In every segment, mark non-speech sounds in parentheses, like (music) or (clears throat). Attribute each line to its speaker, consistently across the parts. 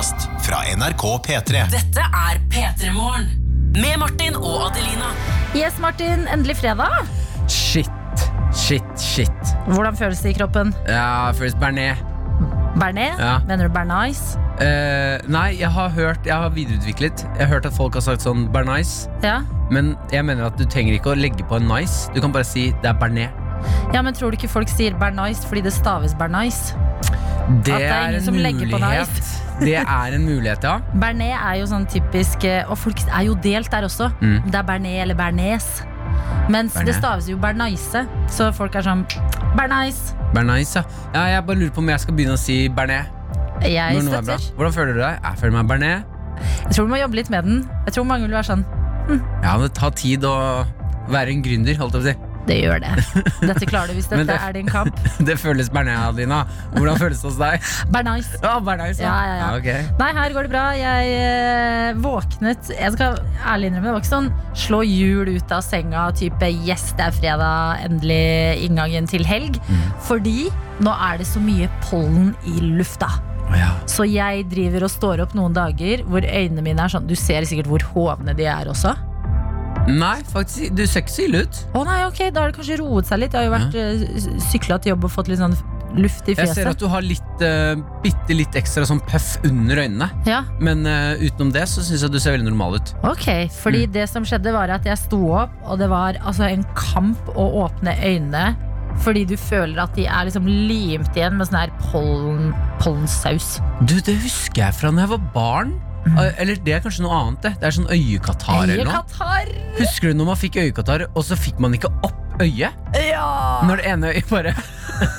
Speaker 1: podkast fra NRK P3.
Speaker 2: Dette er P3 Morgen. Med Martin og Adelina.
Speaker 3: Yes, Martin. Endelig fredag.
Speaker 4: Shit, shit, shit.
Speaker 3: Hvordan føles det i kroppen?
Speaker 4: Ja, føles Bernet.
Speaker 3: Bernet?
Speaker 4: Ja.
Speaker 3: Mener du Bernice?
Speaker 4: Uh, nei, jeg har hørt Jeg har videreutviklet. Jeg har hørt at folk har sagt sånn bernice
Speaker 3: Ja.
Speaker 4: Men jeg mener at du trenger ikke å legge på en nice. Du kan bare si det er Bernet.
Speaker 3: ja, men tror du ikke folk sier Bernice fordi det staves Bernice?
Speaker 4: Det,
Speaker 3: At det er ingen
Speaker 4: en
Speaker 3: som legger på
Speaker 4: mulighet. (laughs) det er en mulighet, ja.
Speaker 3: Bernet er jo sånn typisk eh, Og folk er jo delt der også.
Speaker 4: Mm.
Speaker 3: Det er Bernet eller Bernes. Mens
Speaker 4: Bernet.
Speaker 3: det staves jo Bernice. Så folk er sånn Bernice.
Speaker 4: Bernice, ja. ja. Jeg bare lurer på om jeg skal begynne å si Bernet.
Speaker 3: Jeg
Speaker 4: er
Speaker 3: støtter.
Speaker 4: Hvordan føler du deg? Jeg føler meg Bernet.
Speaker 3: Jeg tror du må jobbe litt med den. Jeg tror mange vil være sånn
Speaker 4: Ja, det tar tid å være en gründer, holdt jeg på å si.
Speaker 3: Det gjør det. (laughs) Dette klarer du hvis dette
Speaker 4: det-
Speaker 3: er din kamp. (laughs)
Speaker 4: Det føles bearnés, Adina. Hvordan føles det hos deg?
Speaker 3: Bernice.
Speaker 4: Ja, bearnés,
Speaker 3: Ja, ja, ja.
Speaker 4: ok.
Speaker 3: Nei, her går det bra. Jeg eh, våknet Jeg skal ærlig innrømme, det var ikke sånn slå hjul ut av senga, type yes, det er fredag, endelig inngangen til helg.
Speaker 4: Mm.
Speaker 3: Fordi nå er det så mye pollen i lufta.
Speaker 4: Ja.
Speaker 3: Så jeg driver og står opp noen dager hvor øynene mine er sånn Du ser sikkert hvor hovne de er også.
Speaker 4: Nei, faktisk, du ser ikke så ille ut.
Speaker 3: Å nei, ok, da har det kanskje roet seg litt. Jeg har jo vært ja. sykla til jobb og fått litt sånn luft i fjeset.
Speaker 4: Jeg ser at du har litt, uh, bitte litt ekstra sånn puff under øynene.
Speaker 3: Ja,
Speaker 4: Men uh, utenom det så syns jeg du ser veldig normal ut.
Speaker 3: Ok, fordi
Speaker 4: Mm.
Speaker 3: det som skjedde var at jeg sto opp, og det var altså en kamp å åpne øynene. Fordi du føler at de er liksom limt igjen med sånn her pollen, pollensaus.
Speaker 4: Du, Det husker jeg fra da jeg var barn. Eh, Eller det er kanskje noe annet. Det Det er sånn øyekatarr eller noe.
Speaker 3: Øyekatarr!
Speaker 4: Husker du når man fikk øyekatarr, og så fikk man ikke opp øyet?
Speaker 3: Ja!
Speaker 4: Når det ene øyet bare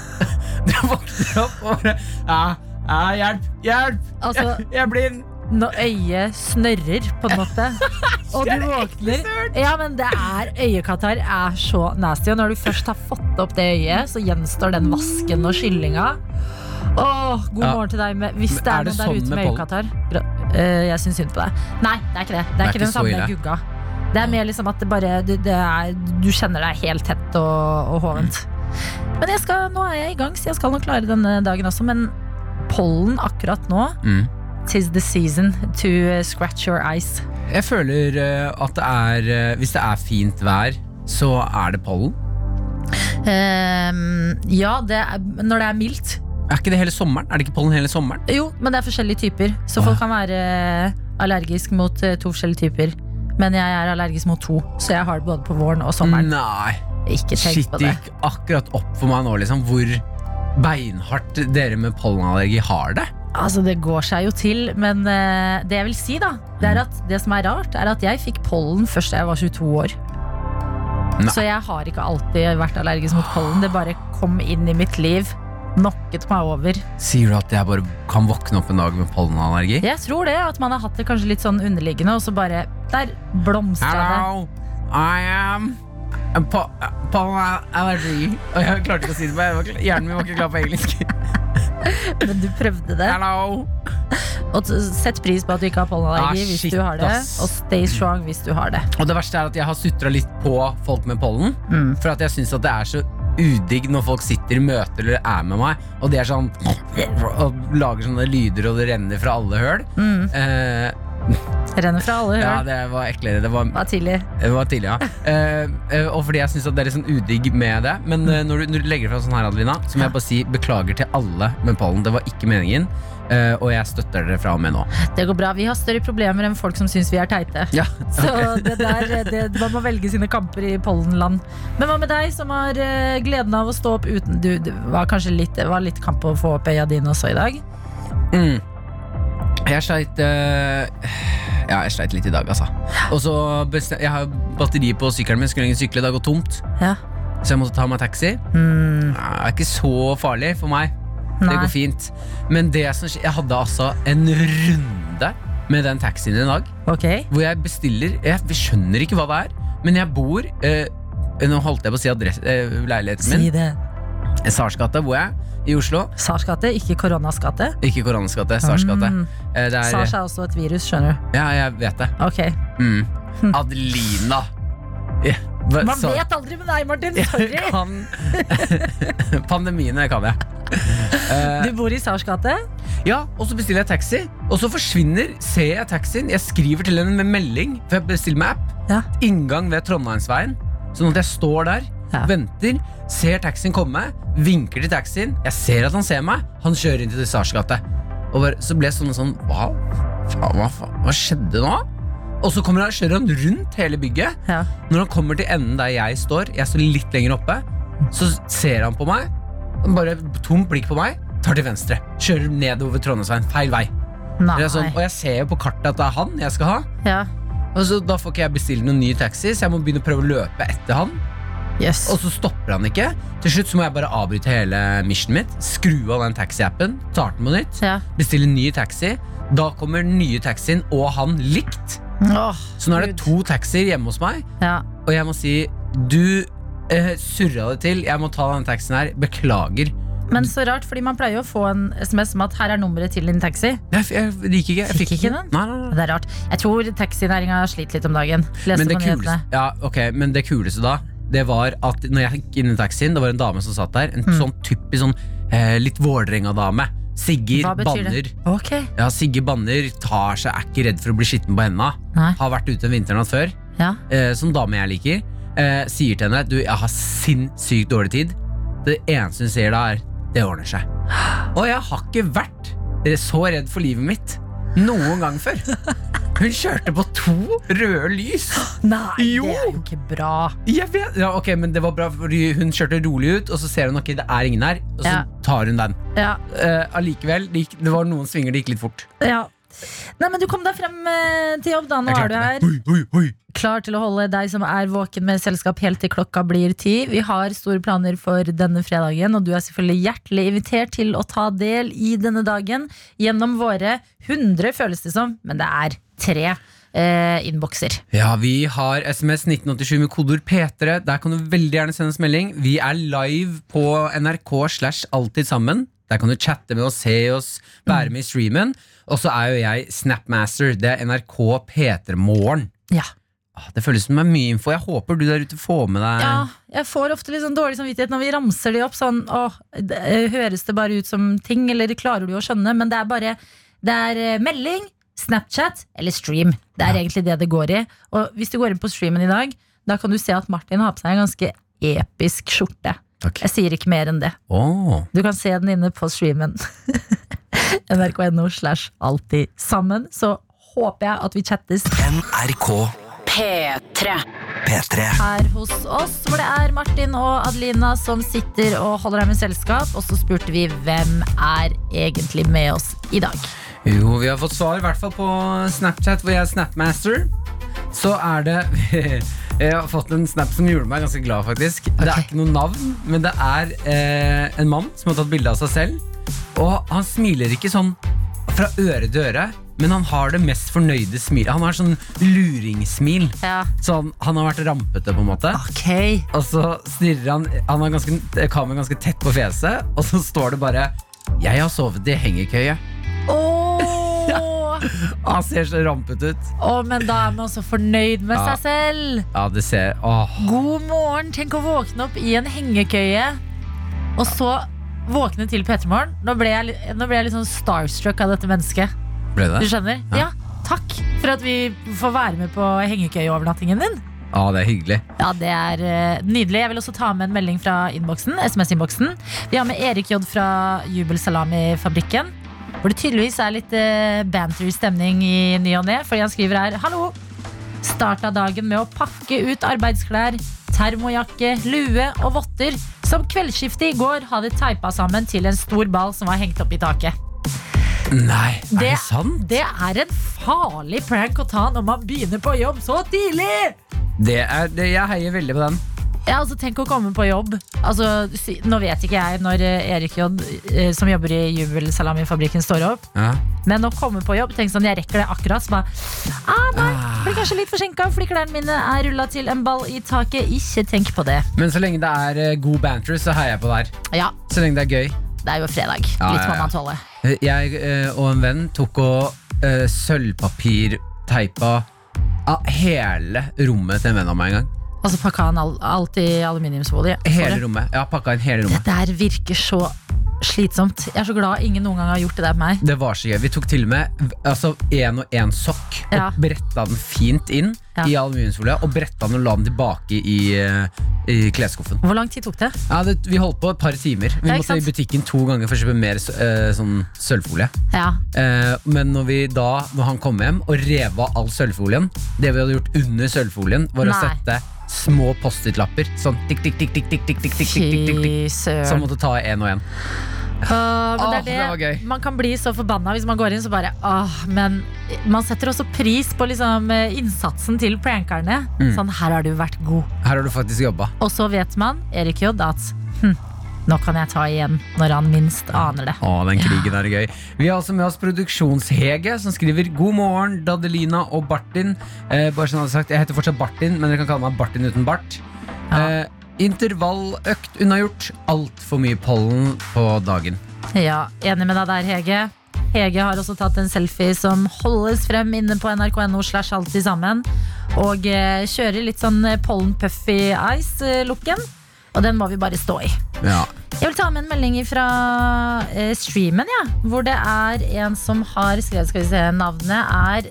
Speaker 4: (laughs) Du våkner opp og bare ja, ja, Hjelp! Hjelp!
Speaker 3: Altså,
Speaker 4: Jeg er blind!
Speaker 3: når øyet snørrer, på en måte. (laughs) Og du våkner. Ja, men det er øyekatarr er så nasty. Og når du først har fått opp det øyet, så gjenstår den vasken og skyllinga. Åh, god
Speaker 4: Ja.
Speaker 3: morgen til deg med, hvis
Speaker 4: Men
Speaker 3: det
Speaker 4: er
Speaker 3: er
Speaker 4: det
Speaker 3: noen der
Speaker 4: sånn
Speaker 3: ute
Speaker 4: med
Speaker 3: med øyekatarr. Bra. Eh, jeg syns synd på deg. Nei, det er ikke det. Det er,
Speaker 4: Det er
Speaker 3: ikke
Speaker 4: ikke
Speaker 3: den samme gugga. Det er mer liksom at det bare du, det er, du kjenner deg helt tett og, og hovent. Men jeg skal, nå er jeg i gang, så jeg skal nok klare denne dagen også. Men pollen akkurat nå
Speaker 4: Mm.
Speaker 3: Tis the season to uh, scratch your eyes.
Speaker 4: Jeg føler eh, at det er eh, Hvis det er fint vær, så er det pollen.
Speaker 3: Um, ja, det er, når det er mildt.
Speaker 4: Er ikke det hele sommeren? Er det ikke pollen hele sommeren?
Speaker 3: Jo, men det er forskjellige typer. Så
Speaker 4: Åh.
Speaker 3: folk kan være eh, allergisk mot eh, to forskjellige typer. Men jeg er allergisk mot to, så jeg har det både på våren og sommeren.
Speaker 4: Nei.
Speaker 3: Ikke tenk
Speaker 4: Shit,
Speaker 3: på
Speaker 4: det
Speaker 3: det.
Speaker 4: gikk akkurat opp for meg nå, liksom, hvor beinhardt dere med pollenallergi har det.
Speaker 3: Altså, det går seg jo til, men uh, det jeg vil si, da, det er at det som er rart, er at jeg fikk pollen først da jeg var 22 år.
Speaker 4: Nei.
Speaker 3: Så jeg har ikke alltid vært allergisk mot pollen. Det bare kom inn i mitt liv. Knocket meg over.
Speaker 4: Sier du at jeg bare kan våkne opp en dag med pollenallergi?
Speaker 3: Jeg tror det, at man har hatt det kanskje litt sånn underliggende, og så bare Der blomstra det.
Speaker 4: Hello, I am po pollenallergy. Og jeg klarte ikke å si det, men hjernen min var ikke klar på engelsk. (laughs)
Speaker 3: Men du prøvde det.
Speaker 4: Hello.
Speaker 3: Og sett pris på at du ikke har pollenallergi
Speaker 4: Ah,
Speaker 3: hvis
Speaker 4: shit,
Speaker 3: du har det.
Speaker 4: ass.
Speaker 3: Og stay strong hvis du har det.
Speaker 4: Og det verste er at jeg har sutra litt på folk med pollen.
Speaker 3: Mm.
Speaker 4: For at jeg syns at det er så udigg når folk sitter i møter eller er med meg, og de er sånn Og lager sånne lyder, og det renner fra alle høl.
Speaker 3: Mm.
Speaker 4: Eh,
Speaker 3: Renner fra alle (laughs)
Speaker 4: ja,
Speaker 3: høl.
Speaker 4: det var eklere. Det var
Speaker 3: var tidlig.
Speaker 4: Det var tidlig, ja. Eh, eh, og fordi jeg syns det er litt sånn udigg med det. Men mm. når, du, når du legger fra sånn her, Adelina, så må jeg bare si beklager til alle med pollen. Det var ikke meningen. Eh, og jeg støtter dere fra og med nå.
Speaker 3: Det går bra. Vi har større problemer enn folk som syns vi er teite.
Speaker 4: Ja, (laughs)
Speaker 3: Så det der, det, man må velge sine kamper i pollenland. Men hva med deg som har eh, gleden av å stå opp uten Du, det var kanskje litt, det var litt kamp å få opp øya dine også i dag?
Speaker 4: mm. Jeg sleit uh, Ja, jeg sleit litt i dag, altså. Og så Jeg har batteri på sykkelen min, skulle egentlig sykle. Det har gått tomt.
Speaker 3: Ja.
Speaker 4: Så jeg måtte ta meg taxi.
Speaker 3: Mm,
Speaker 4: Det er ikke så farlig for meg. Det går fint. Men det som skjer jeg hadde altså en runde med den taxien i dag.
Speaker 3: Okay.
Speaker 4: Hvor jeg bestiller Jeg skjønner ikke hva det er, men jeg bor eh, Nå holdt jeg på å si adresse, eh, leiligheten
Speaker 3: Si det.
Speaker 4: Sars gate bor jeg i Oslo.
Speaker 3: Sars gate, ikke Koronas gate.
Speaker 4: Ikke Koronas gate, Sars gate.
Speaker 3: Mm.
Speaker 4: Eh, er,
Speaker 3: Sars er også et virus, skjønner du.
Speaker 4: ja, jeg vet det.
Speaker 3: Ok.
Speaker 4: Mm. Adelina. Ja,
Speaker 3: Man
Speaker 4: så-
Speaker 3: vet aldri med deg, Martin. Sorry. (laughs)
Speaker 4: kan (laughs) Pandemiene kan jeg. Uh,
Speaker 3: Du bor i Sars gate?
Speaker 4: ja, og så bestiller jeg taxi, og så forsvinner Ser jeg taxien. Jeg skriver til henne med melding, for jeg bestiller med app.
Speaker 3: Ja.
Speaker 4: Inngang ved Trondheimsveien. Sånn at jeg står der,
Speaker 3: Ja.
Speaker 4: venter, ser taxien komme, vinker til taxien. Jeg ser at han ser meg. Han kjører inn til Sars gate. Og bare, så ble jeg sånn sånn Hva faen, hva, faen, hva skjedde nå? Og så kommer han, kjører han rundt hele bygget.
Speaker 3: Ja.
Speaker 4: Når han kommer til enden der jeg står, jeg står litt lenger oppe, så ser han på meg, bare tomt blikk på meg, tar til venstre. Kjører nedover Trondheimsveien, feil vei. Sånn, og jeg ser jo på kartet at det er han jeg skal ha.
Speaker 3: Ja.
Speaker 4: Og så Da får ikke jeg bestille noen ny taxi, så jeg må begynne å prøve å løpe etter han.
Speaker 3: Yes.
Speaker 4: Og så stopper han ikke. Til slutt så må jeg bare avbryte hele missionet mitt. Skru av den taxiappen, starte på nytt,
Speaker 3: Ja.
Speaker 4: bestille ny taxi. Da kommer den nye taxien og han likt.
Speaker 3: Åh,
Speaker 4: Så nå er det to taxier hjemme hos meg.
Speaker 3: Ja.
Speaker 4: Og jeg må si Du eh, surra det til. Jeg må ta denne taxien her. Beklager.
Speaker 3: Men så rart, fordi man pleier å få en SMS om at her er nummeret til din taxi.
Speaker 4: Jeg, jeg liker ikke. Jeg
Speaker 3: Fikk ikke den?
Speaker 4: Nei, nei, nei.
Speaker 3: Det er rart. Jeg tror taxinæringa sliter litt om dagen.
Speaker 4: Men det, kuleste, ja, okay, men det kuleste da Det var at når jeg gikk inn i taxien Det var en dame som satt der En sånn typisk sånn eh, Litt Vålerenga-dame Sigger, banner.
Speaker 3: Okay.
Speaker 4: Ja, Sigger banner Tar seg, er ikke redd for å bli skitten på
Speaker 3: henda.
Speaker 4: Har vært ute en vinternatt før
Speaker 3: Ja.
Speaker 4: eh, som dame jeg liker. Eh, Sier til henne Du, jeg har sinnssykt dårlig tid. Det eneste hun sier da er Det ordner seg. (gasps) Og jeg har ikke vært så redd for livet mitt Noen gang før (laughs) Hun kjørte på to røde lys
Speaker 3: Nei,
Speaker 4: Jo.
Speaker 3: det er jo ikke bra.
Speaker 4: Jeg vet, ja, ok, men det var bra fordi Hun kjørte rolig ut Og så ser hun ok, det er ingen her Og så
Speaker 3: Ja.
Speaker 4: tar hun den
Speaker 3: Ja.
Speaker 4: Uh, Allikevel, det, gikk, det var noen svinger det gikk litt fort
Speaker 3: ja. Nei, men du kom deg frem eh, til jobb, da. Nå
Speaker 4: Jeg
Speaker 3: er du
Speaker 4: klarte
Speaker 3: her.
Speaker 4: det. Oi, oi, oi.
Speaker 3: Klar til å holde deg som er våken med selskap helt til klokka blir ti. Vi har store planer for denne fredagen, og du er selvfølgelig hjertelig invitert til å ta del i denne dagen gjennom våre 100, føles det som, men det er tre eh, innbokser.
Speaker 4: Ja, vi har SMS 1987 med kodord P3 Der kan du veldig gjerne sende oss melding Vi er live på NRK slash alltid sammen Der kan du chatte med oss, se oss, være med i streamen Og så er jo jeg Snapmaster Det er NRK P3 Morgen
Speaker 3: Ja.
Speaker 4: Ah, Det føles som det er mye info Jeg håper du der ute får med deg
Speaker 3: Ja, jeg får ofte litt sånn dårlig samvittighet når vi ramser de opp. Sånn, åh, det, eh, høres det bare ut som ting, eller klarer du å skjønne? Men det er bare Det er eh, melding, Snapchat eller stream. Det er egentlig det det går i. Og hvis du går inn på streamen i dag, da kan du se at Martin har på seg en ganske episk skjorte.
Speaker 4: Takk
Speaker 3: Jeg sier ikke mer enn det.
Speaker 4: Åh,
Speaker 3: Du kan se den inne på streamen. (laughs) NRK.no slash alltid sammen. Så håper jeg at vi chattes
Speaker 1: NRK
Speaker 2: P3.
Speaker 1: P3.
Speaker 3: her hos oss, hvor det er Martin og Adelina som sitter og holder deg med selskap. Og så spurte vi hvem er egentlig med oss i dag.
Speaker 4: Jo, vi har fått svar, i hvert fall på Snapchat, hvor jeg er Snapmaster. Så er det (laughs) Jeg har fått en snap som gjorde meg ganske glad, faktisk. Det er ikke noe navn, men det er eh, en mann som har tatt bilde av seg selv. Og han smiler ikke sånn fra øre til øre, men han har det mest fornøyde smilet. Han har sånn luringsmil.
Speaker 3: Ja,
Speaker 4: Så han har vært rampete, på en måte.
Speaker 3: Okay.
Speaker 4: Og så stirrer han Han har ganske, kameraet ganske tett på fjeset, og så står det bare 'Jeg har sovet i hengekøye'.
Speaker 3: Åh, (laughs)
Speaker 4: Han ser så rampete ut.
Speaker 3: Åh, Men da er man også fornøyd med
Speaker 4: Ja.
Speaker 3: seg selv.
Speaker 4: Ja, det ser oh.
Speaker 3: God morgen. Tenk å våkne opp i en hengekøye, og så våkne til P3 Morgen. Nå ble jeg, litt sånn starstruck av dette mennesket.
Speaker 4: Ble det?
Speaker 3: Du skjønner?
Speaker 4: Ja.
Speaker 3: Ja. Takk for at vi får være med på hengekøyeovernattingen din.
Speaker 4: Ja, det er hyggelig.
Speaker 3: Ja, det er uh, nydelig. Jeg vil også ta med en melding fra innboksen, SMS-innboksen. Vi har med Erik J fra Jubelsalami-fabrikken. Hvor det tydeligvis er litt uh, banter stemning i ny og ne. Fordi han skriver her Hallo! Starta dagen med å pakke ut arbeidsklær, termojakke, lue og votter. Som kveldsskiftet i går hadde teipa sammen til en stor ball som var hengt opp i taket.
Speaker 4: Nei, er det,
Speaker 3: Det-
Speaker 4: sant?
Speaker 3: Det er en farlig prank å ta når man begynner på jobb så tidlig!
Speaker 4: Det er, det, jeg heier veldig på den.
Speaker 3: Ja, altså Tenk å komme på jobb. Altså, si- nå vet ikke jeg når eh, Erik J, eh, som jobber i Jubelsalamifabrikken, står opp.
Speaker 4: Ja.
Speaker 3: Men å komme på jobb, tenk sånn, jeg rekker det akkurat. Så bare, ah, nei, blir kanskje litt forsinka fordi klærne mine er rulla til en ball i taket. Ikke tenk på det.
Speaker 4: Men så lenge det er eh, god banter, så heier jeg på der.
Speaker 3: Ja,
Speaker 4: Så lenge det er gøy.
Speaker 3: det er jo fredag.
Speaker 4: Ja,
Speaker 3: Litt
Speaker 4: ja,
Speaker 3: må
Speaker 4: ja.
Speaker 3: man tåle.
Speaker 4: Eh, Jeg eh, og en venn tok og uh, sølvpapirteipa av hele rommet til en venn av meg en gang.
Speaker 3: Og så pakka han all, alt i aluminiumsfolie.
Speaker 4: Hele rommet. Ja, pakka inn hele
Speaker 3: Det der virker så slitsomt. Jeg er så glad ingen noen gang har gjort det der med meg.
Speaker 4: Det var så gøy. Vi tok til og med altså, en og en sokk
Speaker 3: Ja.
Speaker 4: og bretta den fint inn
Speaker 3: Ja.
Speaker 4: i aluminiumsfolie. Og bretta den og la den tilbake i, eh, i klesskuffen.
Speaker 3: Hvor lang tid tok det?
Speaker 4: Ja, det, vi holdt på et par timer. Vi måtte
Speaker 3: sant?
Speaker 4: i butikken to ganger for å kjøpe mer uh, sånn sølvfolie.
Speaker 3: Ja.
Speaker 4: Uh, men når vi da, når han kom hjem og rev av all sølvfolien Det vi hadde gjort under sølvfolien, var å sette små Post-It-lapper. Sånn tikk, tikk, tikk, tikk, tikk, tikk, tikk, tikk, tikk, tikk, tikk, Som måtte ta en og en.
Speaker 3: Åh, men det er det. Man kan bli så forbanna hvis man går inn så bare åh, Men man setter også pris på liksom, eh, innsatsen til prankerne.
Speaker 4: Mm.
Speaker 3: Sånn, her har du vært god.
Speaker 4: Her har du faktisk jobba.
Speaker 3: Og så vet man, Erik J, at hm, nå kan jeg ta igjen når han minst aner det.
Speaker 4: Å, den krigen er gøy. Vi har også med oss Produksjonshege, som skriver God morgen, Dadelina og Bartin. Eh, bare sånn hadde sagt, Jeg heter fortsatt Bartin, men dere kan kalle meg Bartin uten bart.
Speaker 3: Ja.
Speaker 4: Eh, intervalløkt unnagjort. Altfor mye pollen på dagen.
Speaker 3: Ja, Enig med deg der, Hege. Hege har også tatt en selfie som holdes frem inne på nrk.no slash alltid sammen. Og eh, kjører litt sånn pollen puffy ice-looken. Og den må vi bare stå i.
Speaker 4: Ja.
Speaker 3: Jeg vil ta med en melding fra eh, streamen, ja, hvor det er en som har skrevet Skal vi se, navnet er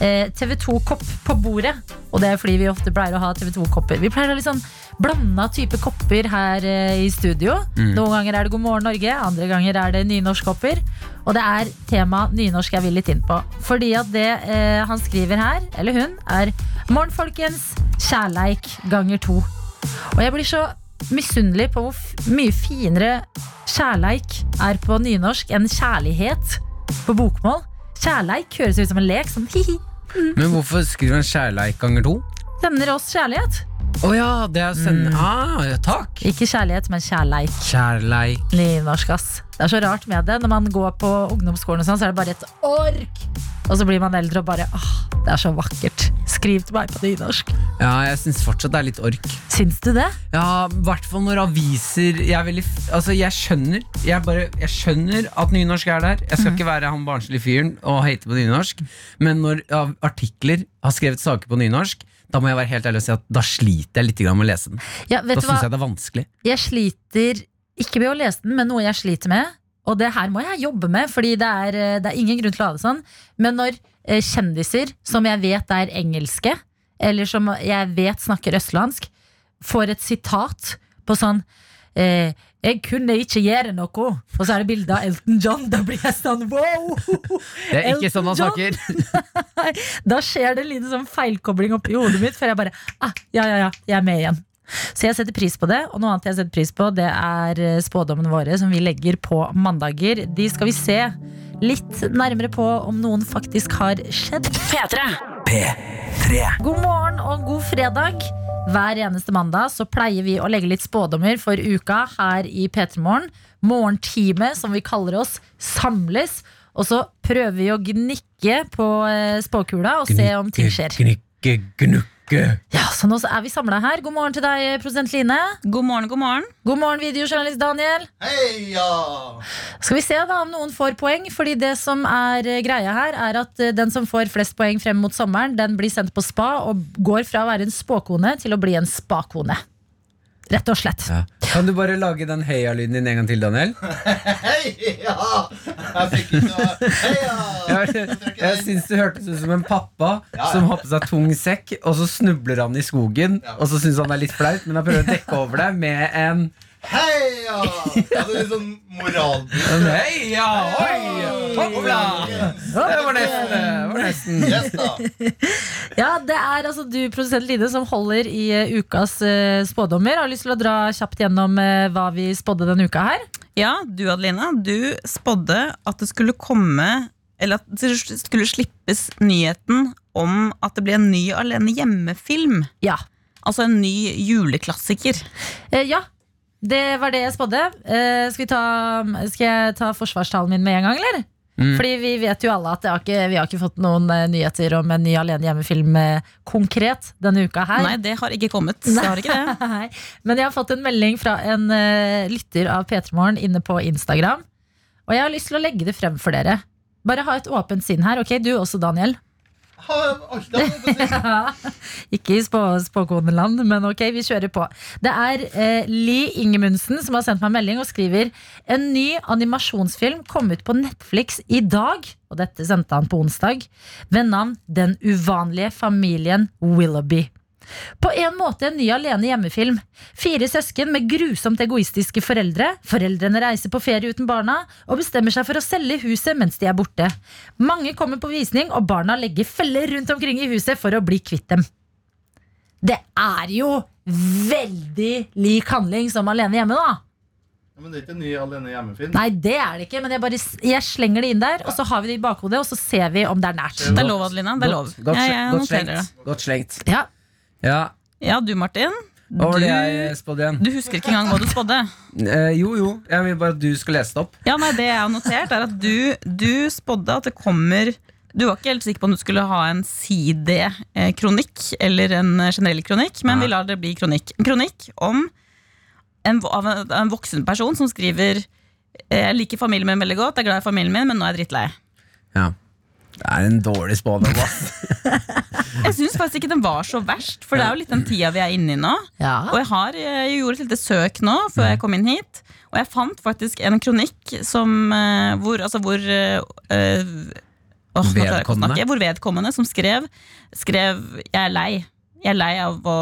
Speaker 3: eh, TV2-kopp på bordet. Og det er fordi vi ofte pleier å ha TV2-kopper. Vi pleier å ha litt sånn blanda type kopper her eh, i studio. Noen ganger er det God morgen Norge, andre ganger er det nynorskkopper. Og det er tema nynorsk jeg vil litt inn på. Fordi at det eh, han skriver her, eller hun, er Morgen, folkens. Kjærleik ganger to. Og jeg blir så misunnelig på hvor mye finere kjærleik er på nynorsk enn kjærlighet på bokmål. Kjærleik høres ut som en lek. Sånn hi-hi.
Speaker 4: Men hvorfor skriver han kjærleik ganger to?
Speaker 3: Sender oss kjærlighet.
Speaker 4: Å ja, det er å Mm. ah, ja, Takk!
Speaker 3: Ikke kjærlighet, men kjærleik.
Speaker 4: Kjærleik.
Speaker 3: Nynorsk, ass. Det er så rart med det. Når man går på ungdomsskolen, og sånn, så er det bare et ork. Og så blir man eldre og bare åh, det er så vakkert. Skriv til meg på nynorsk.
Speaker 4: Ja, jeg syns fortsatt det er litt ork.
Speaker 3: Syns du det?
Speaker 4: Ja, i hvert fall når aviser Jeg veldig Altså, jeg skjønner Jeg, bare, jeg skjønner at nynorsk er der. Jeg skal ikke være han barnslige fyren og hate på nynorsk. Men når ja, artikler har skrevet saker på nynorsk, da må jeg være helt ærlig og si at da sliter jeg litt med å lese den.
Speaker 3: Ja, vet
Speaker 4: Da syns jeg det er vanskelig.
Speaker 3: Jeg sliter ikke med å lese den, men noe jeg sliter med. Og det her må jeg jobbe med, Fordi det er, eh, det er ingen grunn til å ha det sånn. Men når eh, kjendiser som jeg vet er engelske, eller som jeg vet snakker østlandsk, får et sitat på sånn eh, 'Jeg kunne ikke gjøre noe', og så er det bilde av Elton John. Da blir jeg sånn wow! (laughs)
Speaker 4: Det er ikke sånn han snakker. (laughs)
Speaker 3: Da skjer det en liten sånn feilkobling oppi hodet mitt, før jeg bare ah, ja, ja, ja, jeg er med igjen. Så jeg setter pris på det, og noe annet jeg setter pris på, det er eh, spådommene våre som vi legger på mandager. De skal vi se litt nærmere på om noen faktisk har skjedd.
Speaker 2: P3.
Speaker 3: God morgen og god fredag. Hver eneste mandag så pleier vi å legge litt spådommer for uka her i P3 Morgen. Morgentime, som vi kaller oss, samles. Og så prøver vi å gnikke på eh, spåkula og se om ting skjer.
Speaker 4: Gnikke, gnukke.
Speaker 3: Ja, Så nå er vi samla her. God morgen til deg, produsent Line.
Speaker 5: God morgen, god morgen.
Speaker 3: God morgen, videojournalist Daniel.
Speaker 1: Heia!
Speaker 3: Skal vi se da om noen får poeng. Fordi det som er eh, greia her, er at eh, den som får flest poeng frem mot sommeren, den blir sendt på spa og går fra å være en spåkone til å bli en spakone. Rett og slett.
Speaker 4: Ja. Kan du bare lage den heia-lyden din en gang til, Daniel? (laughs)
Speaker 1: Heia! Jeg fikk ikke Heia!
Speaker 4: Jeg, jeg syns du hørtes ut som en pappa som har på seg tung sekk, og så snubler han i skogen, og så syns han det er litt flaut, men han prøver å dekke over det med en
Speaker 1: Heia! Er litt sånn
Speaker 4: moral heia! Oi! Hoppla! Det var nesten. Det var nesten.
Speaker 1: Yes, da. (laughs)
Speaker 3: Ja, Det er altså du, produsent Line, som holder i eh, ukas eh, spådommer. Har lyst til å dra kjapt gjennom eh, hva vi spådde denne uka her?
Speaker 5: Ja, du Adelina, du spådde at det skulle komme Eller at det skulle slippes nyheten om at det blir en ny Alene hjemme-film.
Speaker 3: Ja.
Speaker 5: Altså en ny juleklassiker.
Speaker 3: Eh, ja, det var det jeg spådde. Eh, skal, vi ta, skal jeg ta forsvarstalen min med en gang, eller?
Speaker 4: Mm.
Speaker 3: Fordi vi vet jo alle at det har ikke, vi har ikke fått noen eh, nyheter om en ny Alene hjemme-film eh, konkret denne uka her.
Speaker 5: Nei, det har ikke kommet. Det har ikke det. (laughs)
Speaker 3: Nei. Men jeg har fått en melding fra en eh, lytter av P3 Morgen inne på Instagram. Og jeg har lyst til å legge det frem for dere. Bare ha et åpent sinn her. Ok, du også, Daniel. (laughs) Ikke i spå, spåkoneland, men ok, vi kjører på. Det er eh, Li Ingemundsen som har sendt meg melding og skriver En ny animasjonsfilm kom ut på Netflix i dag, og dette sendte han på onsdag, ved navn Den uvanlige familien Willoughby. På en måte en ny alene hjemmefilm. Fire søsken med grusomt egoistiske foreldre. Foreldrene reiser på ferie uten barna og bestemmer seg for å selge huset mens de er borte. Mange kommer på visning, og barna legger feller rundt omkring i huset for å bli kvitt dem. Det er jo veldig lik handling som Alene hjemme, da.
Speaker 1: Ja, men det er ikke en ny Alene hjemme-film.
Speaker 3: Nei, det er det ikke, men jeg, bare, jeg slenger det inn der, og så har vi det i bakhodet, og så ser vi om det er nært.
Speaker 5: Det er lov, Adelina. Det er lov.
Speaker 4: Godt, godt,
Speaker 5: ja,
Speaker 4: godt slengt. Godt slengt.
Speaker 3: Ja,
Speaker 4: Ja,
Speaker 5: Ja, du Martin.
Speaker 4: Hva var det
Speaker 5: Du,
Speaker 4: jeg spådde igjen?
Speaker 5: du husker ikke engang hva du spådde.
Speaker 4: Eh, jo, jo. Jeg vil bare at du skal lese det opp.
Speaker 5: Ja, nei, Det jeg har notert, er at du, du spådde at det kommer Du var ikke helt sikker på om du skulle ha en sidekronikk eller en generell kronikk, men
Speaker 4: Nei.
Speaker 5: vi lar det bli kronikk. En kronikk om en, av en, en voksen person som skriver Jeg liker familien min veldig godt, jeg er glad i familien min, men nå er jeg drittlei.
Speaker 4: Ja. Det er en dårlig spådom, ass. (laughs)
Speaker 5: Jeg syns faktisk ikke den var så verst, for det er jo litt den tida vi er inne i nå.
Speaker 3: ja.
Speaker 5: Og jeg, har, jeg gjorde et lite søk nå før jeg kom inn hit, og jeg fant faktisk en kronikk som, eh, hvor, altså hvor eh, eh, åh,
Speaker 4: Vedkommende?
Speaker 5: Hvor vedkommende som skrev, skrev 'Jeg er lei'. Jeg er lei av å,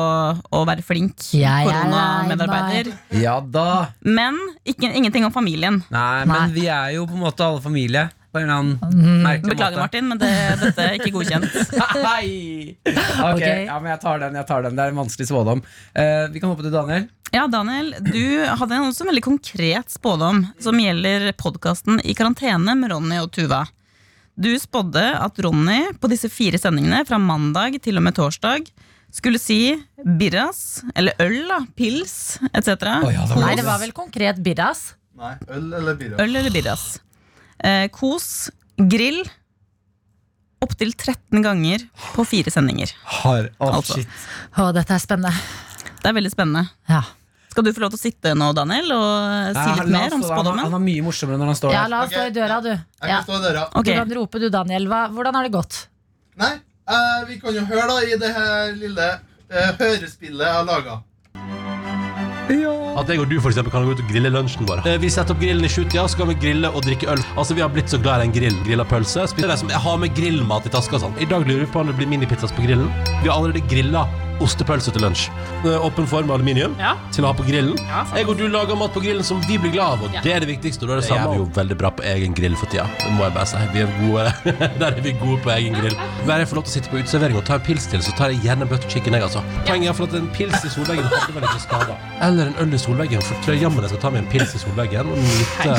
Speaker 5: å være flink
Speaker 3: er
Speaker 5: koronamedarbeider.
Speaker 4: Ja da.
Speaker 5: Men ikke, ingenting om familien.
Speaker 4: Nei,
Speaker 3: Nei.
Speaker 4: men vi er jo på en måte alle familie. På en eller annen merkelig
Speaker 5: Beklager,
Speaker 4: måte.
Speaker 5: Martin, men det, dette er ikke godkjent. (laughs)
Speaker 4: Hei! Ok,
Speaker 3: Ok.
Speaker 4: ja, men jeg tar den. jeg tar den Det er en vanskelig spådom. Eh, vi kan hoppe til Daniel.
Speaker 5: Ja, Daniel, du hadde en også veldig konkret spådom som gjelder podkasten I karantene med Ronny og Tuva. Du spådde at Ronny på disse fire sendingene fra mandag til og med torsdag skulle si birras, eller øl, da, pils etc.
Speaker 3: Nei, det var vel konkret birras.
Speaker 1: Nei, øl eller birra?
Speaker 5: Øl eller birras. Eh, kos, grill. Opptil 13 ganger på fire sendinger.
Speaker 4: Har, oh,
Speaker 5: Altså.
Speaker 4: shit.
Speaker 3: Å, dette er spennende.
Speaker 5: Det er veldig spennende.
Speaker 3: Ja.
Speaker 5: Skal du få lov til å sitte nå, Daniel, og si litt mer om
Speaker 4: han,
Speaker 5: spådommen?
Speaker 4: han er mye morsommere når han står
Speaker 3: ja, la oss
Speaker 1: okay.
Speaker 3: stå i døra, du.
Speaker 1: Jeg
Speaker 3: Ja.
Speaker 1: kan stå i døra.
Speaker 5: Okay.
Speaker 3: Du kan rope du, Daniel. Hva, hvordan har det gått?
Speaker 1: Nei, uh, vi kan jo høre da i det her lille uh, hørespillet jeg har laga.
Speaker 6: At jeg og du for eksempel, kan gå ut og grille lunsjen vår. Eh, Vi setter opp grillen i sjutida, så kan vi grille og drikke øl. Altså, Vi har blitt så glad i en grill. Grilla pølse. Spiser det som jeg har med grillmat i taska. og Sånn. I dag lurer vi på om det blir minipizzas på grillen. Vi har allerede grilla ostepølse til lunsj. Åpen form av aluminium
Speaker 5: Ja.
Speaker 6: til å ha på grillen.
Speaker 5: Ja,
Speaker 6: jeg og du lager mat på grillen som vi blir glad av, og det er det viktigste. Og da er det samme. Vi er jo veldig bra på egen grill for tida. Det må jeg bare si. Vi er gode. (laughs) Der er vi gode på egen grill. Hver jeg får lov til å sitte på uteservering og ta en pils til, så tar jeg gjerne butter chicken, jeg, altså. Poenget er for at en pils i solveggen hadde vel ikke skada. Eller en øl i solveggen, for tror jeg jammen jeg skal ta meg en pils i solveggen og nyte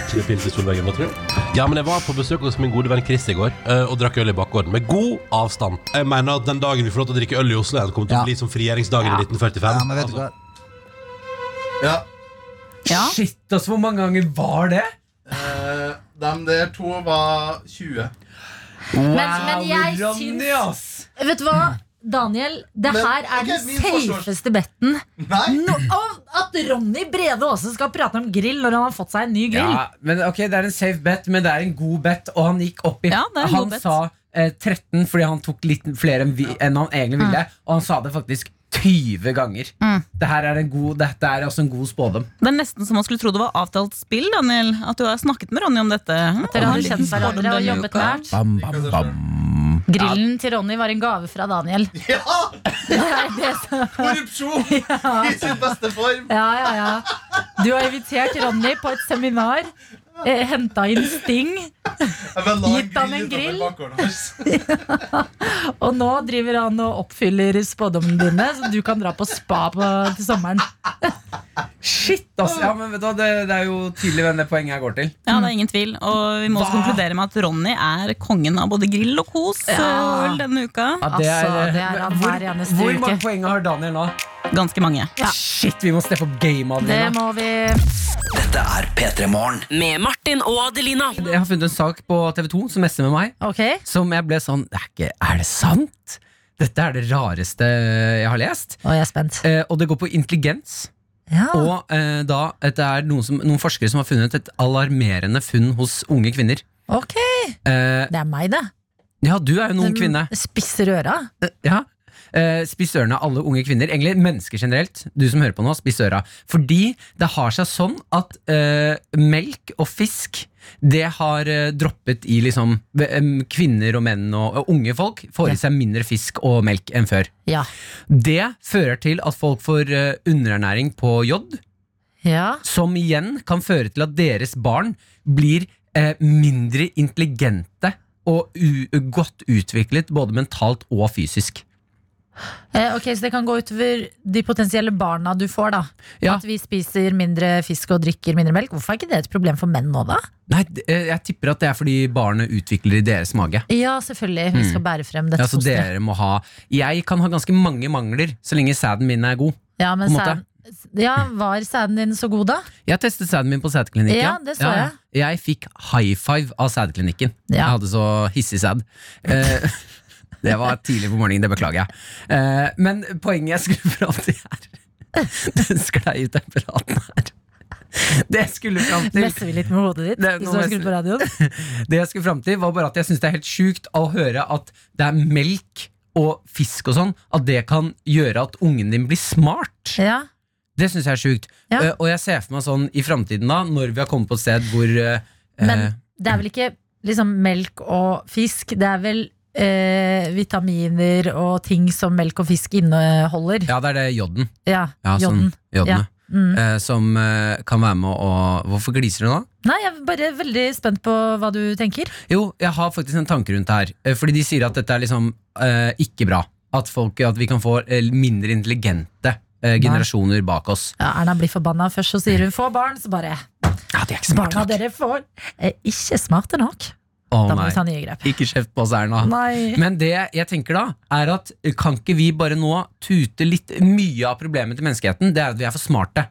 Speaker 6: ikke pils i solveggen, da, tror jeg? Ja, men jeg var på besøk hos min gode venn Chris i går eh, og drakk øl i bakgården. Med god avstand. Jeg mener at den dagen vi får lov til å drikke øl i Oslo igjen, kommer til å bli som frigjøringsdagen i 1945.
Speaker 7: Ja, men vet du hva?
Speaker 1: Ja.
Speaker 5: Ja.
Speaker 4: Shit, altså, hvor mange ganger var det?
Speaker 1: Eh, de der to var 20.
Speaker 4: Wow,
Speaker 3: men jeg
Speaker 4: Ronny,
Speaker 3: syns-
Speaker 4: ass!
Speaker 3: Vet du hva, Daniel? Det
Speaker 1: Men,
Speaker 3: her er
Speaker 1: ok,
Speaker 3: den
Speaker 1: forsvars-
Speaker 3: safeste betten.
Speaker 1: Nei!
Speaker 3: No, at Ronny Brede Aase skal prate om grill når han har fått seg en ny grill.
Speaker 4: Ja, men ok, Det er en safe bet, men det er en god bet. Og han gikk opp i
Speaker 5: Ja, det er en
Speaker 4: Han
Speaker 5: god bet.
Speaker 4: sa 13 fordi han tok litt flere enn, vi, enn han egentlig ville. Og han sa det faktisk 20 ganger.
Speaker 5: Mm.
Speaker 4: Dette, er en god, dette er altså en god spådom.
Speaker 5: Det er nesten som man skulle tro det var avtalt spill, Daniel. At du har snakket med Ronny om dette.
Speaker 3: At dere har kjent hverandre og jobbet nært.
Speaker 4: Bam, bam, bam.
Speaker 3: Grillen til Ronny var en gave fra Daniel. (laughs)
Speaker 1: Ja!
Speaker 3: Korrupsjon (laughs) er
Speaker 1: Korrupsjon i sin beste form.
Speaker 3: Ja, ja, ja. Du har invitert Ronny på et seminar. Eh, Henta inn Sting,
Speaker 1: Jeg
Speaker 3: Gitt han en
Speaker 1: grill (laughs)
Speaker 3: og nå driver han og oppfyller spådommene dine, så du kan dra på spa på, til sommeren.
Speaker 4: Shit, altså. Ja, men vet du det, det er jo tydelig hvem det poenget her går til.
Speaker 5: Ja, det er ingen tvil. Og vi må også konkludere med at Ronny er kongen av både grill og kos
Speaker 3: Ja.
Speaker 5: denne uka.
Speaker 4: Ja,
Speaker 3: Altså, det er han
Speaker 4: hvor,
Speaker 3: hver eneste
Speaker 4: hvor
Speaker 3: uke.
Speaker 4: mange poeng har Daniel nå?
Speaker 5: Ganske mange.
Speaker 3: Ja.
Speaker 4: Shit, vi må steppe opp gamet.
Speaker 3: Det
Speaker 4: Adelina.
Speaker 3: må vi
Speaker 2: Dette er P3 Morgen. Med Martin og Adelina.
Speaker 4: Jeg har funnet en sak på TV2 som messer med meg.
Speaker 3: Ok.
Speaker 4: Som jeg ble sånn Er, ikke, er det sant? Dette er det rareste jeg har lest.
Speaker 3: Nå er spent.
Speaker 4: Eh, og det går på intelligens.
Speaker 3: Ja.
Speaker 4: Og eh, da, det er noen, som, noen forskere som har funnet et alarmerende funn hos unge kvinner.
Speaker 3: Ok.
Speaker 4: Eh,
Speaker 3: Det er meg, det.
Speaker 4: Ja, du er jo en ung kvinne.
Speaker 3: Spisser øra.
Speaker 4: Ja. Eh, spiss ørene, alle unge kvinner. Egentlig mennesker generelt. Du som hører på nå, spiss øra. Fordi det har seg sånn at eh, melk og fisk det har eh, droppet i liksom Kvinner og menn og, og unge folk får i seg mindre fisk og melk enn før.
Speaker 3: Ja.
Speaker 4: Det fører til at folk får underernæring på jod,
Speaker 3: ja.
Speaker 4: som igjen kan føre til at deres barn blir mindre intelligente og godt utviklet både mentalt og fysisk.
Speaker 3: Eh, ok, Så det kan gå utover de potensielle barna du får, da.
Speaker 4: Ja.
Speaker 3: At vi spiser mindre fisk og drikker mindre melk. Hvorfor er ikke det et problem for menn nå, da?
Speaker 4: Nei, eh, jeg tipper at det er fordi barnet utvikler i deres mage.
Speaker 3: Ja, selvfølgelig. Vi skal bære frem dette
Speaker 4: Ja, så dere må ha Jeg kan ha ganske mange mangler så lenge sæden min er god.
Speaker 3: Ja, men
Speaker 4: på en
Speaker 3: ja, var sæden din så god, da?
Speaker 4: Jeg testet sæden min på sædklinikken.
Speaker 3: Ja, det så jeg.
Speaker 4: Jeg fikk high five av sædklinikken.
Speaker 3: Ja.
Speaker 4: Jeg hadde så hissig sæd. Eh, (laughs) det var tidlig på morgenen, det beklager jeg. Eh, men poenget jeg skulle fram til her (laughs) Den sklei ut den praten her. Det jeg skulle fram til
Speaker 3: Messer vi litt med hodet ditt?
Speaker 4: Det- nå
Speaker 3: radioen? (laughs)
Speaker 4: Det jeg skulle fram til, var bare at jeg syns det er helt sjukt å høre at det er melk og fisk og sånn, at det kan gjøre at ungen din blir smart.
Speaker 3: Ja.
Speaker 4: Det syns jeg er sjukt.
Speaker 3: Ja.
Speaker 4: Uh, og jeg ser for meg sånn i framtiden, da, når vi har kommet på et sted hvor uh,
Speaker 3: Men
Speaker 4: eh,
Speaker 3: det er vel ikke liksom melk og fisk? Det er vel eh, vitaminer og ting som melk og fisk inneholder?
Speaker 4: Ja, det er det jodden.
Speaker 3: Ja,
Speaker 4: Ja, sånn,
Speaker 3: jodden. Ja. Mm.
Speaker 4: Eh, som eh, kan være med å Hvorfor gliser du nå?
Speaker 3: Nei, jeg er bare veldig spent på hva du tenker.
Speaker 4: Jo, jeg har faktisk en tanke rundt det her. Eh, fordi de sier at dette er liksom eh, ikke bra. At, folk, at vi kan få eh, mindre intelligente eh, generasjoner bak oss.
Speaker 3: Ja, Erna blir forbanna. Først så sier hun 'få barn', så bare
Speaker 4: Ja, det er ikke smarte
Speaker 3: Barna dere får, er ikke smarte nok.
Speaker 4: Å
Speaker 3: Da må vi ta nye grep.
Speaker 4: Ikke kjeft på oss, Erna.
Speaker 3: Nei.
Speaker 4: Men det jeg tenker da, er at kan ikke vi bare nå tute litt Mye av problemet til menneskeheten, det er at vi er for smarte.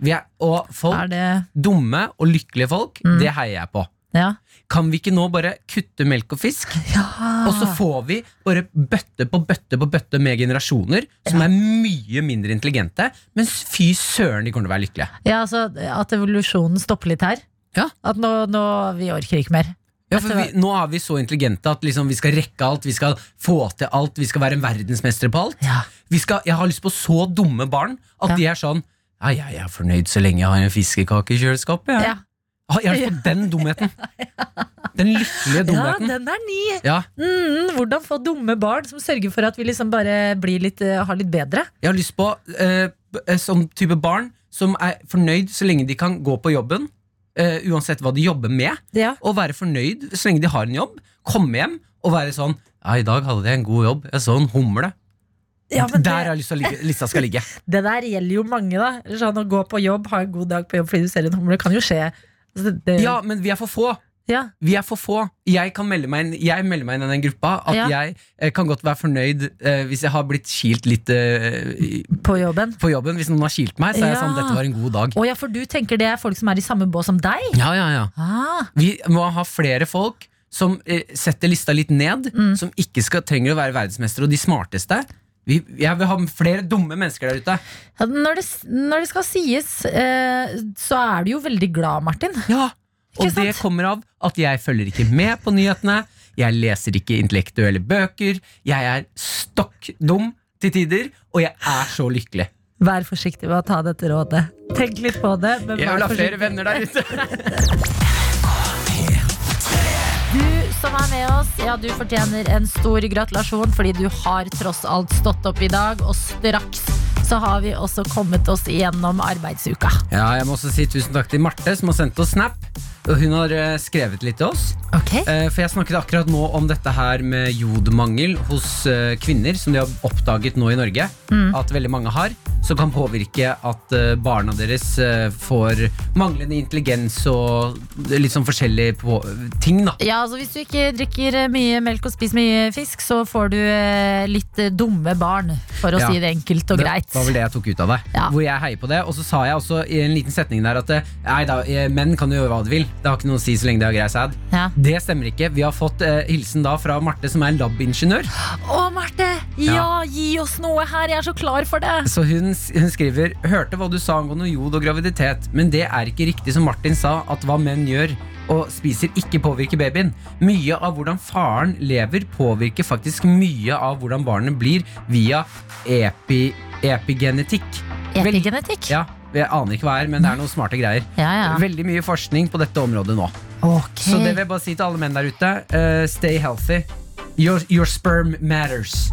Speaker 4: Vi er, og folk,
Speaker 3: Er det
Speaker 4: dumme og lykkelige folk,
Speaker 3: Mm.
Speaker 4: det heier jeg på.
Speaker 3: Ja.
Speaker 4: Kan vi ikke nå bare kutte melk og fisk? (laughs) Og så får vi bare bøtte på bøtte på bøtte med generasjoner som er mye mindre intelligente, men fy søren, de kommer til å være lykkelige.
Speaker 3: ja, altså at evolusjonen stopper litt her.
Speaker 4: Ja.
Speaker 3: At nå, nå Vi orker ikke mer.
Speaker 4: Ja, for vi, Nå er vi så intelligente at liksom vi skal rekke alt, vi skal få til alt, vi skal være en verdensmestere på alt.
Speaker 3: Ja.
Speaker 4: Vi skal, jeg har lyst på så dumme barn at
Speaker 3: Ja.
Speaker 4: de er sånn ja, jeg er fornøyd så lenge jeg har en fiskekake i kjøleskapet.
Speaker 3: Ja.
Speaker 4: Ah, jeg har lyst på den dumheten. (laughs) Den lykkelige
Speaker 3: ja, den er ny!
Speaker 4: Ja,
Speaker 3: Mm, hvordan få dumme barn som sørger for at vi liksom bare blir litt, uh, har litt bedre?
Speaker 4: jeg har lyst på uh, sånn type barn som er fornøyd så lenge de kan gå på jobben, eh, uansett hva de jobber med,
Speaker 3: Ja.
Speaker 4: og være fornøyd så lenge de har en jobb, komme hjem og være sånn ja, i dag hadde jeg en god jobb, jeg så en humle.
Speaker 3: Ja, men
Speaker 4: Der har jeg lyst til ligge- lista skal ligge. (laughs)
Speaker 3: det der gjelder jo mange, da. Sånn Å gå på jobb, ha en god dag på jobb fordi du ser en humle, kan jo skje. Altså, det,
Speaker 4: Ja, men vi er for få.
Speaker 3: Ja.
Speaker 4: Vi er for få. Jeg kan melde meg inn Jeg melder meg inn i den gruppa. At
Speaker 3: Ja.
Speaker 4: jeg eh, kan godt være fornøyd eh, hvis jeg har blitt kilt litt eh,
Speaker 3: På jobben.
Speaker 4: på jobben. Hvis noen har kilt meg, så er jeg
Speaker 3: Ja.
Speaker 4: sånn dette var en god dag.
Speaker 3: Oh, ja, for du tenker det er folk som er i samme bås som deg?
Speaker 4: Ja, ja, ja.
Speaker 3: Ah,
Speaker 4: Vi må ha flere folk som eh, setter lista litt ned.
Speaker 3: Mm.
Speaker 4: Som ikke skal, trenger å være verdensmestere og de smarteste. Vi, jeg vil ha flere dumme mennesker der ute.
Speaker 3: ja, når, det, når det skal sies, eh, så er du jo veldig glad, Martin.
Speaker 4: Ja Og det kommer av at jeg følger ikke med på nyhetene. Jeg leser ikke intellektuelle bøker. Jeg er stokk dum til tider, og jeg er så lykkelig.
Speaker 3: Vær forsiktig med å ta dette rådet. Tenk litt på det. Men
Speaker 4: Jeg vil ha flere venner der ute. (laughs)
Speaker 3: Du som er med oss, ja, du fortjener en stor gratulasjon fordi du har tross alt stått opp i dag, og straks så har vi også kommet oss igjennom arbeidsuka.
Speaker 4: Ja, jeg må også si tusen takk til Marte, som har sendt oss snap. Hun har eh, skrevet litt til oss.
Speaker 3: Ok?
Speaker 4: Eh, For jeg snakket akkurat nå om dette her med jodmangel hos eh, kvinner, som de har oppdaget nå i Norge. At veldig mange har. Som kan påvirke at barna deres får manglende intelligens og litt sånn forskjellige ting, da.
Speaker 3: Ja, altså Hvis du ikke drikker mye melk og spiser mye fisk, så får du litt dumme barn, for å
Speaker 4: Ja.
Speaker 3: si det enkelt og greit.
Speaker 4: Det var vel det jeg tok ut av deg.
Speaker 3: Ja.
Speaker 4: Hvor jeg heier på det. Og så sa jeg også i en liten setning der at nei da, menn kan jo gjøre hva de vil. Det har ikke noe å si så lenge de har grei sæd.
Speaker 3: Ja.
Speaker 4: Det stemmer ikke. Vi har fått eh, hilsen da fra Marte, som er labingeniør.
Speaker 3: Å, Marte! Ja, gi oss noe her! Jeg er så klar for det!
Speaker 4: Så hun, hun skriver Hørte hva du sa angående jod og graviditet, men det er ikke riktig som Martin sa, at hva menn gjør, og spiser ikke påvirker babyen. Mye av hvordan faren lever, påvirker faktisk mye av hvordan barnet blir via epi, epigenetikk. Vel-
Speaker 3: Epigenetikk?
Speaker 4: Ja, jeg aner ikke hva er, men det er noen smarte greier.
Speaker 3: Ja, ja.
Speaker 4: Veldig mye forskning på dette området nå.
Speaker 3: Okay.
Speaker 4: Så det vil jeg bare si til alle menn der ute. Uh, stay healthy. Your, your sperm matters.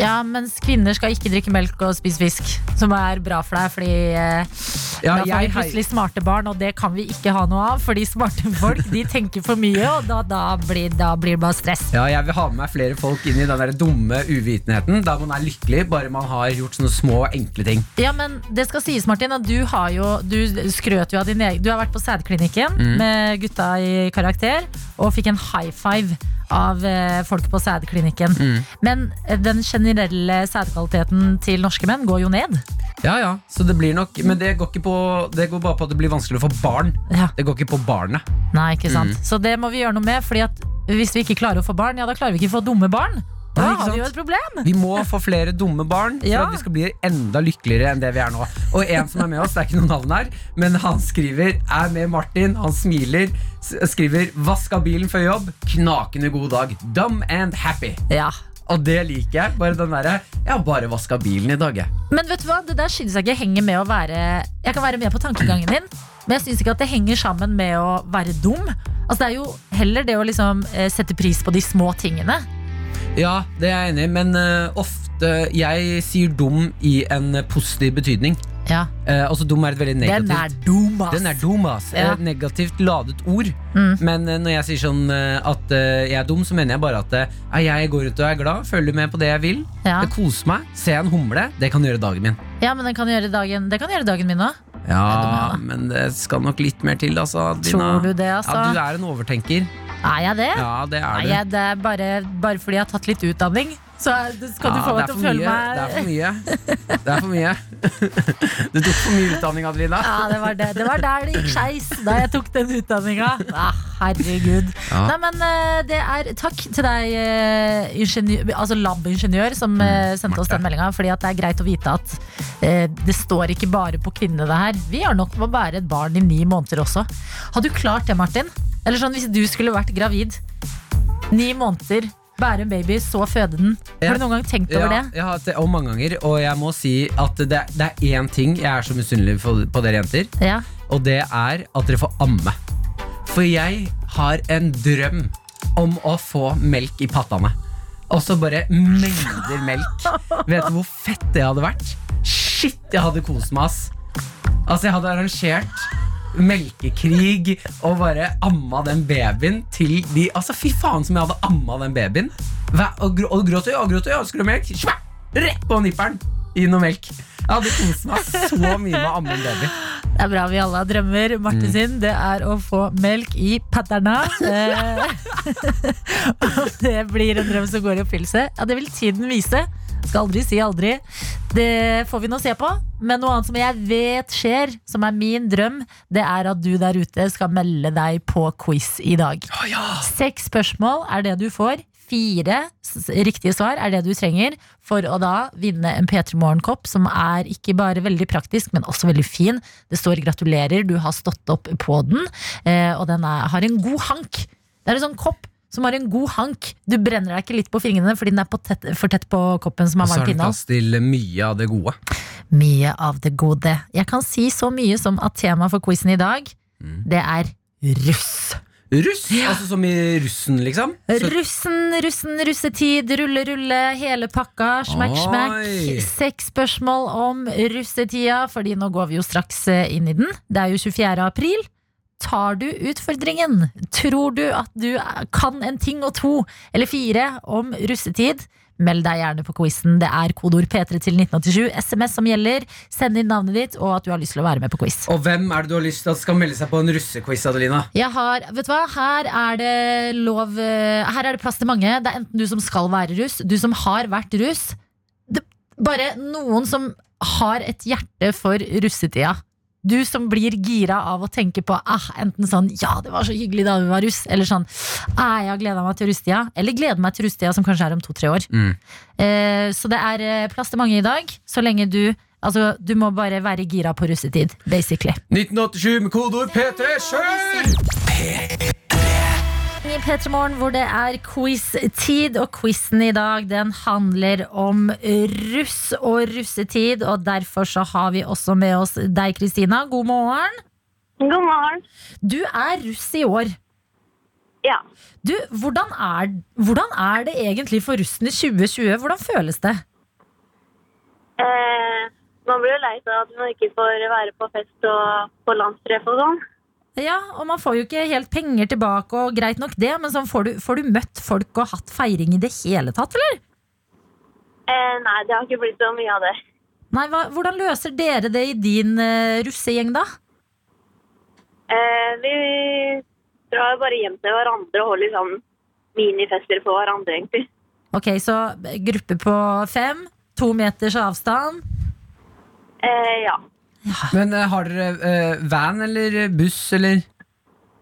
Speaker 3: Ja, mens kvinner skal ikke drikke melk og spise fisk, som er bra for deg, fordi eh,
Speaker 4: Ja,
Speaker 3: da får vi plutselig smarte barn, og det kan vi ikke ha noe av, fordi smarte folk de tenker for mye, og da, da, blir, da blir det bare stress.
Speaker 4: Ja, jeg vil ha med meg flere folk inn i den der dumme uvitenheten, da man er lykkelig bare man har gjort sånne små, enkle ting.
Speaker 3: Ja, men det skal sies, Martin, at du har jo Du skrøt jo av din egen Du har vært på sædklinikken
Speaker 4: Mm.
Speaker 3: med gutta i karakter, og fikk en high five av eh, folk på sædklinikken.
Speaker 4: Mm.
Speaker 3: Men eh, den generelle sædkvaliteten til norske menn går jo ned.
Speaker 4: Ja, ja, så det blir nok Men det går, ikke på, det går bare på at det blir vanskelig å få barn.
Speaker 3: Ja.
Speaker 4: Det går ikke på barnet.
Speaker 3: Nei, ikke sant.
Speaker 4: Mm.
Speaker 3: Så det må vi gjøre noe med, Fordi at hvis vi ikke klarer å få barn, ja, da klarer vi ikke å få dumme barn. Da har vi jo et problem.
Speaker 4: Vi må få flere dumme barn for
Speaker 3: Ja.
Speaker 4: at vi skal bli enda lykkeligere enn det vi er nå. Og en som er med oss, det er ikke noe navn her, men han skriver er med Martin, han smiler, skriver 'vaska bilen før jobb', knakende god dag. Dumb and happy.
Speaker 3: Ja.
Speaker 4: Og det liker jeg. Bare den derre 'jeg har bare vaska bilen i dag', jeg.
Speaker 3: Men vet du hva, det der synes jeg ikke henger med å være Jeg kan være med på tankegangen din, men jeg syns ikke at det henger sammen med å være dum. Altså Det er jo heller det å liksom eh, sette pris på de små tingene.
Speaker 4: Ja, det er jeg enig i, men eh, ofte Jeg sier dum i en positiv betydning.
Speaker 3: Ja,
Speaker 4: Eh, altså dum er et veldig negativt
Speaker 3: Den er dum, ass.
Speaker 4: Den er dum, ass.
Speaker 3: Ja.
Speaker 4: Eh, Negativt ladet ord.
Speaker 3: Mm.
Speaker 4: Men eh, når jeg sier sånn eh, at eh, jeg er dum, så mener jeg bare at eh, jeg går ut og er glad, følger med på det jeg vil.
Speaker 3: Ja.
Speaker 4: Jeg koser meg. Ser jeg en humle, det kan gjøre dagen min.
Speaker 3: ja, men den kan gjøre dagen, det kan gjøre dagen min òg.
Speaker 4: Ja, men det skal nok litt mer til, altså. Dina.
Speaker 3: Tror du det, altså?
Speaker 4: Ja, du er en overtenker.
Speaker 3: Er jeg det?
Speaker 4: Ja, det er er
Speaker 3: jeg, det er bare, bare fordi jeg har tatt litt utdanning. Så skal du
Speaker 4: Ja,
Speaker 3: få meg til å føle meg
Speaker 4: Det er for mye. Det er for mye. (laughs) Du tok for mye utdanning, Adelina.
Speaker 3: Ja, det var, det. det var der det gikk skeis da jeg tok den utdanninga. Ah, herregud.
Speaker 4: Ja.
Speaker 3: Nei, men eh, det er Takk til deg, eh, ingeniør, altså lab-ingeniør, som mm, sendte oss den meldinga. Fordi at det er greit å vite at eh, det står ikke bare på kvinnene, det her. Vi har nok med å bære et barn i ni måneder også. Har du klart det, Martin? Eller sånn hvis du skulle vært gravid. Ni måneder, bære en baby, så føde den. Har du noen gang tenkt over
Speaker 4: Ja,
Speaker 3: det?
Speaker 4: jeg har hatt det og mange ganger, og jeg må si at det, det er én ting jeg er så misunnelig på, på dere jenter,
Speaker 3: Ja.
Speaker 4: og det er at dere får amme. For jeg har en drøm om å få melk i pattene. Og så bare mengder melk. Vet du hvor fett det hadde vært? Shit, jeg hadde kost meg, ass. Altså, jeg hadde arrangert melkekrig og bare amma den babyen til de Altså, fy faen som jeg hadde amma den babyen. Og, gråtøy og gråt og gråt og skulle ha melk? Svær, Rett på nipperen! I noe melk. Jeg hadde kost meg så mye med å amme en baby.
Speaker 3: Det er bra vi alle har drømmer. Marte
Speaker 4: Mm.
Speaker 3: sin, det er å få melk i patterna. (laughs) Eh, (laughs) og det blir en drøm som går i oppfyllelse. Ja, det vil tiden vise. Skal aldri si aldri. Det får vi nå se på. Men noe annet som jeg vet skjer, som er min drøm, det er at du der ute skal melde deg på quiz i dag. Seks spørsmål er det du får. Fire riktige svar er det du trenger for å da vinne en P3 Morgen-kopp, som er ikke bare veldig praktisk, men også veldig fin. Det står 'gratulerer, du har stått opp på den', eh, og den er, har en god hank. Det er en sånn kopp som har en god hank. Du brenner deg ikke litt på fingrene fordi den er på tett, for tett på koppen som
Speaker 4: Og så har den plass til mye av det gode.
Speaker 3: Mye av det gode. Jeg kan si så mye som at temaet for quizen i dag,
Speaker 4: Mm.
Speaker 3: det er russ.
Speaker 4: Russ? Altså som i russen, liksom? Så,
Speaker 3: Russen, russen, russetid, rulle, rulle, hele pakka, smack.
Speaker 4: Oi.
Speaker 3: Seks spørsmål om russetida, fordi nå går vi jo straks eh, inn i den. Det er jo 24. april. Tar du utfordringen? Tror du at du kan en ting og to eller fire om russetid? Meld deg gjerne på quizen. Det er kodeord P3 til 1987. SMS som gjelder. Send inn navnet ditt og at du har lyst til å være med på quiz.
Speaker 4: og hvem er det du har lyst til at skal melde seg på en russequiz, Adelina?
Speaker 3: Jeg har, vet du hva, Her er det lov eh, Her er det plass til mange. Det er enten du som skal være russ, du som har vært russ. Det, bare noen som har et hjerte for russetida. Du som blir gira av å tenke på ah, enten sånn 'ja, det var så hyggelig da vi var russ', eller sånn 'ah, 'jeg har gleda meg til russetida', eller 'gleder meg til russetida', som kanskje er om to-tre år.
Speaker 4: Mm.
Speaker 3: Eh, så det er eh, plass til mange i dag, så lenge du Altså, du må bare være gira på russetid, basically.
Speaker 4: 1987 med kodeord P3, kjør!
Speaker 3: I P3 Morgen hvor det er quiz-tid, og quizen i dag den handler om russ og russetid. Og derfor så har vi også med oss deg, Kristina. God morgen.
Speaker 7: God morgen.
Speaker 3: Du er russ i år.
Speaker 7: Ja.
Speaker 3: Du, hvordan er, hvordan er det egentlig for russen i 2020? Hvordan føles det?
Speaker 7: Eh, man blir jo lei seg at man ikke får være på fest og på landstreff og sånn.
Speaker 3: Ja, og man får jo ikke helt penger tilbake, og greit nok det, men sånn, får, du, får du møtt folk og hatt feiring i det hele tatt, eller?
Speaker 7: Eh, nei, det har ikke blitt så mye av det.
Speaker 3: Nei, hva, Hvordan løser dere det i din eh, russegjeng, da?
Speaker 7: Eh, vi drar bare hjem til hverandre og holder sånn minifester på hverandre, egentlig.
Speaker 3: Ok, så gruppe på fem, to meters avstand.
Speaker 7: Eh, ja. (laughs)
Speaker 4: Men eh, har dere eh, van eller buss eller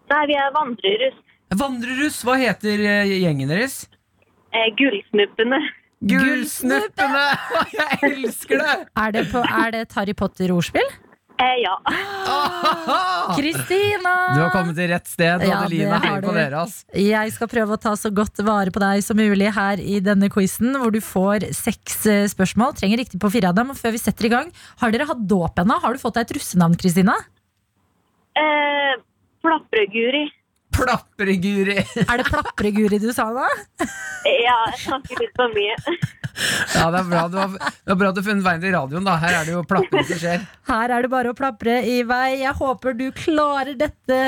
Speaker 7: Nei, vi er vandrerus.
Speaker 4: Vandreruss? Hva heter eh, gjengen deres?
Speaker 7: Eh, Gullsnuppene.
Speaker 4: Gullsnuppene! (laughs) Jeg elsker det!
Speaker 3: Er det, på, er det et Harry Potter-ordspill?
Speaker 7: Eh, ja.
Speaker 3: Kristina!
Speaker 4: Du har kommet til rett sted,
Speaker 3: Ja,
Speaker 4: Adeline
Speaker 3: det har
Speaker 4: henger på dere. ass
Speaker 3: Jeg skal prøve å ta så godt vare på deg som mulig her i denne quizen, hvor du får seks eh, spørsmål. Trenger riktig på fire av dem. Og før vi setter i gang, har dere hatt dåp ennå? Har du fått deg et russenavn, Kristina?
Speaker 7: Eh, Plapreguri.
Speaker 4: Plapreguri! (laughs)
Speaker 3: Er det Plapreguri du sa da?
Speaker 7: Eh, ja, jeg snakker litt for mye.
Speaker 4: Ja, det er bra du har, det er bra du har funnet veien til radioen. da Her er det jo plapring som skjer.
Speaker 3: Her er det bare å plapre i vei. Jeg håper du klarer dette,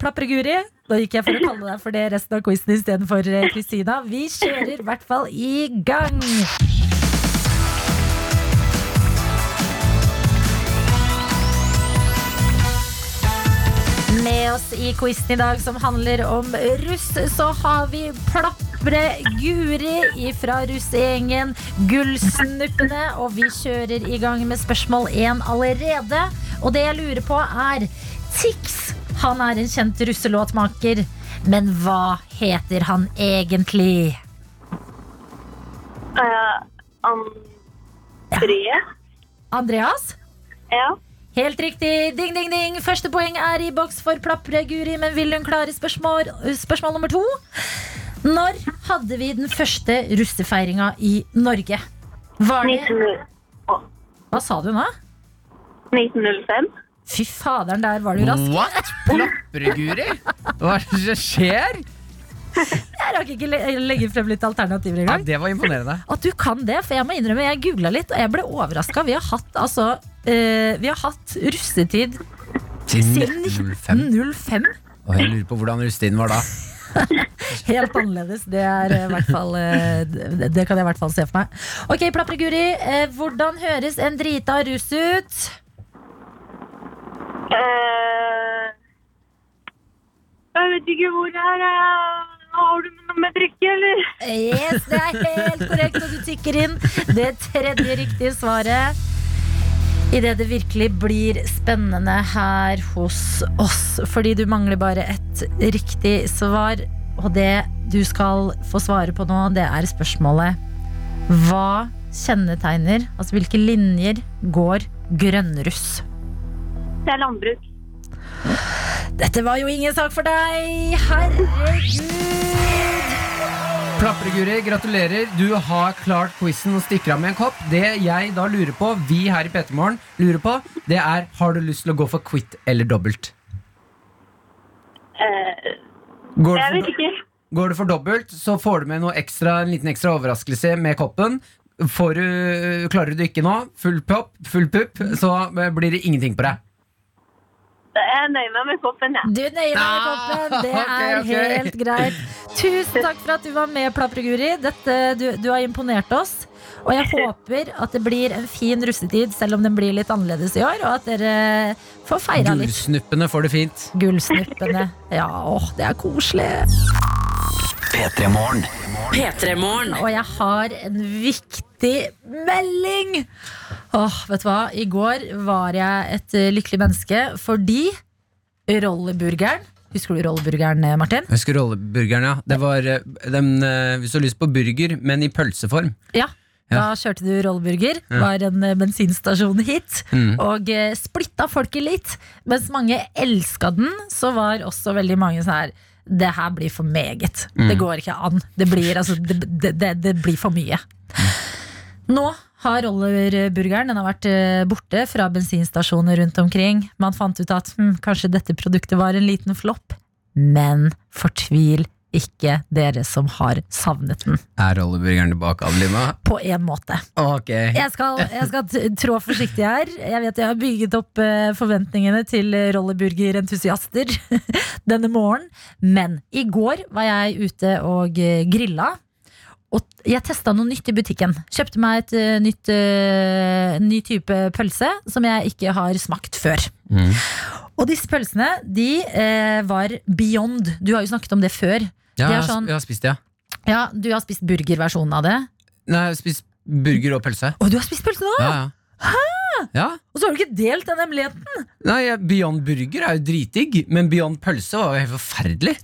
Speaker 3: Plapreguri. Da gikk jeg for å kalle deg for det resten av quizen istedenfor eh, Kristina. Vi kjører i hvert fall i gang. Med oss i quizen i dag som handler om russ, så har vi Plapre Guri fra russegjengen Gullsnuppene. Og vi kjører i gang med spørsmål én allerede. Og det jeg lurer på, er Tix. Han er en kjent russelåtmaker. Men hva heter han egentlig?
Speaker 7: Andre? André.
Speaker 3: Andreas?
Speaker 7: Ja.
Speaker 3: Helt riktig. Ding, ding, ding. Første poeng er i boks for Plapre Guri, men vil hun klare spørsmål, spørsmål nummer to? Når hadde vi den første russefeiringa i Norge? Var det
Speaker 7: 19,
Speaker 3: Hva sa du nå?
Speaker 7: 1905.
Speaker 3: Fy faderen, der var du rask.
Speaker 4: What? Plapreguri? Hva er det som skjer?
Speaker 3: Jeg rakk ikke le- legge frem litt alternativer
Speaker 4: Ja,
Speaker 3: engang.
Speaker 4: det var imponerende.
Speaker 3: At du kan det, for jeg må innrømme, jeg googla litt, og jeg ble overraska. Vi har hatt altså eh, Vi har hatt russetid siden
Speaker 4: 1905.
Speaker 3: 1905.
Speaker 4: Og jeg lurer på hvordan russetiden var da. (laughs)
Speaker 3: Helt annerledes. Det, er eh, hvert fall, eh, det, det kan jeg i hvert fall se for meg. Ok, Plapreguri. Eh, hvordan høres en drita russ ut?
Speaker 7: Uh, jeg vet ikke hvor det er. Har du noe med drikke, eller?
Speaker 3: Yes, det er helt korrekt, og du tikker inn det tredje riktige svaret. Idet det virkelig blir spennende her hos oss. Fordi du mangler bare et riktig svar. Og det du skal få svare på nå, det er spørsmålet Hva kjennetegner, altså hvilke linjer går grønnruss?
Speaker 7: Det er landbruk.
Speaker 3: Dette var jo ingen sak for deg! Herregud!
Speaker 4: Plapreguri, gratulerer. Du har klart quizen og stikker av med en kopp. Det jeg da lurer på, vi her i P3 lurer på, det er har du lyst til å gå for quit eller dobbelt?
Speaker 7: Eh,
Speaker 4: Går
Speaker 7: jeg vet
Speaker 4: for,
Speaker 7: ikke.
Speaker 4: går du for dobbelt, så får du med noe ekstra, en liten ekstra overraskelse med koppen. Får du, klarer du ikke nå, full pop, full pupp, så blir det ingenting på deg.
Speaker 7: Jeg nøyer meg med koppen, jeg.
Speaker 3: Du nøyer deg med koppen. Det
Speaker 4: er okay,
Speaker 3: er helt greit. Tusen takk for at du var med, Plapreguri. Dette, du, du har imponert oss. Og jeg håper at det blir en fin russetid, selv om den blir litt annerledes i år. Og at dere får feira litt.
Speaker 4: Gullsnuppene får det fint.
Speaker 3: Gullsnuppene. Ja, åh, det er koselig.
Speaker 8: P3morgen.
Speaker 2: P3morgen.
Speaker 3: Og jeg har en viktig melding! Åh, vet du hva? I går var jeg et eh, lykkelig menneske fordi rolleburgeren Husker du rolleburgeren, eh, Martin?
Speaker 4: Jeg husker rolleburgeren, ja. Det var eh, den, hvis du har lyst på burger, men i pølseform.
Speaker 3: Ja. Da kjørte du rolleburger. Var en eh, bensinstasjon-hit.
Speaker 4: Mm.
Speaker 3: Og splitta folket litt. Mens mange elska den, så var også veldig mange sånn her Det her blir for meget. Det går ikke an. Det blir, altså, det, det, det, det blir for mye. Nå har rollerburgeren den har vært eh, borte fra bensinstasjoner rundt omkring. Man fant ut at hm, kanskje dette produktet var en liten flopp. Men fortvil ikke dere som har savnet den.
Speaker 4: Er rolleburgeren tilbake, Adelina?
Speaker 3: På en måte.
Speaker 4: Ok.
Speaker 3: Jeg skal, jeg skal trå forsiktig her. Jeg vet jeg har bygget opp eh, forventningene til rollerburgerentusiaster (laughs) denne morgenen. Men i går var jeg ute og eh, grilla. Og jeg testa noe nytt i butikken. Kjøpte meg et uh, nytt, uh, ny type pølse som jeg ikke har smakt før.
Speaker 4: Mm.
Speaker 3: Og disse pølsene de uh, var beyond. Du har jo snakket om det før.
Speaker 4: Ja,
Speaker 3: Det sånn-
Speaker 4: jeg har spist det, ja.
Speaker 3: Ja, Du har spist burgerversjonen av det.
Speaker 4: Nei, jeg har spist burger og pølse.
Speaker 3: Og du har spist pølse nå!
Speaker 4: Ja, ja. Ja.
Speaker 3: Og så har du ikke delt den hemmeligheten!
Speaker 4: Nei, Beyond burger er jo dritdigg, men Beyond pølse var jo helt forferdelig.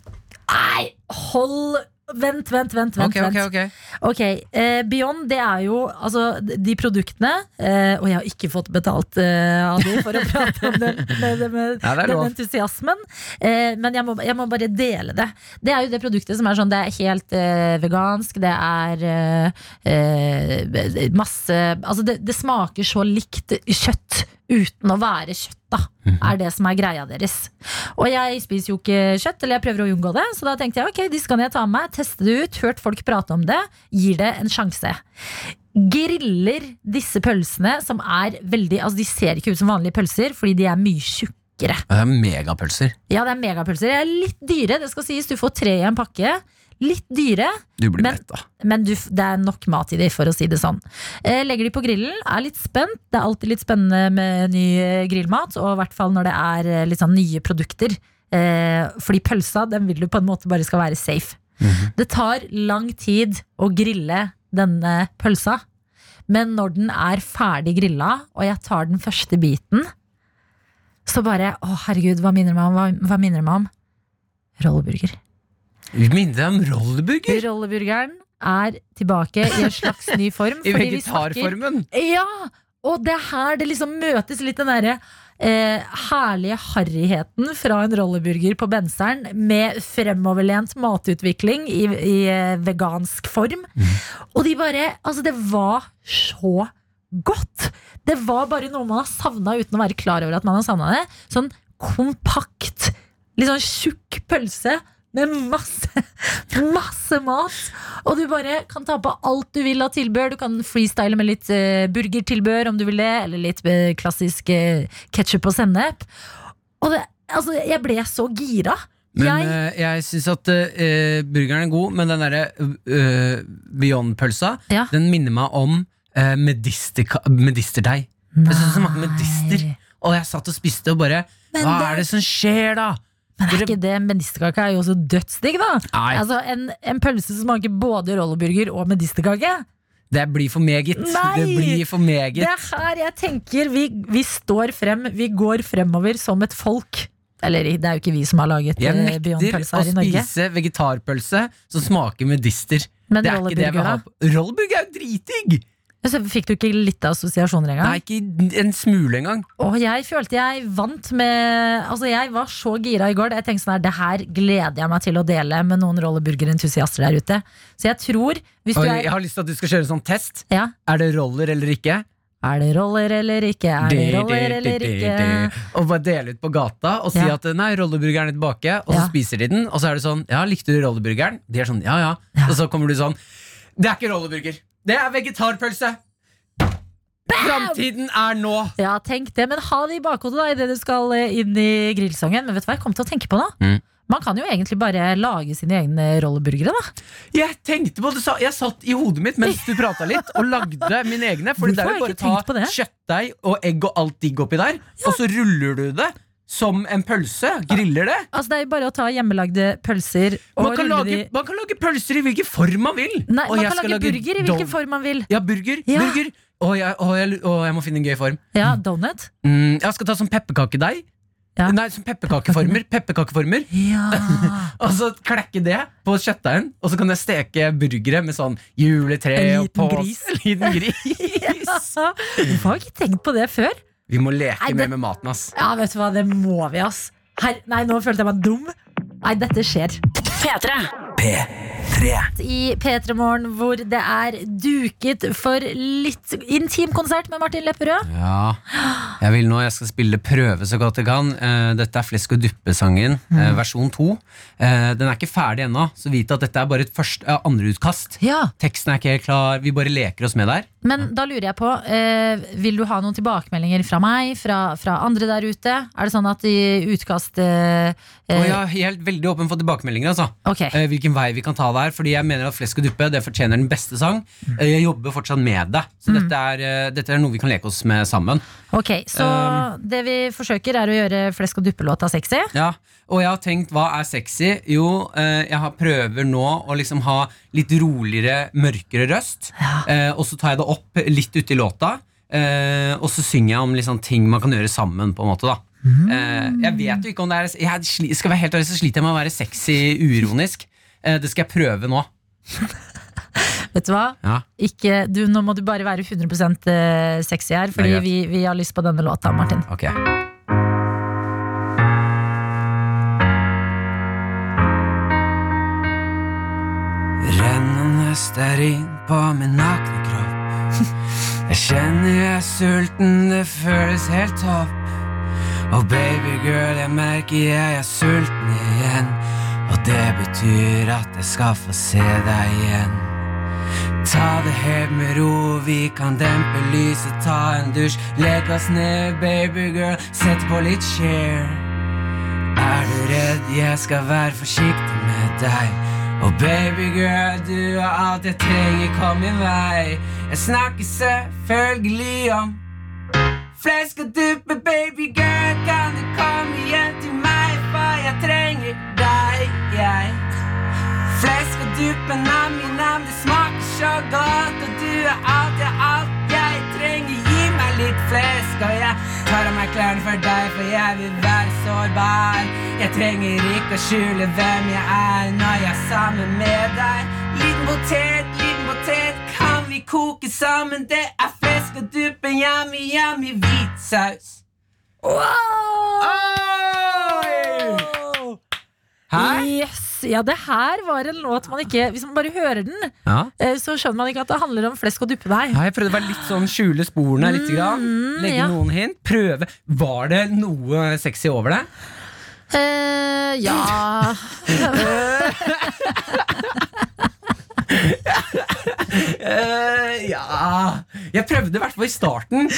Speaker 3: Nei, hold Vent, vent, vent. vent,
Speaker 4: Ok, ok,
Speaker 3: vent.
Speaker 4: ok
Speaker 3: Ok, eh, Beyond, det er jo altså, de produktene eh, Og jeg har ikke fått betalt eh, av de for å (laughs) prate om den, med, med,
Speaker 4: Ja, det er
Speaker 3: den
Speaker 4: lov.
Speaker 3: entusiasmen. Eh, men jeg må, jeg må bare dele det. Det er jo det produktet som er sånn Det er helt eh, vegansk, det er eh, eh, masse Altså, det, det smaker så likt kjøtt uten å være kjøtt, da. Er det som er greia deres. Og jeg spiser jo ikke kjøtt, eller jeg prøver å unngå det, så da tenkte jeg ok, disse kan jeg ta med meg, teste det ut, hørt folk prate om det, gir det en sjanse. Griller disse pølsene, som er veldig Altså, de ser ikke ut som vanlige pølser, fordi de er mye tjukkere.
Speaker 4: Det er megapølser.
Speaker 3: Ja, det er megapølser. De er litt dyre, det skal sies. Du får tre i en pakke. Litt dyre,
Speaker 4: Du
Speaker 3: Men- men du, det er nok mat i de, for å si det sånn. Eh, legger de på grillen, er litt spent. Det er alltid litt spennende med ny eh, grillmat, og i hvert fall når det er eh, litt sånn nye produkter. Eh, fordi pølsa, den vil du på en måte bare skal være safe. Det tar lang tid å grille denne pølsa, men når den er ferdig grilla, og jeg tar den første biten, så bare Å, herregud, hva minner det meg om? Hva, hva minner det meg om? Rolleburger.
Speaker 4: Minner deg om rolleburger?
Speaker 3: Rolleburgeren er tilbake i en slags ny form. (laughs)
Speaker 4: I vegetarformen?
Speaker 3: Ja! Og det er her det liksom møtes litt den derre eh, herlige harryheten fra en rolleburger på Benseren med fremoverlent matutvikling i, i eh, vegansk form. Og de bare Altså, det var så godt! Det var bare noe man har savna uten å være klar over at man har savna det. Sånn kompakt, litt sånn tjukk pølse med masse, masse mat. Og du bare kan ta på alt du vil av tilbør. Du kan freestyle med litt uh, burgertilbør om du vil det, eller litt uh, klassisk uh, ketsjup og sennep. Og det, altså, jeg ble så gira.
Speaker 4: Men
Speaker 3: jeg,
Speaker 4: jeg, syns at eh, burgeren er god, men den derre eh, Beyond-pølsa,
Speaker 3: Ja.
Speaker 4: den minner meg om medisterdeig. Jeg syns det smaker medister. Og jeg satt og spiste og bare Hva er det som skjer, da?
Speaker 3: Men er ikke det medisterkake er jo også dødsdigg, da?
Speaker 4: Nei.
Speaker 3: Altså, en, en pølse som smaker både rolleburger og medisterkake.
Speaker 4: Det blir for meget.
Speaker 3: Nei!
Speaker 4: Det blir for meget.
Speaker 3: Det er her jeg tenker vi, vi står frem, vi går fremover som et folk. Eller det er jo ikke vi som har laget eh, Beyond-pølse her i Norge.
Speaker 4: Jeg nekter å spise vegetarpølse som smaker medister.
Speaker 3: Men
Speaker 4: det er ikke det jeg vil ha. Rolleburger er jo dritdigg!
Speaker 3: Så fikk du ikke litt assosiasjoner engang?
Speaker 4: Nei, ikke en smule engang.
Speaker 3: Og jeg følte jeg vant med Altså jeg var så gira i går. Jeg tenkte sånn her, Det her gleder jeg meg til å dele med noen rolleburgerentusiaster der ute. Så jeg tror, hvis du er
Speaker 4: jeg har lyst til at du skal kjøre en sånn test.
Speaker 3: ja,
Speaker 4: Er det roller eller ikke?
Speaker 3: Er det roller eller ikke? Er det roller eller ikke?
Speaker 4: Og bare dele ut på gata og si
Speaker 3: Ja.
Speaker 4: at nei, rolleburgeren er tilbake, og så
Speaker 3: Ja.
Speaker 4: spiser de den. Og så er det sånn, ja, likte du rolleburgeren? De er sånn, ja, ja.
Speaker 3: Ja.
Speaker 4: Og så kommer du sånn, det er ikke rolleburger. Det er vegetarpølse. Framtiden er nå.
Speaker 3: Ja, tenk det, men ha det i bakhodet da idet du skal eh, inn i grillsongen. Men vet du hva jeg kom til å tenke på nå?
Speaker 4: Mm.
Speaker 3: Man kan jo egentlig bare lage sine egne rolleburgere, da.
Speaker 4: Jeg tenkte på det, sa- jeg satt i hodet mitt mens du prata litt, og lagde mine egne. For det er jo bare å ta kjøttdeig og egg og alt digg oppi der, og så ruller du det som en pølse. Griller det.
Speaker 3: Altså Det er jo bare å ta hjemmelagde pølser og
Speaker 4: Man kan,
Speaker 3: rulle
Speaker 4: lage,
Speaker 3: de
Speaker 4: man kan lage pølser i hvilken form man vil.
Speaker 3: Nei,
Speaker 4: Og
Speaker 3: man kan
Speaker 4: skal
Speaker 3: lage burger i hvilken form man vil.
Speaker 4: Ja, burger.
Speaker 3: Ja.
Speaker 4: burger. Å, jeg, å, jeg, å, jeg må finne en gøy form.
Speaker 3: Ja, donut.
Speaker 4: Mm, jeg skal ta sånn pepperkakedeig.
Speaker 3: Ja.
Speaker 4: Nei, som pepperkakeformer. (laughs) Pepperkakeformer.
Speaker 3: Ja. (laughs)
Speaker 4: Og så klekke det på kjøttdeigen, og så kan jeg steke burgere med sånn juletre og pås-
Speaker 3: gris. (laughs)
Speaker 4: En liten gris.
Speaker 3: Hvorfor har ikke tenkt på det før?
Speaker 4: Vi må leke
Speaker 3: Nei, det-
Speaker 4: mer med maten, ass.
Speaker 3: Ja, vet du hva, det må vi, ass. Her, nei, nå følte jeg meg dum. Nei, dette skjer.
Speaker 2: P3.
Speaker 3: I P3 Morgen hvor det er duket for litt intim konsert med Martin Lepperød.
Speaker 4: Ja, jeg vil nå, jeg skal spille prøve så godt jeg kan. Eh, Dette er Flesk og duppe-sangen, eh, versjon 2. Eh, Den er ikke ferdig ennå, så vit at dette er bare et første, eh, andreutkast.
Speaker 3: Ja,
Speaker 4: Teksten er ikke helt klar, vi bare leker oss med der.
Speaker 3: Men da lurer jeg på, eh, vil du ha noen tilbakemeldinger fra meg, fra, fra andre der ute? Er det sånn at i utkast eh, eh,
Speaker 4: jeg er helt veldig åpen for tilbakemeldinger. Altså.
Speaker 3: Ok.
Speaker 4: Eh, Hvilken vei vi kan ta der. Fordi jeg mener at Flesk og duppe det fortjener den beste sang. Mm. Jeg jobber fortsatt med det. Så dette, er, eh, dette er noe vi kan leke oss med sammen.
Speaker 3: Ok, Så
Speaker 4: Um,
Speaker 3: det vi forsøker, er å gjøre flesk og duppe-låta sexy?
Speaker 4: Ja, Og jeg har tenkt, hva er sexy? Jo, eh, jeg prøver nå å liksom ha litt roligere, mørkere røst. Eh, og så tar jeg det opp litt uti låta. Eh, og så synger jeg om liksom ting man kan gjøre sammen. på en måte da Mm. Jeg vet jo ikke om det er Jeg skal være helt ærlig, så sliter jeg med å være sexy uironisk. Eh, det skal jeg prøve nå. (laughs)
Speaker 3: Vet du hva?
Speaker 4: Ja.
Speaker 3: Ikke, du, nå må du bare være 100 eh, sexy her, fordi vi, vi har lyst på denne låta, Martin.
Speaker 4: Ok Rennende stearin på min nakne. Jeg kjenner jeg er sulten, det føles helt topp. Og baby girl, jeg merker jeg er sulten igjen. Og det betyr at jeg skal få se deg igjen. Ta det helt med ro, vi kan dempe lyset, ta en dusj. Legg oss ned, baby girl, sett på litt share. Er du redd, jeg skal være forsiktig med deg. Og baby girl, du er alt jeg trenger, kom min vei. Jeg snakker selvfølgelig om flesk og duppe, baby girl. Kan du komme hjem til meg, for jeg trenger deg, jeg. Flesk og duppe, nam-nam, det smaker så godt. Og du er alt jeg alt jeg trenger. Litt flesk, og jeg tar av meg klærne for deg, for jeg vil være sårbar. Jeg trenger ikke å skjule hvem jeg er når jeg er sammen med deg. Liten potet, liten potet, kan vi koke sammen? Det er flesk og duppe, yummy, yummy, hvit saus. Hæ?
Speaker 3: Yes, ja, det her var en låt man ikke Hvis man bare hører den,
Speaker 4: Ja.
Speaker 3: eh, så skjønner man ikke at det handler om flesk og
Speaker 4: duppedeig. jeg prøvde å være litt sånn skjule sporene litt. Grann. Legge
Speaker 3: ja.
Speaker 4: noen hint. Prøve. Var det noe sexy over det?
Speaker 3: Eh, ja (laughs) (laughs) (laughs)
Speaker 4: Eh, ja Jeg prøvde i hvert fall i starten.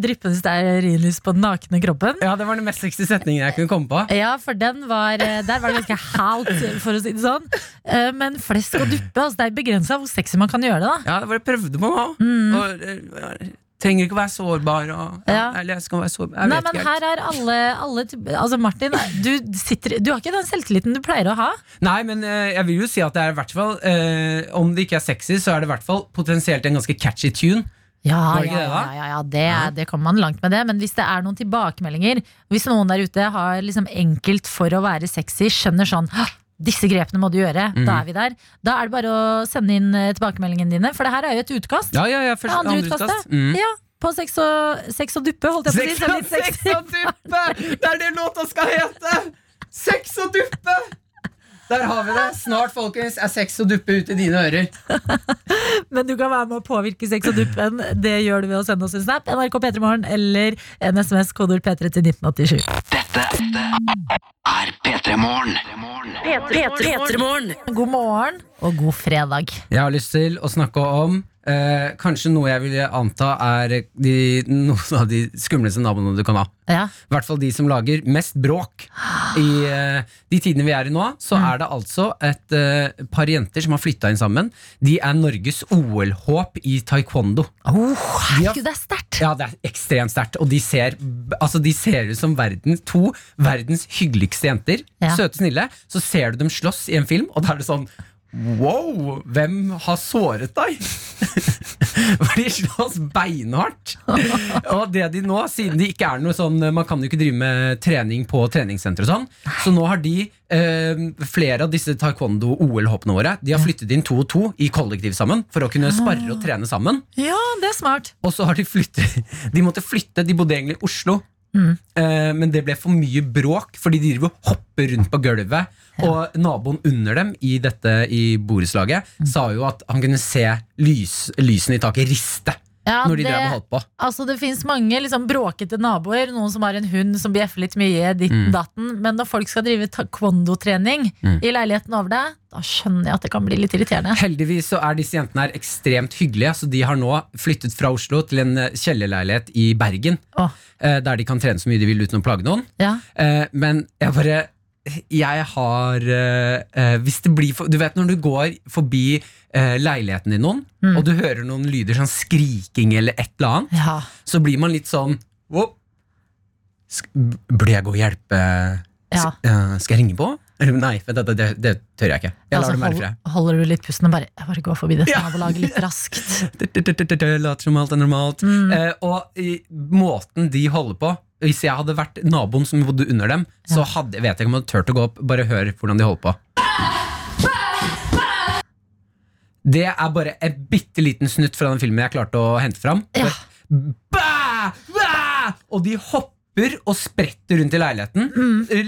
Speaker 3: Dryppende stearinlys på den nakne kroppen.
Speaker 4: Ja, Det var den mest sexy setningen jeg kunne komme på.
Speaker 3: Ja, for den var, eh, der var det ganske halt, for å si det sånn. Uh, Men flesk og duppe, altså, det er begrensa hvor sexy man kan gjøre det. da
Speaker 4: Ja, det var det jeg prøvde på nå. Og, eh, trenger ikke å være sårbar. Og, ja.
Speaker 3: Ja.
Speaker 4: Eller jeg skal være sårbar. Jeg
Speaker 3: Nei, men her er alle, alle Altså Martin, du, sitter, du har ikke den selvtilliten du pleier å ha.
Speaker 4: Nei, men eh, jeg vil jo si at det er i hvert fall eh, Om det ikke er sexy, så er det i hvert fall potensielt en ganske catchy tune.
Speaker 3: Ja, ja, ja, ja, ja det, det kommer man langt med det. Men hvis det er noen tilbakemeldinger, hvis noen der ute har liksom enkelt for å være sexy, skjønner sånn «Hå, disse grepene må du gjøre,
Speaker 4: Mm.
Speaker 3: da er vi der. Da er det bare å sende inn eh, tilbakemeldingene dine, for det her er jo et utkast.
Speaker 4: Ja, ja, ja, først,
Speaker 3: andre
Speaker 4: andre
Speaker 3: utkastet.
Speaker 4: utkast. Mm.
Speaker 3: Ja, på sex og, sex og duppe, holdt jeg på å si.
Speaker 4: Sex og duppe! Det er det låta skal hete! Sex og duppe! Der har vi det. Snart folkens, er sex og duppe ute i dine ører. (laughs)
Speaker 3: Men du kan være med å påvirke sex og duppen. Det gjør du ved å sende oss en snap, NRK P3morgen eller en SMS kodord P3 til 1987.
Speaker 8: Dette er P3 Morgen.
Speaker 2: P3morgen.
Speaker 3: God morgen og god fredag.
Speaker 4: Jeg har lyst til å snakke om eh, kanskje noe jeg vil anta er de, noen av de skumleste naboene du kan ha.
Speaker 3: Ja.
Speaker 4: I hvert fall de som lager mest bråk. I eh, de tidene vi er i nå, så er det altså et eh, par jenter som har flytta inn sammen. De er Norges OL-håp i taekwondo.
Speaker 3: Oh, herregud, det er sterkt!
Speaker 4: Ja, det er ekstremt sterkt. Og de ser, altså de ser ut som verden, to verdens hyggeligste jenter.
Speaker 3: Ja.
Speaker 4: Søte, snille. Så ser du dem slåss i en film, og da er det sånn Wow, hvem har såret deg? (laughs) For de slåss beinhardt. Og det de nå, siden de ikke er noe sånn Man kan jo ikke drive med trening på treningssenter og sånn, så nå har de eh, flere av disse taekwondo-OL-hoppene våre De har flyttet inn to og to i kollektiv sammen for å kunne sparre og trene sammen.
Speaker 3: Ja, det er smart.
Speaker 4: Og så har de flyttet (laughs) De måtte flytte, de bodde egentlig i Oslo. Eh, men det ble for mye bråk, fordi de driver og hopper rundt på gulvet. Og naboen under dem i dette i borettslaget sa jo at han kunne se lys, lysene i taket riste
Speaker 3: Ja,
Speaker 4: når de
Speaker 3: det-
Speaker 4: drev og holdt på.
Speaker 3: Altså Det finnes mange liksom, bråkete naboer. Noen som har en hund som bjeffer litt mye. Ditten,
Speaker 4: Mm.
Speaker 3: datten Men når folk skal drive taekwondo-trening
Speaker 4: Mm.
Speaker 3: i leiligheten over deg, da skjønner jeg at det kan bli litt irriterende.
Speaker 4: Heldigvis så er disse jentene her ekstremt hyggelige, så de har nå flyttet fra Oslo til en eh, kjellerleilighet i Bergen. Eh, Der de kan trene så mye de vil uten å plage noen.
Speaker 3: Ja.
Speaker 4: Eh, Men jeg bare Jeg har eh, eh, Hvis det blir for, Du vet når du går forbi eh, leiligheten din noen,
Speaker 3: Mm.
Speaker 4: og du hører noen lyder sånn skriking eller et eller annet,
Speaker 3: Ja.
Speaker 4: så blir man litt sånn «Wow. Burde jeg gå og hjelpe?
Speaker 3: Ja.
Speaker 4: Skal jeg ringe på? Nei, det, det, det tør jeg ikke. Jeg
Speaker 3: Altså, hold, holder du litt pusten og bare bare går forbi dette
Speaker 4: Ja.
Speaker 3: nabolaget litt raskt. (laughs)
Speaker 4: Later som alt er normalt.
Speaker 3: Mm.
Speaker 4: Eh, og i måten de holder på Hvis jeg hadde vært naboen som bodde under dem, så hadde, vet jeg ikke om jeg hadde turt å gå opp. Bare hør hvordan de holder på. Det er bare en bitte liten snutt fra den filmen jeg klarte å hente fram.
Speaker 3: Ja.
Speaker 4: Bæ! Bæ! Og de hopper og spretter rundt i leiligheten.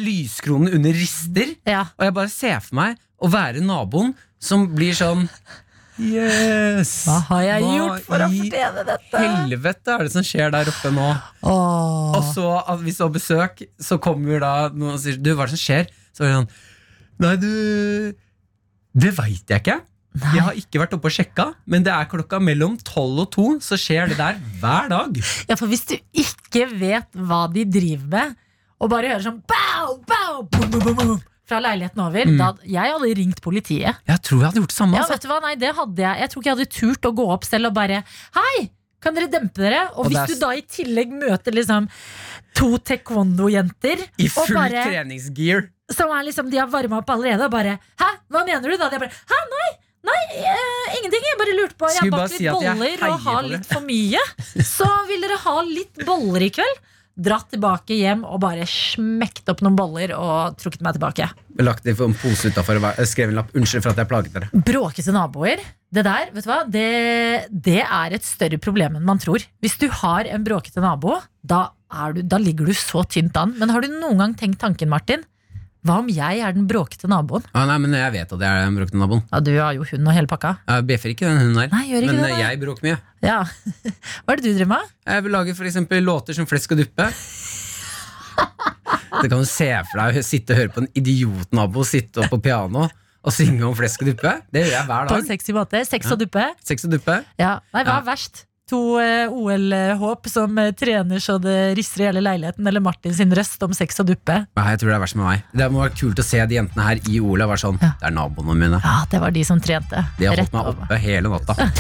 Speaker 4: Lyskronene under rister.
Speaker 3: Ja.
Speaker 4: Og jeg bare ser for meg å være naboen som blir sånn Yes!
Speaker 3: Hva har jeg
Speaker 4: Hva
Speaker 3: gjort for å fortjene dette?
Speaker 4: Helvete er det som skjer der oppe nå.
Speaker 3: Åh.
Speaker 4: Og så, hvis du har besøk, så kommer da noen og sier Du, hva er det som skjer? Så er det sånn Nei, du Det veit jeg ikke. Jeg har ikke vært oppe og sjekka, men det er klokka mellom tolv og to, så skjer det der hver dag.
Speaker 3: Ja, for hvis du ikke vet hva de driver med, og bare hører sånn bow, bow, boom, boom, boom, boom, fra leiligheten over,
Speaker 4: Mm.
Speaker 3: da Jeg hadde ringt politiet.
Speaker 4: Jeg tror jeg hadde gjort det samme.
Speaker 3: Ja,
Speaker 4: Altså.
Speaker 3: vet du hva? Nei, det hadde jeg. Jeg tror ikke jeg hadde turt å gå opp selv og bare Hei! Kan dere dempe dere? Og,
Speaker 4: Og
Speaker 3: hvis
Speaker 4: er
Speaker 3: du da i tillegg møter liksom to taekwondo-jenter
Speaker 4: I full
Speaker 3: bare,
Speaker 4: treningsgear.
Speaker 3: som er liksom, De har varma opp allerede, og bare Hæ, hva mener du? da? De bare Hæ, nei! Nei, eh, ingenting. Jeg bare lurte på Jeg har bakt litt
Speaker 4: si
Speaker 3: boller og har litt for mye. Så vil dere ha litt boller i kveld? Dratt tilbake hjem og bare smekt opp noen boller og trukket meg tilbake.
Speaker 4: Lagt det for en pose utafor og skrev en lapp. Unnskyld for at jeg plaget dere.
Speaker 3: Bråkete naboer. Det der, vet du hva? Det, det er et større problem enn man tror. Hvis du har en bråkete nabo, da, du, da ligger du så tynt an. Men har du noen gang tenkt tanken, Martin? Hva om jeg er den bråkete naboen?
Speaker 4: Ah, nei, men jeg vet at jeg er den bråkete naboen.
Speaker 3: Ja, Du har jo hund og hele pakka.
Speaker 4: Jeg bjeffer ikke den hunden der.
Speaker 3: Nei, gjør ikke
Speaker 4: men
Speaker 3: det,
Speaker 4: eh, jeg bråker mye.
Speaker 3: Ja. (laughs) Hva er det du driver med?
Speaker 4: Jeg vil lage for eksempel låter som Flesk og duppe. Det kan du se for deg sitte og høre på en idiotnabo sitte opp på piano og synge om flesk og duppe. Det gjør jeg hver dag.
Speaker 3: På en sexy måte. Sex og duppe.
Speaker 4: Sex og duppe.
Speaker 3: Ja. Nei, hva
Speaker 4: Ja.
Speaker 3: er verst? To eh, OL-håp som eh, trener så det rister i hele leiligheten, eller Martin sin røst om sex og duppe?
Speaker 4: Nei, jeg tror det er verst med meg. Det må være kult å se de jentene her i OL og være sånn
Speaker 3: Ja.
Speaker 4: Det er naboene mine.
Speaker 3: Ja, det var de som trente.
Speaker 4: De har holdt meg oppe hele natta.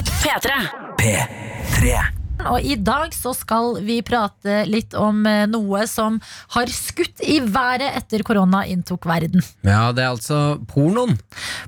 Speaker 2: P3.
Speaker 3: Og i dag så skal vi prate litt om eh, noe som har skutt i været etter korona inntok verden.
Speaker 4: Ja, det er altså pornoen.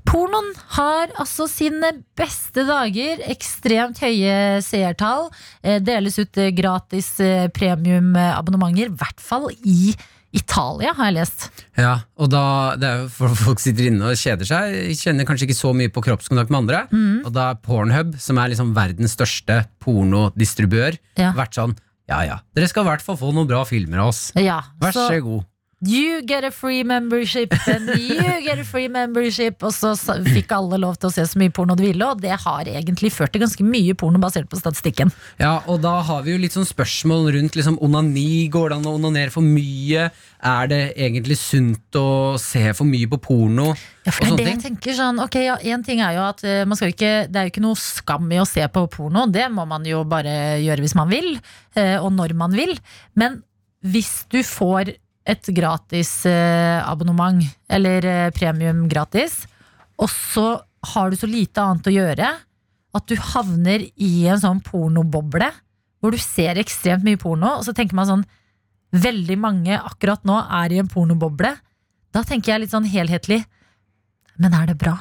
Speaker 3: Pornoen har altså sine beste dager. Ekstremt høye seertall. Eh, Deles ut eh, gratis premiumabonnementer, i hvert fall i Italia, har jeg lest.
Speaker 4: Ja, og da det er jo folk sitter inne og kjeder seg, kjenner kanskje ikke så mye på kroppskontakt med andre.
Speaker 3: Mm.
Speaker 4: Og da er Pornhub, som er liksom verdens største pornodistribuør,
Speaker 3: Ja.
Speaker 4: vært sånn Ja ja, dere skal i hvert fall få noen bra filmer av oss.
Speaker 3: Ja,
Speaker 4: Vær
Speaker 3: så
Speaker 4: så god.
Speaker 3: You get a free membership, and you get a free membership. Og så fikk alle lov til å se så mye porno de ville, og det har egentlig ført til ganske mye porno basert på statistikken.
Speaker 4: Ja, og da har vi jo litt sånn spørsmål rundt liksom onani. Går det an å onanere for mye? Er det egentlig sunt å se for mye på porno?
Speaker 3: Ja, for det er det jeg tenker sånn Ok, ja, en ting er jo at eh, man skal jo ikke, Det er jo ikke noe skam i å se på porno Det må man jo bare gjøre hvis man vil eh, Og når man vil Men hvis du får et gratis eh, Eller eh, premium gratis Og så har du så lite annet å gjøre At du havner i en sånn pornoboble Hvor du ser ekstremt mye porno Og så tenker man sånn Veldig mange akkurat nå er i en pornoboble Da tenker jeg litt sånn helhetlig men er det bra?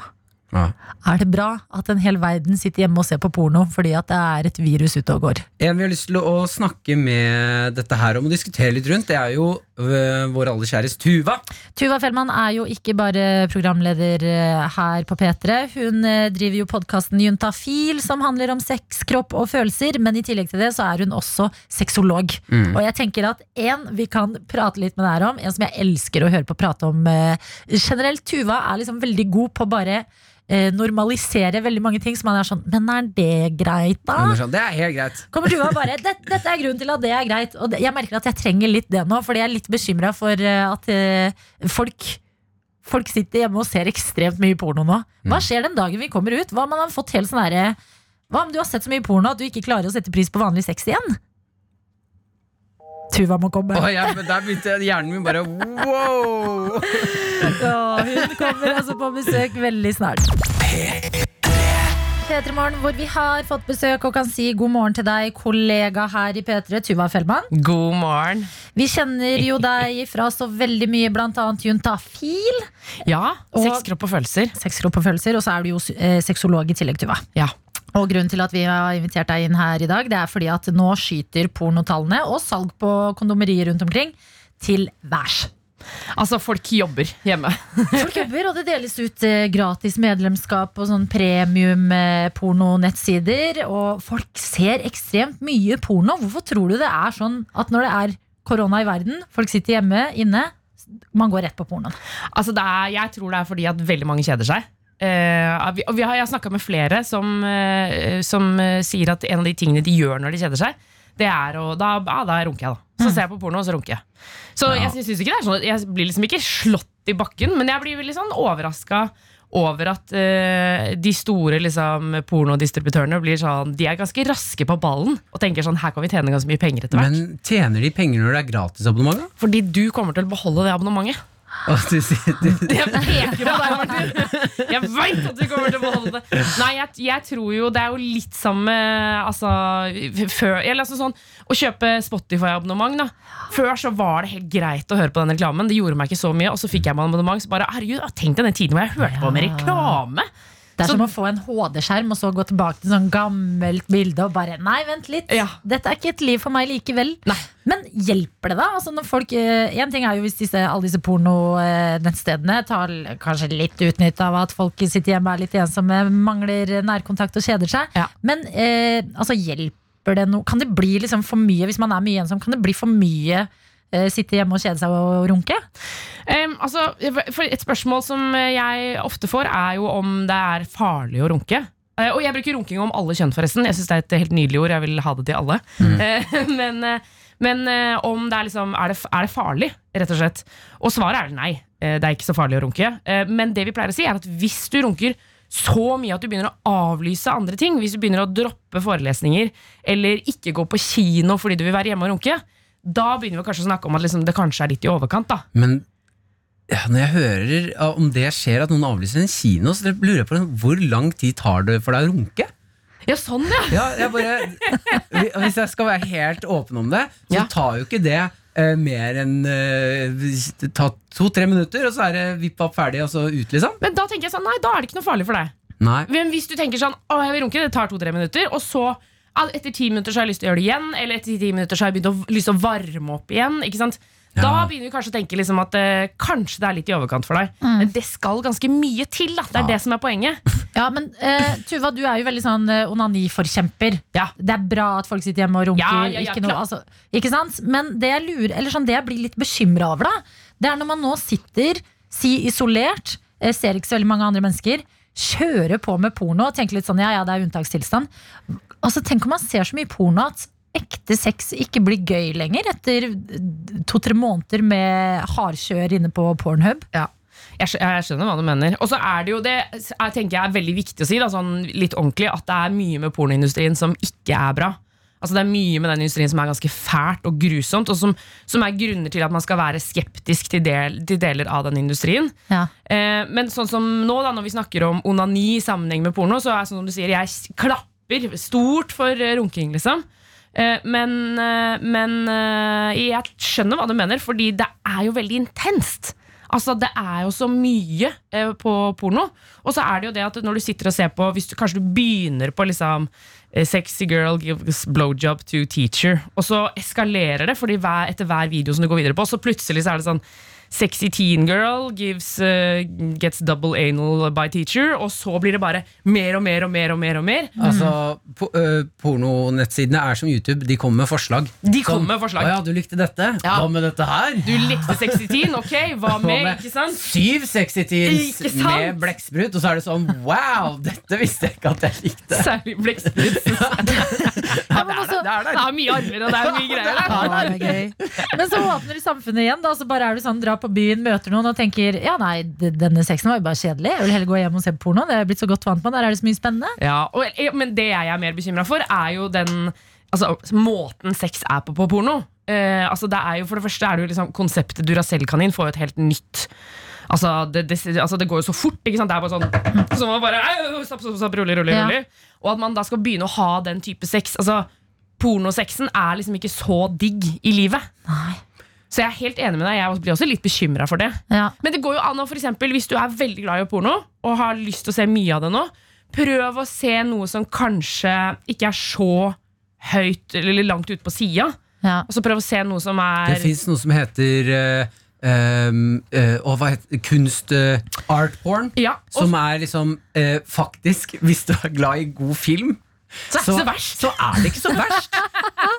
Speaker 4: Ja.
Speaker 3: Er det bra at en hel verden sitter hjemme og ser på porno fordi at det er et virus ute og går?
Speaker 4: En vi har lyst til å snakke med dette her om og diskutere litt rundt, det er jo øh, vår aller kjæres Tuva.
Speaker 3: Tuva Fellmann er jo ikke bare programleder eh, her på P3. Hun eh, driver jo podkasten Juntafil, som handler om sex, kropp og følelser. Men i tillegg til det så er hun også sexolog. Og jeg tenker at en vi kan prate litt med deg om, en som jeg elsker å høre på prate om generelt. Tuva er liksom veldig god på bare eh, normalisere veldig mange ting som man er sånn Men er det greit, da?
Speaker 4: Det er sånn, Det er helt greit. (laughs)
Speaker 3: Kommer Tuva bare «Det- Dette er grunnen til at det er greit. Og det, jeg merker at jeg trenger litt det nå, fordi jeg er litt bekymra for eh, at eh, folk Folk sitter hjemme og ser ekstremt mye porno nå. Hva skjer den dagen vi kommer ut? Hva om man har fått helt sånn herre Hva om du har sett så mye porno at du ikke klarer å sette pris på vanlig sex igjen? Tuva må komme.
Speaker 4: Oh, ja, men der begynte hjernen min bare wow! (laughs)
Speaker 3: Ja, hun kommer altså på besøk veldig snart. P3 hvor vi har fått besøk og kan si god morgen til deg, kollega her i P3, Tuva Fellmann.
Speaker 9: God morgen.
Speaker 3: Vi kjenner jo deg fra så veldig mye, annet Juntafil.
Speaker 9: Ja, sex, kropp og følelser.
Speaker 3: Sexkropp og følelser, og så er du jo eh, sexolog i tillegg, Tuva.
Speaker 9: Ja.
Speaker 3: Og grunnen til at vi har invitert deg inn her i dag, det er fordi at nå skyter pornotallene og salg på kondomerier rundt omkring til værs.
Speaker 9: Altså, folk jobber hjemme. (laughs)
Speaker 3: Folk jobber, og det deles ut eh, gratis medlemskap og sånn premium eh, pornonettsider. Og folk ser ekstremt mye porno. Hvorfor tror du det er sånn at når det er korona i verden, folk sitter hjemme inne, man går rett på pornoen?
Speaker 9: Altså, er, jeg tror det er fordi at veldig mange kjeder seg. Uh, vi, vi har, jeg har snakka med flere som, uh, som uh, sier at en av de tingene de gjør når de kjeder seg, det er å Da, ja, da runker jeg, da. Så ser jeg på porno, og så runker jeg. Så jeg, synes ikke det er sånn Jeg blir liksom ikke slått i bakken, men jeg blir veldig sånn overraska over at uh, de store liksom, pornodistributørene blir sånn De er ganske raske på ballen og tenker sånn her kan vi tjene ganske mye penger etter hvert.
Speaker 4: Men tjener de penger når det er gratisabonnement?
Speaker 9: Fordi du kommer til å beholde det abonnementet.
Speaker 4: Og du sier- du- (laughs)
Speaker 9: Jeg peker på deg, Martin! Jeg veit at du kommer til å beholde det. Nei, jeg, jeg tror jo det er jo litt samme altså, før, eller, altså sånn, Å kjøpe Spotify-abonnement. da Før så var det helt greit å høre på den reklamen. Det gjorde meg ikke så mye. Og så fikk jeg meg abonnement. Så bare, herregud, Tenk deg den tiden hvor jeg hørte på med reklame!
Speaker 3: Det er
Speaker 9: Så-
Speaker 3: som å få en HD-skjerm og så gå tilbake til sånn gammelt bilde og bare Nei, vent litt.
Speaker 9: Ja.
Speaker 3: Dette er ikke et liv for meg likevel.
Speaker 9: Nei.
Speaker 3: Men hjelper det, da? Altså når folk, eh, en ting er jo hvis disse, alle disse pornonettstedene tar kanskje litt utnytt av at folk sitter hjemme, er litt ensomme, mangler nærkontakt og kjeder seg.
Speaker 9: Ja.
Speaker 3: Men eh, altså, hjelper det noe? Kan det bli liksom for mye hvis man er mye ensom? Kan det bli for mye eh, sitte hjemme og kjede seg og runke?
Speaker 9: Um, altså, for Et spørsmål som jeg ofte får, er jo om det er farlig å runke. Uh, og jeg bruker runking om alle kjønn, forresten. Jeg synes det er et helt nydelig ord. Jeg vil ha det til alle. Eh, (laughs) men uh, men eh, om det er, liksom, er, det, er det farlig, rett og slett? Og svaret er nei. Eh, det er ikke så farlig å runke. Eh, men det vi pleier å si, er at hvis du runker så mye at du begynner å avlyse andre ting, hvis du begynner å droppe forelesninger eller ikke gå på kino fordi du vil være hjemme og runke, da begynner vi kanskje å snakke om at liksom, det kanskje er litt i overkant. da
Speaker 4: Men ja, når jeg hører ja, om det skjer at noen avlyser en kino, så lurer jeg på hvor lang tid tar det for deg å runke?
Speaker 9: Ja, sånn, ja.
Speaker 4: Ja, jeg bare, hvis jeg skal være helt åpen om det, så
Speaker 9: Ja.
Speaker 4: tar jo ikke det eh, mer enn eh, ta to-tre minutter, og så er det vipp opp ferdig, og så ut, liksom.
Speaker 9: Men da tenker jeg sånn, nei, da er det ikke noe farlig for deg.
Speaker 4: Nei.
Speaker 9: Men hvis du tenker sånn, å, jeg vil runke, det tar to-tre minutter, og så etter ti minutter så har jeg lyst til å gjøre det igjen, eller etter ti minutter så har jeg begynt å, lyst til å varme opp igjen, ikke sant? Da
Speaker 4: Ja.
Speaker 9: begynner vi kanskje å tenke liksom at eh, kanskje det er litt i overkant for deg. Men det skal ganske mye til, da. Det er det som er poenget. (laughs)
Speaker 3: Ja, men eh, Tuva, du er jo veldig sånn eh, onaniforkjemper.
Speaker 9: Ja.
Speaker 3: Det er bra at folk sitter hjemme og runker.
Speaker 9: Ja, ja, ja,
Speaker 3: ikke, noe, altså, ikke sant? Men det jeg lurer, eller sånn, det jeg blir litt bekymra over, da, det er når man nå sitter, si isolert, eh, ser ikke så veldig mange andre mennesker, kjører på med porno og tenker litt sånn ja, ja, det er unntakstilstand. Altså, Tenk om man ser så mye porno at ekte sex ikke blir gøy lenger etter to-tre måneder med hardkjør inne på Pornhub.
Speaker 9: Ja. Jeg, skjønner hva du mener. Og så er det jo det jeg tenker jeg er veldig viktig å si, da, sånn litt ordentlig, at det er mye med pornoindustrien som ikke er bra. Altså Det er mye med den industrien som er ganske fælt og grusomt, og som, som er grunner til at man skal være skeptisk til, del, til deler av den industrien.
Speaker 3: Ja.
Speaker 9: Eh, men sånn som nå, da, når vi snakker om onani i sammenheng med porno, så er det sånn som du sier, jeg s- klapper stort for eh, runking, liksom. Eh, men men eh, jeg skjønner hva du mener, fordi det er jo veldig intenst. Altså, det er jo så mye på porno. Og så er det jo det at når du sitter og ser på Hvis du kanskje du begynner på liksom Sexy girl gives blowjob to teacher, og så eskalerer det fordi hver, etter hver video som du går videre på, så plutselig så er det sånn Sexy teen girl gives, uh, gets double anal by teacher, og så blir det bare mer og mer og mer og mer. og mer
Speaker 4: Altså, po uh, Pornonettsidene er som YouTube, de kommer med forslag.
Speaker 9: De kommer med forslag.
Speaker 4: Å ja, du likte dette?
Speaker 9: Ja.
Speaker 4: Hva med dette her?
Speaker 9: Du likte sexy teen, ok, hva
Speaker 4: Hva
Speaker 9: med?
Speaker 4: med
Speaker 9: Ikke sant?
Speaker 4: Syv sexy teens med blekksprut, og så er det sånn wow, dette visste jeg ikke at jeg likte.
Speaker 9: Særlig blekksprut. (laughs)
Speaker 3: Ja, men også,
Speaker 9: Det er mye armer og det er mye (laughs) greier. der.
Speaker 3: Ja, det er gøy. Men så åpner samfunnet igjen. Da, så bare er du sånn, drar på byen, møter noen og tenker Ja, nei, denne sexen var jo bare kjedelig. Jeg vil heller gå hjem og se på porno. Det er jeg blitt så godt vant med. Der er det så mye spennende.
Speaker 9: Ja, og, men det jeg er mer bekymra for, er jo den altså, måten sex er på på porno. Uh, altså, det er jo, for det første er det jo liksom konseptet Duracell-kanin får jo et helt nytt Altså det, det, altså det går jo så fort. Ikke sant? Det er bare sånn (clears throat) Så man bare Stopp, stopp, stopp, rolig, rolig,
Speaker 3: Ja.
Speaker 9: rolig. Og at man da skal begynne å ha den type sex. Altså Pornosexen er liksom ikke så digg i livet.
Speaker 3: Nei.
Speaker 9: Så jeg er helt enig med deg. Jeg blir også litt bekymra for det.
Speaker 3: Ja.
Speaker 9: Men det går jo an å for eksempel, hvis du er veldig glad i porno og har lyst til å se mye av det nå, prøv å se noe som kanskje ikke er så høyt eller langt ute på sida.
Speaker 3: Ja.
Speaker 9: Og så prøv å se noe som er Det
Speaker 4: fins noe som heter øh, øh, å, hva heter kunst uh, art porn.
Speaker 9: Ja, og
Speaker 4: Som er liksom uh, faktisk, hvis du er glad i god film,
Speaker 9: så er så verst.
Speaker 4: så er det ikke så verst.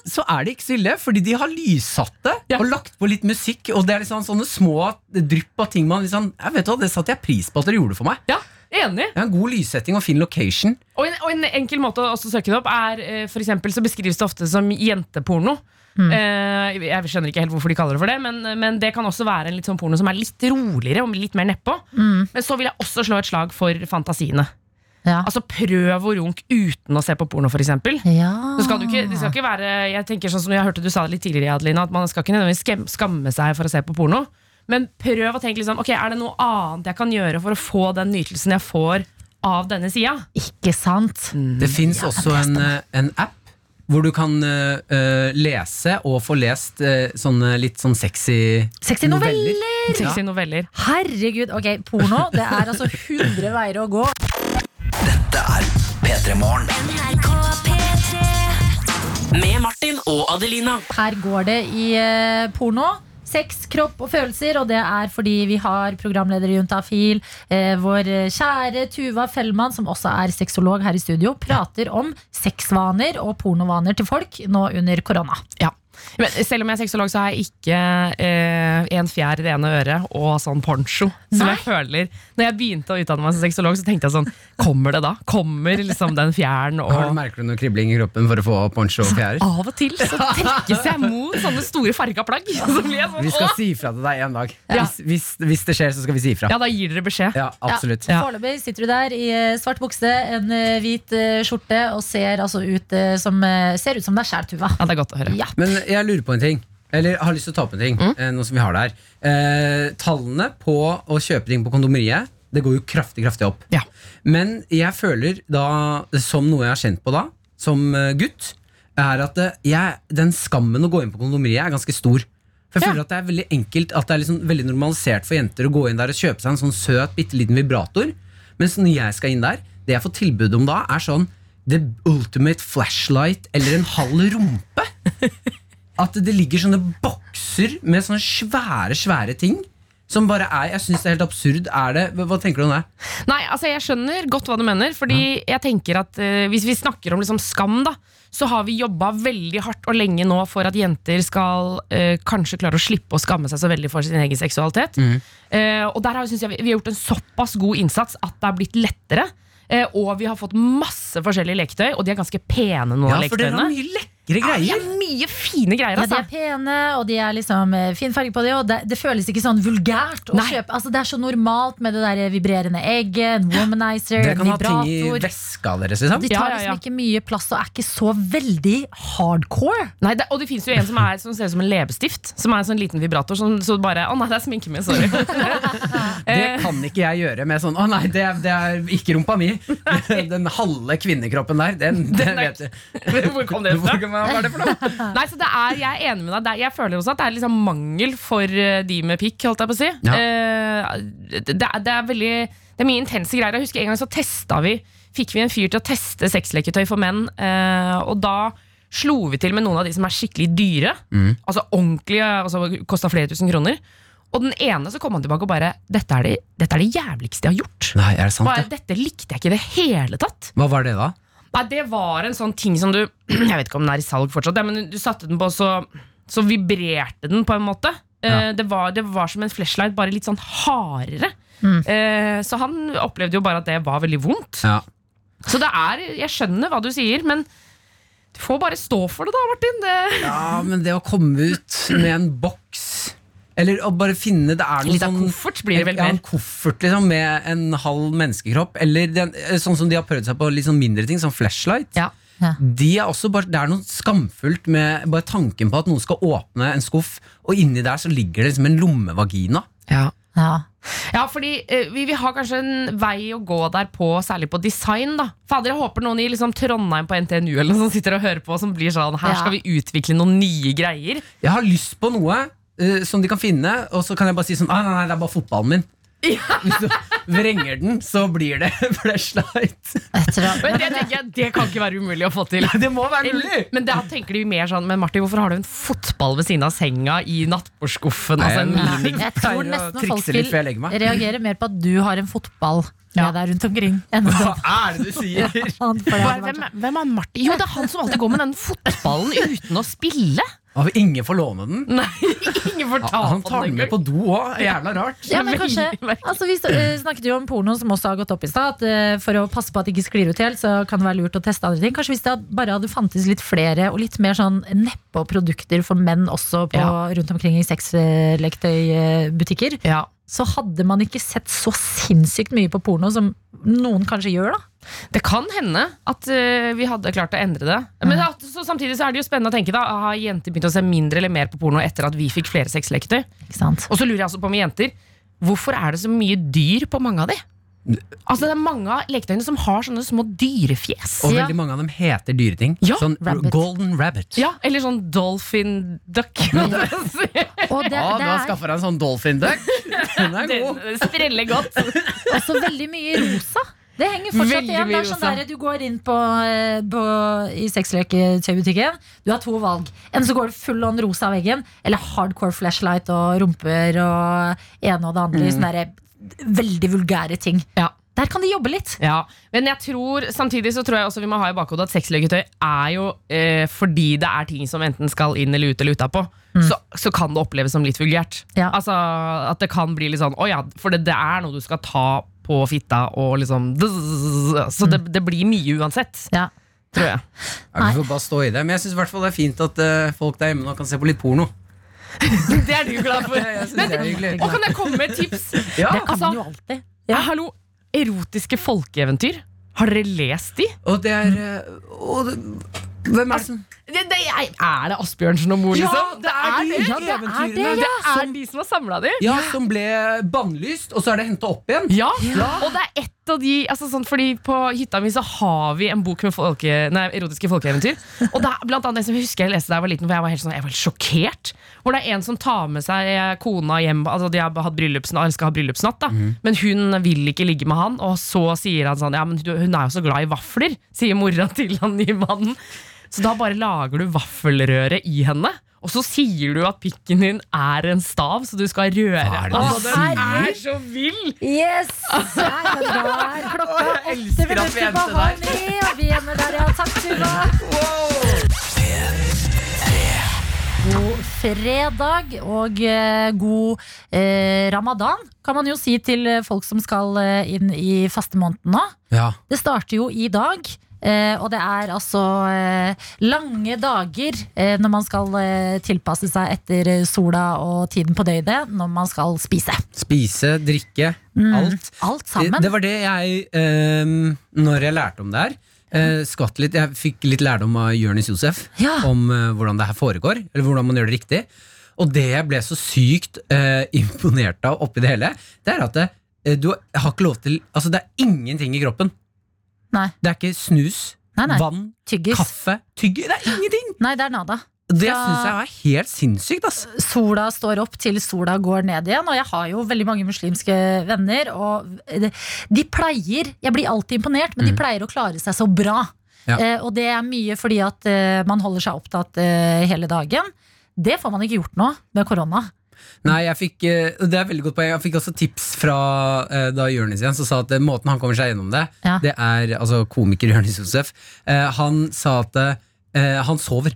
Speaker 4: Så er det ikke så ille, fordi de har lyssatt det
Speaker 9: Ja.
Speaker 4: og lagt på litt musikk. Og det er liksom sånne små drypp av ting man liksom jeg vet hva, Det satte jeg pris på at dere gjorde for meg.
Speaker 9: Ja, enig.
Speaker 4: Ja, en god lyssetting og fin location.
Speaker 9: Og en, og en enkel måte å søke det opp er for eksempel så beskrives det ofte som jenteporno. Eh, jeg skjønner ikke helt hvorfor de kaller det for det, men, men det kan også være en litt sånn porno som er litt roligere og litt mer nedpå. Men så vil jeg også slå et slag for fantasiene.
Speaker 3: Ja.
Speaker 9: Altså Prøv å runke uten å se på porno, f.eks.
Speaker 3: Ja.
Speaker 9: Så skal du ikke, det skal ikke være Jeg tenker sånn som jeg hørte du sa det litt tidligere, Adelina, at man skal ikke nødvendigvis skamme seg for å se på porno. Men prøv å tenke liksom, ok, er det noe annet jeg kan gjøre for å få den nytelsen jeg får av denne sida?
Speaker 3: Ikke sant?
Speaker 4: Det fins også en, øh, en app hvor du kan øh, lese og få lest uh, sånne litt sånn sexy
Speaker 3: Sexy noveller!
Speaker 9: Sexy noveller.
Speaker 3: Herregud, ok, porno. Det er altså 100 veier å gå.
Speaker 8: Dette er P3 Morgen.
Speaker 2: Med Martin og Adelina.
Speaker 3: Her går det i uh, porno. Sex, kropp og følelser, og det er fordi vi har programleder Juntafil, eh, vår kjære Tuva Fellmann, som også er sexolog her i studio, prater om sexvaner og pornovaner til folk nå under korona.
Speaker 9: Ja. Men selv om jeg er sexolog, så har jeg ikke eh, en fjær i det ene øret og sånn poncho. Som
Speaker 3: Nei.
Speaker 9: jeg føler Når jeg begynte å utdanne meg som sexolog, så tenkte jeg sånn Kommer det da? Kommer liksom den fjæren og
Speaker 4: Har du Merker du noe kribling i kroppen for å få poncho og fjærer?
Speaker 9: Av og til så trekkes jeg mot sånne store farga plagg. Så blir jeg sånn,
Speaker 4: Vi skal si ifra til deg en dag.
Speaker 9: Ja.
Speaker 4: Hvis, hvis, hvis det skjer, så skal vi si ifra.
Speaker 9: Ja, da gir dere beskjed.
Speaker 4: Ja, absolutt.
Speaker 9: Ja.
Speaker 3: Foreløpig sitter du der i eh, svart bukse, en eh, hvit eh, skjorte, og ser altså ut som, ser ut som deg sjæl, Tuva.
Speaker 9: Ja, det er godt å høre.
Speaker 3: Ja.
Speaker 4: Men jeg lurer på en ting. Eller har lyst til å ta opp en ting. Mm. Noe som vi har der eh, Tallene på å kjøpe ting på kondomeriet Det går jo kraftig kraftig opp.
Speaker 9: Ja.
Speaker 4: Men jeg føler da, som noe jeg har kjent på da, som eh, gutt, er at eh, jeg, den skammen å gå inn på kondomeriet er ganske stor. For jeg
Speaker 9: Ja.
Speaker 4: føler at det er veldig enkelt At det er liksom veldig normalisert for jenter å gå inn der og kjøpe seg en sånn søt, bitte liten vibrator. Mens når jeg skal inn der, det jeg får tilbud om da, er sånn The ultimate flashlight eller en halv rumpe. (laughs) At det ligger sånne bokser med sånne svære, svære ting. Som bare er Jeg syns det er helt absurd. Er det, hva, tenker du om det?
Speaker 9: Nei, altså Jeg skjønner godt hva du mener. Fordi jeg tenker at uh, Hvis vi snakker om liksom skam, da så har vi jobba veldig hardt og lenge nå for at jenter skal uh, kanskje klare å slippe å skamme seg så veldig for sin egen seksualitet. Eh, og der har, vi, jeg vi, vi har gjort en såpass god innsats at det har blitt lettere. Og vi har fått masse forskjellige leketøy, og de er ganske pene, noen
Speaker 4: Ja, for dere har
Speaker 9: leketøyene.
Speaker 4: Mye greier.
Speaker 9: Ja, de er mye fine greier,
Speaker 3: Ja, de
Speaker 9: altså.
Speaker 3: er pene, og de er liksom eh, fin farge på dem, og det, det føles ikke sånn vulgært å
Speaker 9: Nei.
Speaker 3: kjøpe. Altså, det er så normalt med det der vibrerende egget, en womanizer,
Speaker 4: Dere
Speaker 3: kan
Speaker 4: kan ha ting i veska deres, liksom.
Speaker 3: De tar
Speaker 9: Ja, ja, ja.
Speaker 3: liksom ikke mye plass og er ikke så veldig hardcore.
Speaker 9: Nei, det, og det finnes jo en som, er, som ser ut som en leppestift. Som er en sånn liten vibrator. Som, så bare Å nei, det er sminken min, sorry. (laughs)
Speaker 4: Det kan ikke jeg gjøre med sånn Å nei, det, er- det er ikke rumpa mi. (laughs) Den halve kvinnekroppen der, den, den
Speaker 9: er-
Speaker 4: vet du. (laughs)
Speaker 9: Hvor kom det fra?
Speaker 4: Hva var det for noe? (laughs)
Speaker 9: Nei, så det er, Jeg er enig med deg. Er, jeg føler også at det er liksom mangel for eh, de med pikk. Holdt jeg på å si
Speaker 4: Ja.
Speaker 9: Eh, det, det, er, veldig Det er mye intense greier. Jeg husker En gang så testa vi Fikk vi en fyr til å teste sexleketøy for menn, eh, og da slo vi til med noen av de som er skikkelig dyre.
Speaker 4: Mm.
Speaker 9: Altså ordentlige, altså kosta flere tusen kroner. Og den ene så kom han tilbake og bare Dette er det, dette er det jævligste jeg har gjort.
Speaker 4: Nei, er det sant,
Speaker 9: Bare,
Speaker 4: det?
Speaker 9: dette likte jeg ikke i det hele tatt.
Speaker 4: Hva var det, da?
Speaker 9: Nei, det var en sånn ting som du (clears throat) Jeg vet ikke om den er i salg fortsatt, men du satte den på, så, så vibrerte den på en måte. Ja. det, var, det var som en flashlight, bare litt sånn hardere. Mm. så han opplevde jo bare at det var veldig vondt.
Speaker 4: Ja.
Speaker 9: Så det er Jeg skjønner hva du sier, men du får bare stå for det, da, Martin. Det,
Speaker 4: ja, men det å komme ut med en boks Eller å bare finne Det er noe
Speaker 9: Litt av
Speaker 4: sånn
Speaker 9: koffert blir det vel
Speaker 4: ja,
Speaker 9: mer.
Speaker 4: en koffert liksom, med en halv menneskekropp. Eller den, eh, sånn som de har prøvd seg på litt sånn mindre ting, som flashlight.
Speaker 9: Ja.
Speaker 4: De er også bare, det er noe skamfullt med bare tanken på at noen skal åpne en skuff, og inni der så ligger det liksom en lommevagina.
Speaker 9: ja.
Speaker 3: Ja.
Speaker 9: Ja, fordi eh, vi, vi har kanskje en vei å gå der på, særlig på design. da Fader, Jeg håper noen i liksom, Trondheim på NTNU eller noe som sitter og hører på, som blir sånn Her skal vi utvikle noen nye greier.
Speaker 4: Jeg har lyst på noe eh, som de kan finne, og så kan jeg bare si sånn ah, Nei, nei, det er bare fotballen min. Hvis du vrenger den, så blir det (laughs) flashlight.
Speaker 9: Men det tenker jeg, det kan ikke være umulig å få til.
Speaker 4: Det må være mulig!
Speaker 9: Men da tenker de mer sånn Men Martin, hvorfor har du en fotball ved siden av senga i nattbordskuffen? Altså en
Speaker 4: jeg-
Speaker 3: Jeg tror nesten
Speaker 4: at
Speaker 3: folk vil reagere mer på at du har en fotball med deg rundt omkring. (laughs)
Speaker 4: Hva er det du sier?
Speaker 9: hvem, hvem er Martin? Jo, det er han som alltid går med den fotballen uten å spille.
Speaker 4: Har ingen får låne den? (laughs)
Speaker 9: Nei, ingen får ta
Speaker 4: Han tar den med på do òg. Jævla rart.
Speaker 3: Ja, men kanskje, altså Vi eh, snakket jo om porno, som også har gått opp i stad. Eh, For å passe på at det ikke sklir ut helt, så kan det være lurt å teste andre ting. Kanskje hvis det bare hadde fantes litt flere og litt mer sånn neppe produkter for menn også på,
Speaker 9: Ja.
Speaker 3: rundt omkring i sexleketøybutikker,
Speaker 9: Ja.
Speaker 3: Så hadde man ikke sett så sinnssykt mye på porno som noen kanskje gjør, da.
Speaker 9: Det kan hende at uh, vi hadde klart å endre det. Men at, så samtidig så er det jo spennende å tenke da Har jenter begynt å se mindre eller mer på porno etter at vi fikk flere sexleketøy? Og så lurer jeg altså på med jenter Hvorfor er det så mye dyr på mange av de? Altså Det er mange av leketøyene som har sånne små dyrefjes.
Speaker 4: Og
Speaker 3: Ja.
Speaker 4: veldig mange av dem heter dyreting.
Speaker 9: Ja,
Speaker 4: sånn
Speaker 3: rabbit.
Speaker 4: Golden rabbit.
Speaker 9: Ja, Eller sånn dolphin duck. (laughs)
Speaker 3: Og det,
Speaker 4: Ja,
Speaker 3: det
Speaker 4: du har
Speaker 3: er
Speaker 4: skaffa deg en sånn dolphin duck. Den er god.
Speaker 9: Den spreller godt. (laughs)
Speaker 3: også veldig mye rosa. Det henger fortsatt
Speaker 9: Veldig
Speaker 3: igjen. Det er sånn der, du går inn på, eh, på, i sexleketøybutikken. Du har to valg. Enten så går det full on rosa av veggen, eller hardcore flashlight og rumper og ene og det andre. Mm. der, veldig vulgære ting.
Speaker 9: Ja.
Speaker 3: Der kan de jobbe litt.
Speaker 9: Ja, Men jeg tror, samtidig så tror jeg også vi må ha i bakhodet at sexleketøy er jo eh, fordi det er ting som enten skal inn eller ut eller utapå. Så, så kan det oppleves som litt vulgært.
Speaker 3: Ja.
Speaker 9: Altså At det kan bli litt sånn Å ja, for det, det er noe du skal ta på fitta og liksom Så det, det blir mye uansett,
Speaker 3: Ja.
Speaker 9: tror jeg.
Speaker 4: Ja, vi får bare stå i det. Men jeg syns det er fint at eh, folk der hjemme nå kan se på litt porno.
Speaker 9: Det er du glad for.
Speaker 4: Det er.
Speaker 9: Og kan jeg komme med et tips?
Speaker 4: Ja,
Speaker 3: Det kan
Speaker 9: altså-
Speaker 3: man jo alltid.
Speaker 9: Ja. Hallo, erotiske folkeeventyr. Har dere lest de?
Speaker 4: og det er eh, og det, Hvem er det som
Speaker 9: Det, det, er, er det Asbjørnsen og Moe,
Speaker 4: Ja,
Speaker 9: liksom?
Speaker 4: det er de
Speaker 3: Ja, det er
Speaker 4: det,
Speaker 3: det,
Speaker 9: Det er de som har samla dem.
Speaker 4: Ja, som ble bannlyst, og så er det henta opp igjen.
Speaker 9: Ja, og det er ett av de altså sånn, Fordi På hytta mi så har vi en bok med folke, nei, erotiske folkeeventyr. Og det er blant annet det som jeg husker jeg leste da jeg var liten, for jeg var helt, sånn, jeg var helt sjokkert. Hvor det er en som tar med seg kona hjem. Altså De har hatt bryllupsnatt, skal ha bryllupsnatt, da. men hun vil ikke ligge med han. Og så sier han sånn Ja, men hun er jo så glad i vafler, sier mora til han nye mannen. Så da bare lager du vaffelrøre i henne. Og så sier du at pikken din er en stav, så du skal røre.
Speaker 4: Hva er det du
Speaker 9: Altså, den er så vill!
Speaker 3: Yes! Nei, men da er klokka åtte minutter på halv ni, og vi ender der, ja. Takk, Tuva. God fredag og eh, god eh, ramadan, kan man jo si til folk som skal eh, inn i fastemåneden nå.
Speaker 4: Ja.
Speaker 3: Det starter jo i dag. Eh, og det er altså eh, lange dager eh, når man skal tilpasse seg etter sola og tiden på døgnet når man skal spise.
Speaker 4: Spise, drikke, alt.
Speaker 3: Alt sammen.
Speaker 4: Det var det jeg, eh, når jeg lærte om det her, eh, skvatt litt. Jeg fikk litt lærdom av Jonis Josef
Speaker 3: Ja.
Speaker 4: om eh, hvordan det her foregår, eller hvordan man gjør det riktig. Og det jeg ble så sykt eh, imponert av oppi det hele, det er at det, du har ikke lov til Altså, det er ingenting i kroppen.
Speaker 3: Nei.
Speaker 4: Det er ikke snus,
Speaker 3: Nei, nei.
Speaker 4: vann,
Speaker 3: Tyggis.
Speaker 4: kaffe, tygge. Det er ingenting!
Speaker 3: Nei, det er nada.
Speaker 4: Det
Speaker 3: ja.
Speaker 4: syns jeg er helt sinnssykt, ass.
Speaker 3: sola står opp til sola går ned igjen. Og jeg har jo veldig mange muslimske venner, og de pleier Jeg blir alltid imponert, men de pleier å klare seg så bra.
Speaker 4: Ja.
Speaker 3: Eh, og det er mye fordi at eh, man holder seg opptatt eh, hele dagen. Det får man ikke gjort nå med korona.
Speaker 4: Nei, jeg fikk, eh, det er veldig godt poeng Jeg fikk også tips fra eh, da Jonis igjen, som sa at eh, måten han kommer seg gjennom det,
Speaker 3: Ja.
Speaker 4: det er altså komiker Jonis Josef. Han sa at han sover.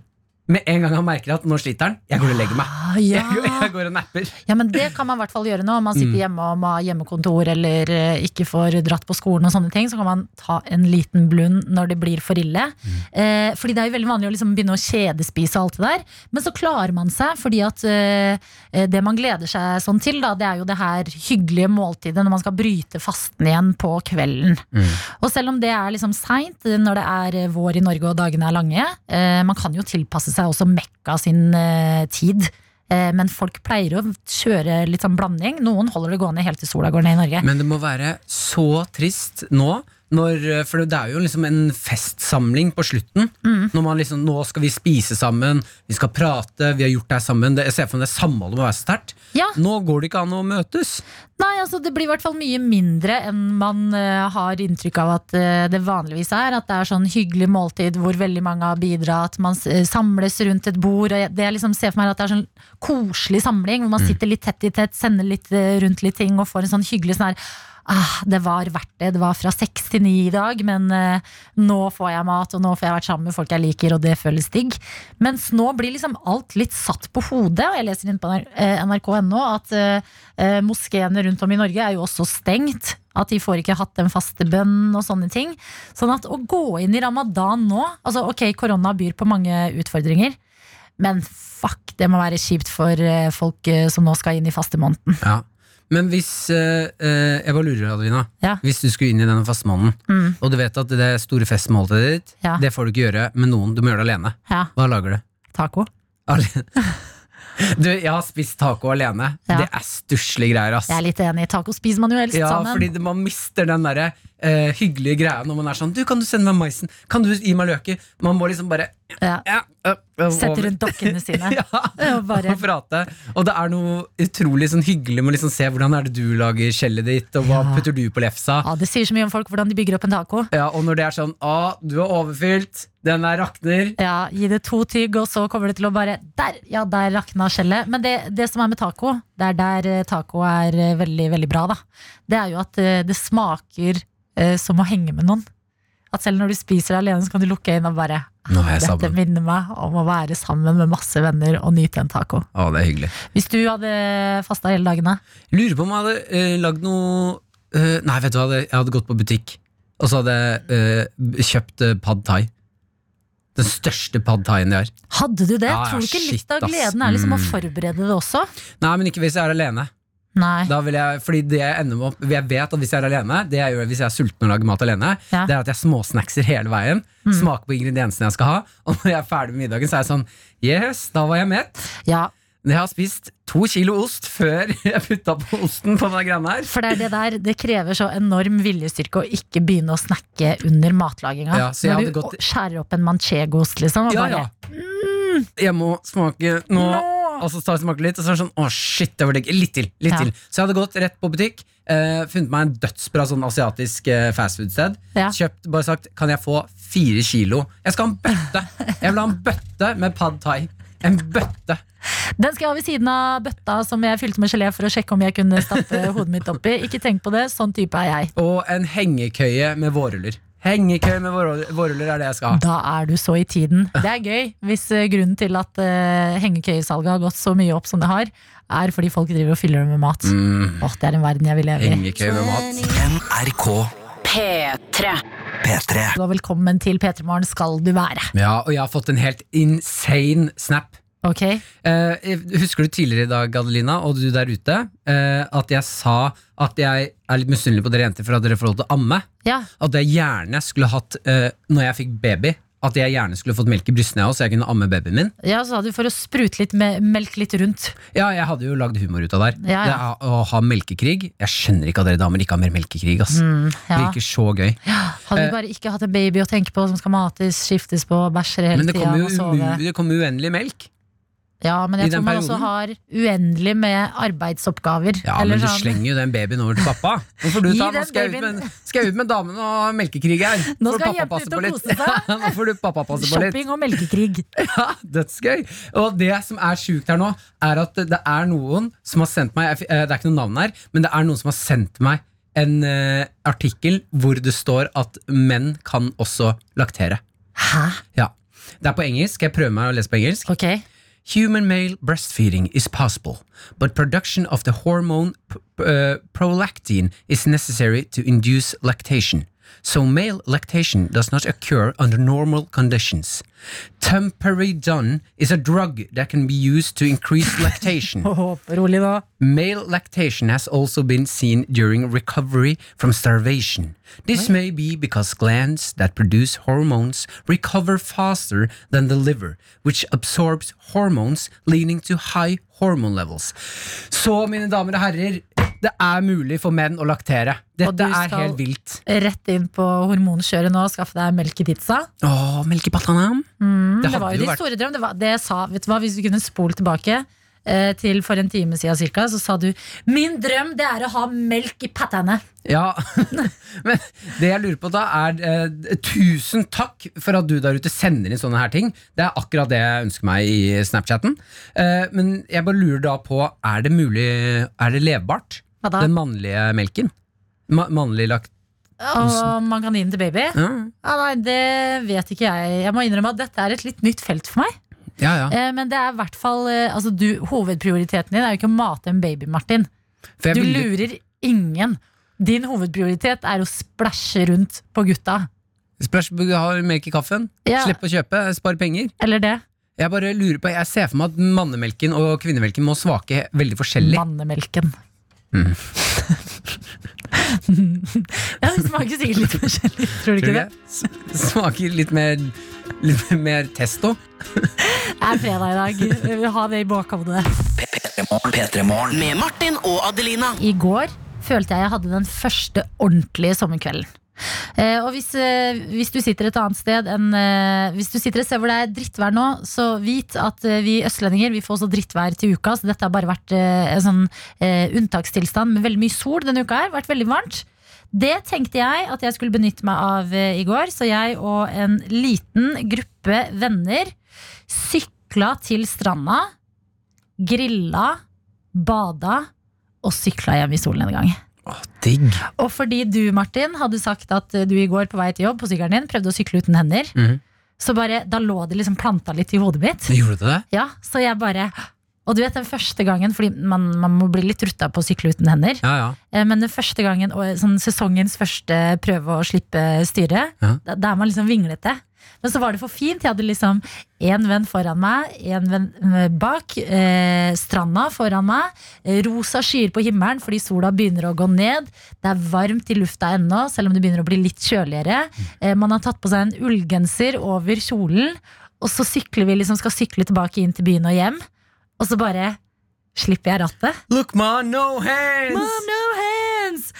Speaker 4: Med en gang han merker at nå sliter han, jeg går og legger meg.
Speaker 3: Ah, ja.
Speaker 4: Jeg, (laughs) går- jeg går og napper.
Speaker 3: ja, men det kan man i hvert fall gjøre nå. Om man sitter
Speaker 4: Mm.
Speaker 3: hjemme og må ha hjemmekontor eller eh, ikke får dratt på skolen og sånne ting, så kan man ta en liten blund når det blir for ille.
Speaker 4: Mm.
Speaker 3: Eh, fordi det er jo veldig vanlig å liksom begynne å kjedespise og alt det der. Men så klarer man seg, fordi at eh, det man gleder seg sånn til, da, det er jo det her hyggelige måltidet når man skal bryte fasten igjen på kvelden.
Speaker 4: Mm.
Speaker 3: Og selv om det er liksom seint når det er vår i Norge og dagene er lange, eh, man kan jo tilpasse seg også Mekka sin eh, tid. Eh, men folk pleier å kjøre litt sånn blanding. Noen holder det gående helt til sola går ned i Norge.
Speaker 4: Men det må være så trist nå. Når, eh, for det er jo liksom en festsamling på slutten. Når man liksom, Nå skal vi spise sammen, vi skal prate, vi har gjort det her sammen. Det, jeg ser for meg det samholdet må være så sterkt.
Speaker 3: Ja.
Speaker 4: Nå går det ikke an å møtes.
Speaker 3: Nei, altså Det blir i hvert fall mye mindre enn man uh, har inntrykk av at uh, det vanligvis er. At det er sånn hyggelig måltid hvor veldig mange har bidratt. Man uh, samles rundt et bord. Og jeg- det jeg liksom ser for meg at det er sånn koselig samling hvor man sitter litt tett i tett, sender litt eh, rundt litt ting og får en sånn hyggelig sånn her Ah, det var verdt det. Det var fra seks til ni i dag, men eh, nå får jeg mat, og nå får jeg vært sammen med folk jeg liker, og det føles digg. Mens nå blir liksom alt litt satt på hodet, og jeg leser inn på eh, nrk.no at eh, eh, moskeene rundt om i Norge er jo også stengt. At de får ikke hatt den faste bønnen og sånne ting. Sånn at å gå inn i ramadan nå Altså ok, korona byr på mange utfordringer, men fuck, det må være kjipt for eh, folk eh, som nå skal inn i fastemåneden.
Speaker 4: Ja. Men hvis eh, eh, Jeg bare lurer, Adelina.
Speaker 3: Ja.
Speaker 4: Hvis du skulle inn i denne fastemannen,
Speaker 3: Mm.
Speaker 4: og du vet at det store festmåltidet ditt,
Speaker 3: Ja.
Speaker 4: det får du ikke gjøre med noen, du må gjøre det alene.
Speaker 3: Ja,
Speaker 4: Hva lager du?
Speaker 3: taco.
Speaker 4: Alene. (laughs) Du, jeg har spist taco alene.
Speaker 3: Ja.
Speaker 4: Det er stusslige greier, ass.
Speaker 3: Jeg er litt enig. Taco spiser man jo helst
Speaker 4: Ja,
Speaker 3: sammen.
Speaker 4: fordi man mister den derre eh, hyggelige greia når man er sånn Du, kan du sende meg maisen? Kan du gi meg løker? Man må liksom bare
Speaker 3: Ja.
Speaker 4: ja, øh, øh,
Speaker 3: Sette rundt dokkene sine. (laughs)
Speaker 4: ja,
Speaker 3: Og bare
Speaker 4: og prate. Og det er noe utrolig sånn hyggelig med å liksom se hvordan er det du lager skjellet ditt, og hva
Speaker 3: Ja.
Speaker 4: putter du på lefsa.
Speaker 3: Ja, Det sier så mye om folk hvordan de bygger opp en taco.
Speaker 4: Ja, og når det er sånn Å, du er overfylt, den der rakner.
Speaker 3: Ja, Gi det to tygg, og så kommer det til å bare Der! Ja, der rakna skjellet. Men det, det som er med taco, det er der eh, taco er eh, veldig, veldig bra, da. Det er jo at eh, det smaker som å henge med noen. At selv når du spiser alene, så kan du lukke øynene og bare
Speaker 4: jeg
Speaker 3: Dette
Speaker 4: sammen.
Speaker 3: minner meg om å være sammen med masse venner og nyte en taco.
Speaker 4: Å, det er hyggelig.
Speaker 3: Hvis du hadde fasta hele dagen, da?
Speaker 4: Lurer på om jeg hadde eh, lagd noe eh, Nei, vet du hva, jeg hadde gått på butikk, og så hadde jeg eh, kjøpt eh, pad thai. Den største pad thaien de har.
Speaker 3: Hadde du det?
Speaker 4: Ja,
Speaker 3: Tror du ikke litt av
Speaker 4: ass.
Speaker 3: gleden er liksom å
Speaker 4: Mm.
Speaker 3: forberede det også?
Speaker 4: Nei, men ikke hvis jeg er alene.
Speaker 3: Nei.
Speaker 4: Da vil jeg, fordi det jeg ender opp Jeg vet at hvis jeg er alene, det jeg gjør hvis jeg er sulten og lager mat alene,
Speaker 3: Ja.
Speaker 4: det er at jeg småsnackser hele veien. Smaker på ingrediensene jeg skal ha. Og når jeg er ferdig med middagen, så er jeg sånn Yes, da var jeg mett.
Speaker 3: Ja,
Speaker 4: Jeg har spist to kilo ost før (laughs) jeg putta på osten på den greia her.
Speaker 3: For det er det der, det krever så enorm viljestyrke å ikke begynne å snakke under matlaginga.
Speaker 4: Ja, så jeg
Speaker 3: Når du
Speaker 4: gått-
Speaker 3: skjærer opp en manchegoost, liksom. Og
Speaker 4: Ja,
Speaker 3: bare,
Speaker 4: ja. Jeg må smake nå. Og så tar jeg smake litt, og så er det sånn Å, shit, det var digg. Litt til. litt
Speaker 3: Ja.
Speaker 4: til Så jeg hadde gått rett på butikk, eh, funnet meg en dødsbra sånn asiatisk eh, fastfood-sted.
Speaker 3: Ja.
Speaker 4: Kjøpt, bare sagt Kan jeg få fire kilo? Jeg skal ha en bøtte! Jeg vil ha en bøtte med pad thai. En bøtte.
Speaker 3: Den skal jeg ha ved siden av bøtta som jeg fylte med gelé for å sjekke om jeg kunne stappe hodet mitt oppi. Ikke tenk på det, sånn type er jeg.
Speaker 4: Og en hengekøye med vårruller. Hengekøye med vårruller, er det jeg skal ha.
Speaker 3: Da er du så i tiden. Det er gøy hvis eh, grunnen til at uh, hengekøyesalget har gått så mye opp som det har, er fordi folk driver og fyller det med mat.
Speaker 4: Mm,
Speaker 3: Åh, det er en verden jeg vil leve i.
Speaker 4: hengekøye med mat.
Speaker 8: NRK
Speaker 2: P3.
Speaker 8: P3.
Speaker 3: Og velkommen til P3 Morgen skal du være.
Speaker 4: Ja, og jeg har fått en helt insane snap.
Speaker 3: Ok?
Speaker 4: Eh, husker du tidligere i dag, Adelina, og du der ute, eh, at jeg sa at jeg er litt misunnelig på dere jenter for at dere får lov til å amme?
Speaker 3: Ja.
Speaker 4: At jeg gjerne skulle hatt, eh, når jeg fikk baby, at jeg gjerne skulle fått melk i brystene, så jeg kunne amme babyen min.
Speaker 3: Ja, så hadde du for å sprute litt med melk litt rundt.
Speaker 4: Ja, jeg hadde jo lagd humor ut av der.
Speaker 3: Ja, ja.
Speaker 4: Det å ha melkekrig. Jeg skjønner ikke at dere damer ikke har mer melkekrig. Ass.
Speaker 3: Mm, ja.
Speaker 4: Virker så gøy.
Speaker 3: Hadde
Speaker 4: Eh.
Speaker 3: du bare ikke hatt en baby å tenke på som skal mates, skiftes på, bæsjer hele
Speaker 4: Men det kommer jo kom uendelig melk.
Speaker 3: Ja, men jeg tror man også har uendelig med arbeidsoppgaver.
Speaker 4: Ja, men du
Speaker 3: sånn-
Speaker 4: slenger jo den babyen over til pappa. Nå får du (laughs) ta, nå skal jeg, ut med, skal jeg ut med damen og melkekrig her.
Speaker 3: Nå skal
Speaker 4: pappa
Speaker 3: jentene
Speaker 4: passe
Speaker 3: ut
Speaker 4: på
Speaker 3: og kose seg. (laughs)
Speaker 4: Nå får du pappa passe på litt.
Speaker 3: Shopping og melkekrig. (laughs)
Speaker 4: Ja, dødsgøy. Og det som er sjukt her nå, er at det er noen som har sendt meg jeg eh, Det er ikke noe navn her, men det er noen som har sendt meg en uh, artikkel hvor det står at menn kan også laktere.
Speaker 3: Hæ?
Speaker 4: Ja. Det er på engelsk. Jeg prøve meg å lese på engelsk?
Speaker 3: Ok.
Speaker 4: Human male breastfeeding is possible, but production of the hormone uh, prolactin is necessary to induce lactation. So male lactation does not occur under normal conditions. Temperidone is a drug that can be used to increase (laughs) lactation.
Speaker 3: Åh, rolig nå.
Speaker 4: Male lactation has also been seen during recovery from starvation. This may be because glands that produce hormones recover faster than the liver, which absorbs hormones, leading to high hormone levels. Så, mine damer og herrer, det er mulig for menn å laktere. Dette er helt vilt.
Speaker 3: Og du skal Rett inn på hormonkjøret nå og skaffe deg melk i pizza.
Speaker 4: Åh, melkepatanam.
Speaker 3: Mm,
Speaker 4: Det
Speaker 3: det, var jo
Speaker 4: jo
Speaker 3: din
Speaker 4: vært-
Speaker 3: store drøm. Det, var, det sa, vet du hva, Hvis du kunne spole tilbake eh, til for en time siden cirka, så sa du 'Min drøm det er å ha melk i pattene'.
Speaker 4: Ja, (laughs) men det jeg lurer på da er eh, Tusen takk for at du der ute sender inn sånne her ting. Det er akkurat det jeg ønsker meg i Snapchatten. Eh, men jeg bare lurer da på, er det mulig Er det levbart?
Speaker 3: Hva da?
Speaker 4: Den mannlige melken? Ma mannlig lagt...
Speaker 3: Og man kan gi den til baby?
Speaker 4: Ja,
Speaker 3: Ja, nei, Det vet ikke jeg. Jeg må innrømme at dette er et litt nytt felt for meg.
Speaker 4: ja. ja.
Speaker 3: Eh, men det er i hvert fall eh, altså, du, Hovedprioriteten din er jo ikke å mate en baby, Martin. Du
Speaker 4: vil...
Speaker 3: lurer ingen. Din hovedprioritet er å splæsje rundt på gutta.
Speaker 4: Splæsj, har melk i kaffen. Slipp å kjøpe, spar penger.
Speaker 3: Eller det.
Speaker 4: Jeg bare lurer på, jeg ser for meg at mannemelken og kvinnemelken må smake veldig forskjellig.
Speaker 3: Mannemelken.
Speaker 4: Mm.
Speaker 3: ja, det smaker sikkert litt forskjellig, tror du ikke det?
Speaker 4: Smaker litt mer, litt mer testo.
Speaker 3: Det er fredag i dag. Vi vil ha det i bakhodet.
Speaker 8: P3morgen.
Speaker 2: Med Martin og Adelina.
Speaker 3: I går følte jeg jeg hadde den første ordentlige sommerkvelden. Eh, og hvis, eh, hvis du sitter et annet sted enn eh, Hvis du sitter et sted hvor det er drittvær nå, så vit at eh, vi østlendinger vi får også drittvær til uka. Så dette har bare vært eh, en sånn eh, unntakstilstand med veldig mye sol denne uka her. Vært veldig varmt. Det tenkte jeg at jeg skulle benytte meg av i går, så jeg og en liten gruppe venner sykla til stranda, grilla, bada og sykla hjem i
Speaker 4: Digg.
Speaker 3: Og fordi du, Martin, hadde sagt at du i går på vei til jobb på sykkelen din prøvde å sykle uten hender,
Speaker 4: Mhm.
Speaker 3: så bare, da lå det liksom planta litt i hodet mitt.
Speaker 4: Gjorde du det?
Speaker 3: Ja, så jeg bare Og du vet den første gangen, fordi man, man må bli litt rutta på å sykle uten hender.
Speaker 4: Ja, ja.
Speaker 3: eh, Men den første gangen, og sånn sesongens første prøve å slippe styret,
Speaker 4: Ja.
Speaker 3: da, da er man liksom vinglete. Men så var det for fint. Jeg hadde liksom én venn foran meg, én venn eh, bak. Eh, stranda foran meg. eh, Rosa skyer på himmelen fordi sola begynner å gå ned. Det er varmt i lufta ennå, selv om det begynner å bli litt kjøligere. Eh, man har tatt på seg en ullgenser over kjolen, og så sykler vi liksom, skal sykle tilbake inn til byen og hjem. Og så bare slipper jeg rattet.
Speaker 4: Look, ma, no hands!
Speaker 3: Mom, no hands!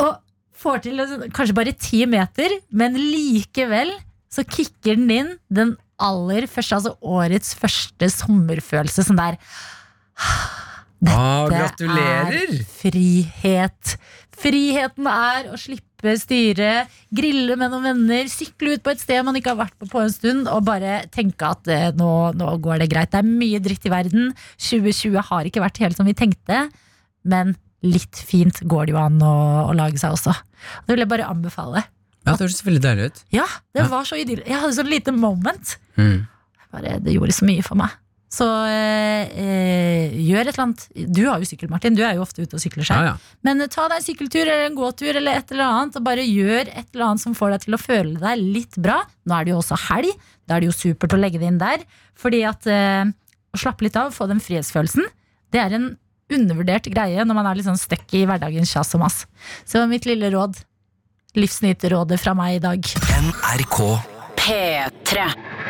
Speaker 3: Og får til altså, kanskje bare ti meter, men likevel så kicker den inn den aller første, altså årets første sommerfølelse. Sånn der
Speaker 4: Ah, gratulerer!
Speaker 3: er frihet. Friheten er å slippe styret, grille med noen venner, sykle ut på et sted man ikke har vært på på en stund, og bare tenke at eh, nå, nå går det greit. Det er mye dritt i verden. 2020 har ikke vært helt som vi tenkte, men litt fint går det jo an å, å lage seg også. Det vil jeg bare anbefale.
Speaker 4: Ja, Det hørtes veldig deilig ut.
Speaker 3: Ja, det
Speaker 4: Ja.
Speaker 3: var så idyll. Jeg hadde så lite moment.
Speaker 4: Mm.
Speaker 3: Bare, det gjorde så mye for meg. Så eh, eh, gjør et eller annet. Du har jo sykkel, Martin. Du er jo ofte ute og sykler
Speaker 4: Ja,
Speaker 3: selv.
Speaker 4: ja.
Speaker 3: Men eh, ta deg en sykkeltur eller en gåtur eller et eller annet, og bare gjør et eller annet som får deg til å føle deg litt bra. Nå er det jo også helg. Da er det jo supert å legge det inn der. Fordi at eh, å slappe litt av, få den frihetsfølelsen, det er en undervurdert greie når man er litt sånn stuck i hverdagens kjas og mas. Så mitt lille råd, livsnyterrådet fra meg i dag.
Speaker 8: NRK
Speaker 2: P3.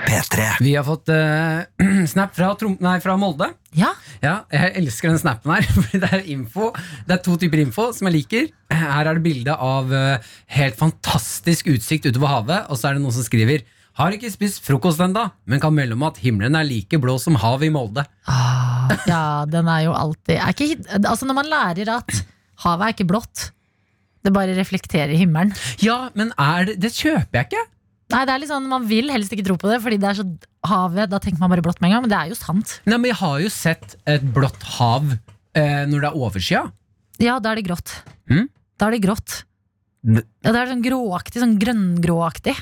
Speaker 8: P3.
Speaker 4: Vi har fått uh, (clears throat) snap fra, Trom nei, fra Molde.
Speaker 3: Ja,
Speaker 4: Ja, jeg elsker den snappen her. (laughs) Fordi det er info Det er to typer info som jeg liker. Her er det bilde av uh, helt fantastisk utsikt utover havet, og så er det noen som skriver har ikke spist frokost ennå, men kan melde om at himmelen er like blå som havet i Molde.
Speaker 3: ah, ja den er jo alltid er ikke, Altså Når man lærer at havet er ikke blått, det bare reflekterer himmelen.
Speaker 4: Ja, men er det, det kjøper jeg ikke.
Speaker 3: Nei, det er litt sånn Man vil helst ikke tro på det, Fordi det er så havet. Da tenker man bare blått med en gang, men det er jo sant.
Speaker 4: Nei, men Jeg har jo sett et blått hav eh, når det er overskya.
Speaker 3: Ja, da er det grått.
Speaker 4: Mm.
Speaker 3: Da er det grått. Ja, det er sånn gråaktig, sånn grønngråaktig.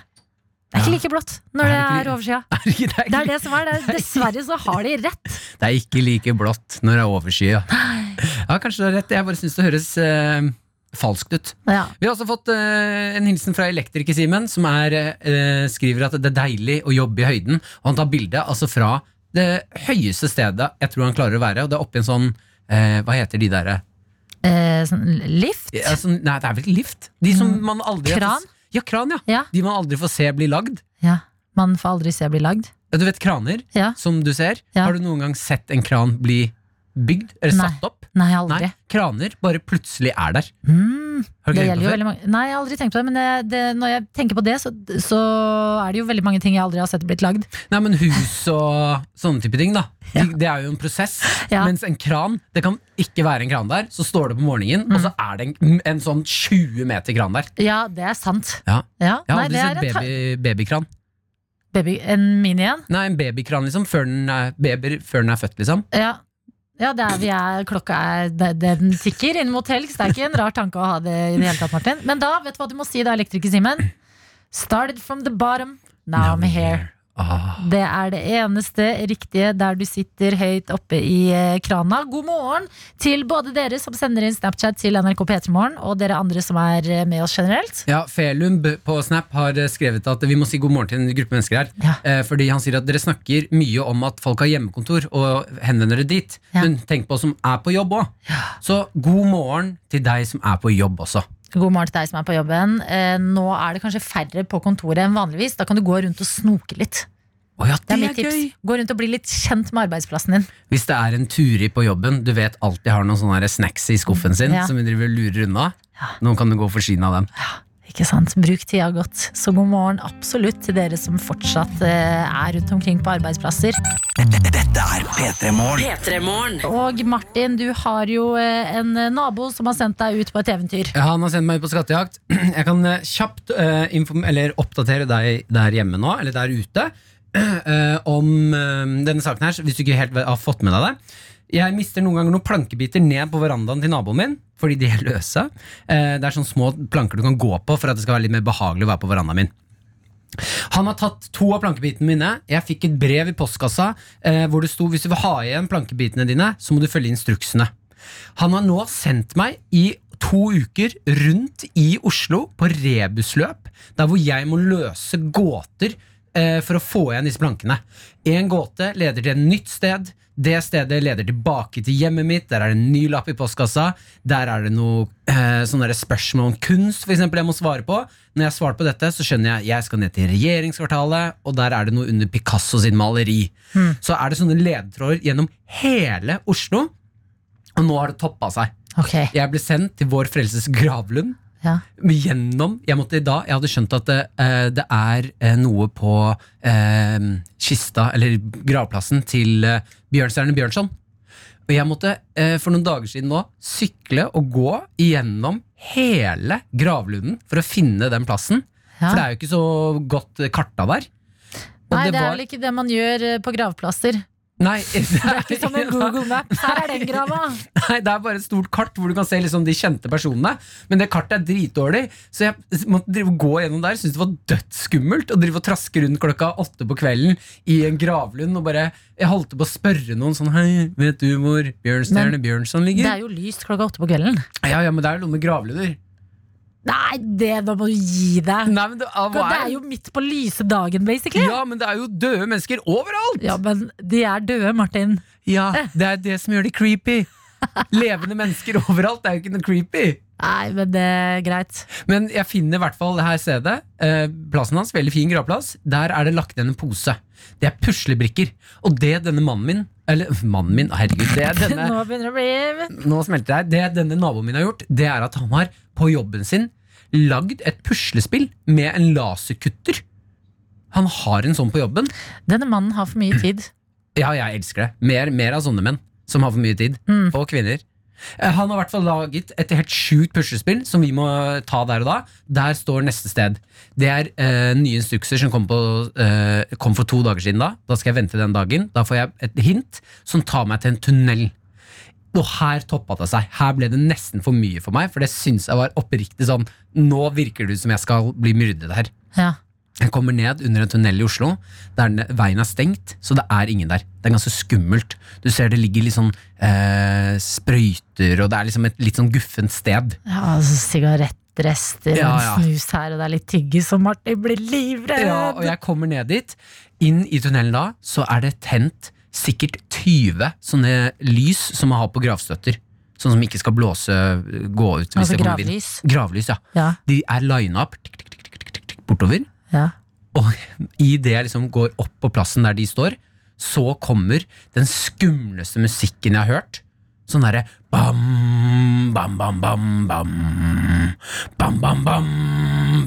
Speaker 3: Det er ikke like blått når det
Speaker 4: Er
Speaker 3: er overskya. (laughs)
Speaker 4: Er det ikke- det, er
Speaker 3: Det er det som er det. (laughs) Dessverre så har de rett.
Speaker 4: det er ikke like blått når det er overskya. Ja, kanskje du har rett. Jeg bare syns det høres eh, falskt ut.
Speaker 3: Ja.
Speaker 4: Vi har også fått eh, en hilsen fra Elektriker-Simen, som er, eh, skriver at det er deilig å jobbe i høyden. Og han tar bilde altså fra det høyeste stedet jeg tror han klarer å være. Og det er oppi en sånn eh, Hva heter de derre
Speaker 3: Eh, sånn lift.
Speaker 4: ja, sånn, Nei, det er vel ikke lift? De som man aldri
Speaker 3: Kran?
Speaker 4: Får, Ja, kran, ja.
Speaker 3: Ja.
Speaker 4: De man aldri får se bli lagd.
Speaker 3: ja. Man får aldri se bli lagd.
Speaker 4: Ja, Du vet kraner,
Speaker 3: Ja.
Speaker 4: som du ser? Har du noen gang sett en kran bli bygd? Eller
Speaker 3: Nei.
Speaker 4: satt opp?
Speaker 3: Nei, aldri.
Speaker 4: Nei, kraner bare plutselig er der.
Speaker 3: Mm, det gjelder jo veldig mange Nei, jeg har aldri tenkt på det, men det, det, når jeg tenker på det, så, så er det jo veldig mange ting jeg aldri har sett blitt lagd.
Speaker 4: Nei, men hus og sånne type ting, da.
Speaker 3: Ja.
Speaker 4: Det, er jo en prosess.
Speaker 3: Ja.
Speaker 4: Mens en kran, det kan ikke være en kran der. Så står det på morgenen, og så
Speaker 3: Mm.
Speaker 4: er det en, en sånn 20 meter kran der.
Speaker 3: Ja, det er sant.
Speaker 4: Ja.
Speaker 3: Ja,
Speaker 4: Jeg har aldri
Speaker 3: det
Speaker 4: sett
Speaker 3: en,
Speaker 4: baby, babykran.
Speaker 3: baby, en mini en.
Speaker 4: Nei, en babykran liksom, før den er, baby, før den er født, liksom.
Speaker 3: Ja. Ja, er, vi er, klokka er det, Den tikker inn mot helg, så det er ikke en rar tanke å ha det i det hele tatt, Martin. Men da, vet du hva du må si da, elektriker-Simen? Started from the bottom, now, I'm here.
Speaker 4: Ah.
Speaker 3: Det er det eneste riktige der du sitter høyt oppe i eh, krana. God morgen til både dere som sender inn Snapchat til NRK P3morgen, og dere andre som er eh, med oss generelt.
Speaker 4: Ja, Felumb på Snap har eh, skrevet at vi må si god morgen til en gruppe mennesker her.
Speaker 3: Ja.
Speaker 4: Fordi han sier at dere snakker mye om at folk har hjemmekontor og henvender det dit.
Speaker 3: Ja.
Speaker 4: Men tenk på oss som er på jobb òg. Så god morgen til deg som er på jobb også.
Speaker 3: God morgen til deg som er på jobben. Eh, Nå er det kanskje færre på kontoret enn vanligvis. Da kan du gå rundt og snoke litt.
Speaker 4: Oh ja,
Speaker 3: Det er mitt tips.
Speaker 4: gøy!
Speaker 3: Gå rundt og bli litt kjent med arbeidsplassen din.
Speaker 4: Hvis det er en turi på jobben, du vet alltid har noen sånne snacks i skuffen sin
Speaker 3: Ja.
Speaker 4: som vi driver og lurer unna. Nå kan du gå for forsyne av dem.
Speaker 3: Ikke sant? Bruk tida godt. Så god morgen absolutt til dere som fortsatt eh, er rundt omkring på arbeidsplasser.
Speaker 8: Dette er P3 Morgen.
Speaker 3: Og Martin, du har jo eh, en nabo som har sendt deg ut på et eventyr.
Speaker 4: Ja, Han har sendt meg ut på skattejakt. (clears throat) Jeg kan eh, kjapt eh, eller oppdatere deg der hjemme nå, eller der ute, (clears throat) eh, om eh, denne saken her, hvis du ikke helt har fått med deg det. Jeg mister noen ganger noen plankebiter ned på verandaen til naboen min, fordi de er løse. Eh, det er sånne små planker du kan gå på for at det skal være litt mer behagelig å være på verandaen min. Han har tatt to av plankebitene mine. Jeg fikk et brev i postkassa eh, hvor det sto hvis du vil ha igjen plankebitene dine, så må du følge instruksene. Han har nå sendt meg i to uker rundt i Oslo på rebusløp, der hvor jeg må løse gåter for å få igjen disse plankene. En gåte leder til et nytt sted. Det stedet leder tilbake til hjemmet mitt. Der er det en ny lapp i postkassa. Der er det noe eh, sånne spørsmål om kunst for eksempel, jeg må svare på. Når jeg har svart på dette, så skjønner jeg jeg skal ned til regjeringskvartalet, og der er det noe under Picasso sin maleri. Så er det sånne ledetråder gjennom hele Oslo, og nå har det toppa seg.
Speaker 3: Okay.
Speaker 4: Jeg ble sendt til Vår Frelses gravlund.
Speaker 3: Ja.
Speaker 4: Gjennom Jeg måtte da Jeg hadde skjønt at det, eh, det er eh, noe på eh, kista, eller gravplassen, til eh, Bjørnstjerne Bjørnson. Og jeg måtte eh, for noen dager siden nå sykle og gå igjennom hele gravlunden for å finne den plassen.
Speaker 3: Ja.
Speaker 4: For det er jo ikke så godt karta der. Og
Speaker 3: Nei, det er
Speaker 4: var-
Speaker 3: vel ikke det man gjør på gravplasser.
Speaker 4: Nei, (laughs) det
Speaker 3: er ikke som en (laughs) Google Maps. Her er den grava!
Speaker 4: Nei, det er bare et stort kart hvor du kan se liksom de kjente personene. Men det kartet er dritdårlig, så jeg måtte gå gjennom der. Syntes det var dødsskummelt å drive og traske rundt klokka åtte på kvelden i en gravlund. Og bare, Jeg holdt på å spørre noen sånn Hei, vet du hvor Bjørnstjerne Bjørnson ligger?
Speaker 3: Det er jo lyst klokka åtte på kvelden.
Speaker 4: Ja, ja, men det er noe med gravlunder.
Speaker 3: Nei, det da må du gi deg!
Speaker 4: Nei, men det, ah,
Speaker 3: Det er jo midt på lyse dagen, basically.
Speaker 4: Ja, men det er jo døde mennesker overalt!
Speaker 3: Ja, men de er døde, Martin.
Speaker 4: Ja, det er det som gjør de creepy. Levende mennesker overalt er jo ikke noe creepy.
Speaker 3: Nei, men det er greit.
Speaker 4: Men jeg finner i hvert fall det her stedet. Eh, plassen hans, veldig fin gravplass. Der er det lagt igjen en pose. Det er puslebrikker. Og det denne mannen min Eller mannen min, herregud. Det er (laughs) denne,
Speaker 3: Nå begynner det å bli
Speaker 4: nå smelter det her. Det denne naboen min har gjort, det er at han har på jobben sin lagd et puslespill med en laserkutter. Han har en sånn på jobben.
Speaker 3: Denne mannen har for mye tid.
Speaker 4: Ja, jeg elsker det. Mer, mer av sånne menn som har for mye tid.
Speaker 3: Mm.
Speaker 4: Og kvinner. Eh, Han har i hvert fall laget et helt sjukt puslespill som vi må ta der og da. Der står neste sted. Det er eh, nye instrukser som kom, på, eh, kom for to dager siden. Da Da skal jeg vente den dagen. Da får jeg et hint som tar meg til en tunnel. Og her toppa det seg. Her ble det nesten for mye for meg, for det syns jeg var oppriktig sånn Nå virker det ut som jeg skal bli myrdet her.
Speaker 3: Ja.
Speaker 4: Jeg kommer ned under en tunnel i Oslo. Der veien er stengt, så det er ingen der. Det er ganske skummelt. Du ser det ligger litt sånn eh, sprøyter, og det er liksom et litt sånn guffent sted.
Speaker 3: Ja, altså Sigarettrester,
Speaker 4: Ja, ja.
Speaker 3: snus her, og det er litt tyggis, og Martin blir livredd!
Speaker 4: Ja, og jeg kommer ned dit. Inn i tunnelen da, så er det tent sikkert 20 sånne lys som man har på gravstøtter. Sånn som ikke skal blåse, gå ut.
Speaker 3: Altså gravlys.
Speaker 4: Gravlys, ja.
Speaker 3: Ja,
Speaker 4: De er lina opp bortover.
Speaker 3: Ja.
Speaker 4: Og i det jeg liksom går opp på plassen der de står, så kommer den skumleste musikken jeg har hørt. Sånn derre bam, bam, bam, bam, bam. Bam, bam, bam,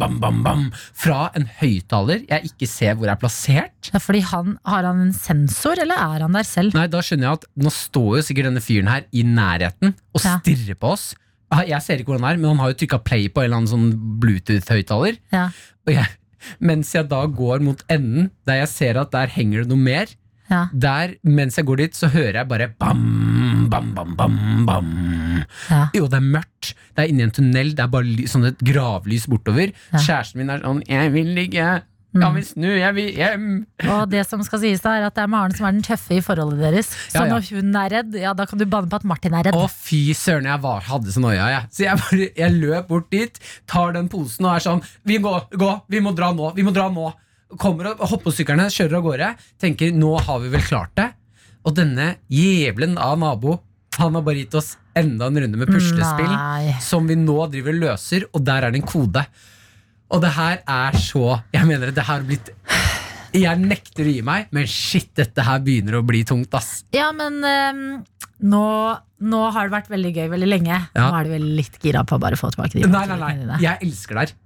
Speaker 4: bam, bam, bam. Fra en høyttaler jeg ikke ser hvor jeg er plassert.
Speaker 3: Ja, fordi han, Har han en sensor, eller er han der selv?
Speaker 4: Nei, da skjønner jeg at nå står jo sikkert denne fyren her i nærheten og
Speaker 3: Ja.
Speaker 4: stirrer på oss. Ah, Jeg ser ikke hvor han er, men han har jo trykka play på en eller annen sånn Bluetooth-høyttaler.
Speaker 3: Ja.
Speaker 4: Og jeg, mens jeg da går mot enden, der jeg ser at der henger det noe mer,
Speaker 3: Ja.
Speaker 4: der, mens jeg går dit, så hører jeg bare bam, bam, bam, bam, bam.
Speaker 3: Ja.
Speaker 4: Jo, det er mørkt. Det er inni en tunnel, det er bare sånn et gravlys bortover.
Speaker 3: Ja.
Speaker 4: Kjæresten min er sånn 'Jeg vil ligge'. Jeg vil snu, jeg vil hjem.
Speaker 3: Og det som skal sies da er at det er Maren som er den tøffe i forholdet deres. Så
Speaker 4: Ja, ja.
Speaker 3: når hun er redd, ja da kan du banne på at Martin er redd.
Speaker 4: Å, fy søren, jeg var, hadde så noia, jeg. Så jeg, bare, jeg løp bort dit, tar den posen og er sånn Vi må gå, vi må dra nå, vi må dra nå. Kommer og hopper på sykkelen, kjører av gårde. Tenker nå har vi vel klart det. Og denne jævelen av nabo, han har bare gitt oss enda en runde med puslespill.
Speaker 3: Nei.
Speaker 4: Som vi nå driver og løser, og der er det en kode. Og det her er så Jeg mener det her har blitt Jeg nekter å gi meg, men shit, dette her begynner å bli tungt, ass.
Speaker 3: Ja, men um, nå, nå har det vært veldig gøy veldig lenge.
Speaker 4: Ja.
Speaker 3: Nå er du vel litt gira på å bare få tilbake de
Speaker 4: Nei, nei, nei. Jeg elsker det her.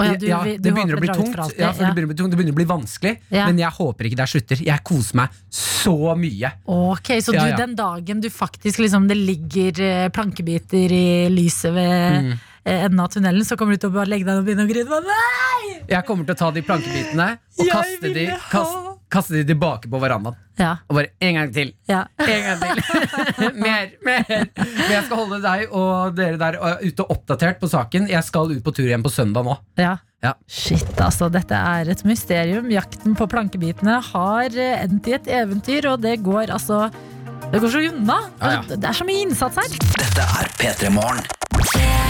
Speaker 3: Å ja, du,
Speaker 4: Ja, det begynner tungt,
Speaker 3: det,
Speaker 4: ja, det, begynner å bli tungt det begynner å bli vanskelig,
Speaker 3: Ja.
Speaker 4: men jeg håper ikke det slutter. Jeg koser meg så mye.
Speaker 3: Ok, Så du, den dagen du faktisk liksom, det ligger eh, plankebiter i lyset ved
Speaker 4: Mm.
Speaker 3: Eh, enden av tunnelen, så kommer du til å bare legge deg og begynne å grine? Nei!
Speaker 4: Jeg kommer til å ta de plankebitene og
Speaker 3: Jeg
Speaker 4: kaste de, kaste, kaste de tilbake på verandaen.
Speaker 3: Ja,
Speaker 4: Og bare en gang til.
Speaker 3: ja.
Speaker 4: En gang til. (laughs) mer, mer. Men jeg skal holde deg og dere der ute oppdatert på saken. Jeg skal ut på tur igjen på søndag nå.
Speaker 3: Ja.
Speaker 4: Ja.
Speaker 3: Shit, altså. Dette er et mysterium. Jakten på plankebitene har eh, endt i et eventyr, og det går altså Det går så unna.
Speaker 4: Ja, ja.
Speaker 3: Det er så mye innsats her.
Speaker 8: Dette er P3 Morgen.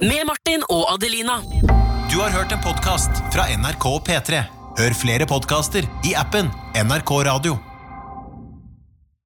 Speaker 2: Med Martin og Adelina.
Speaker 10: Du har hørt en podkast fra NRK P3. Hør flere podkaster i appen NRK Radio.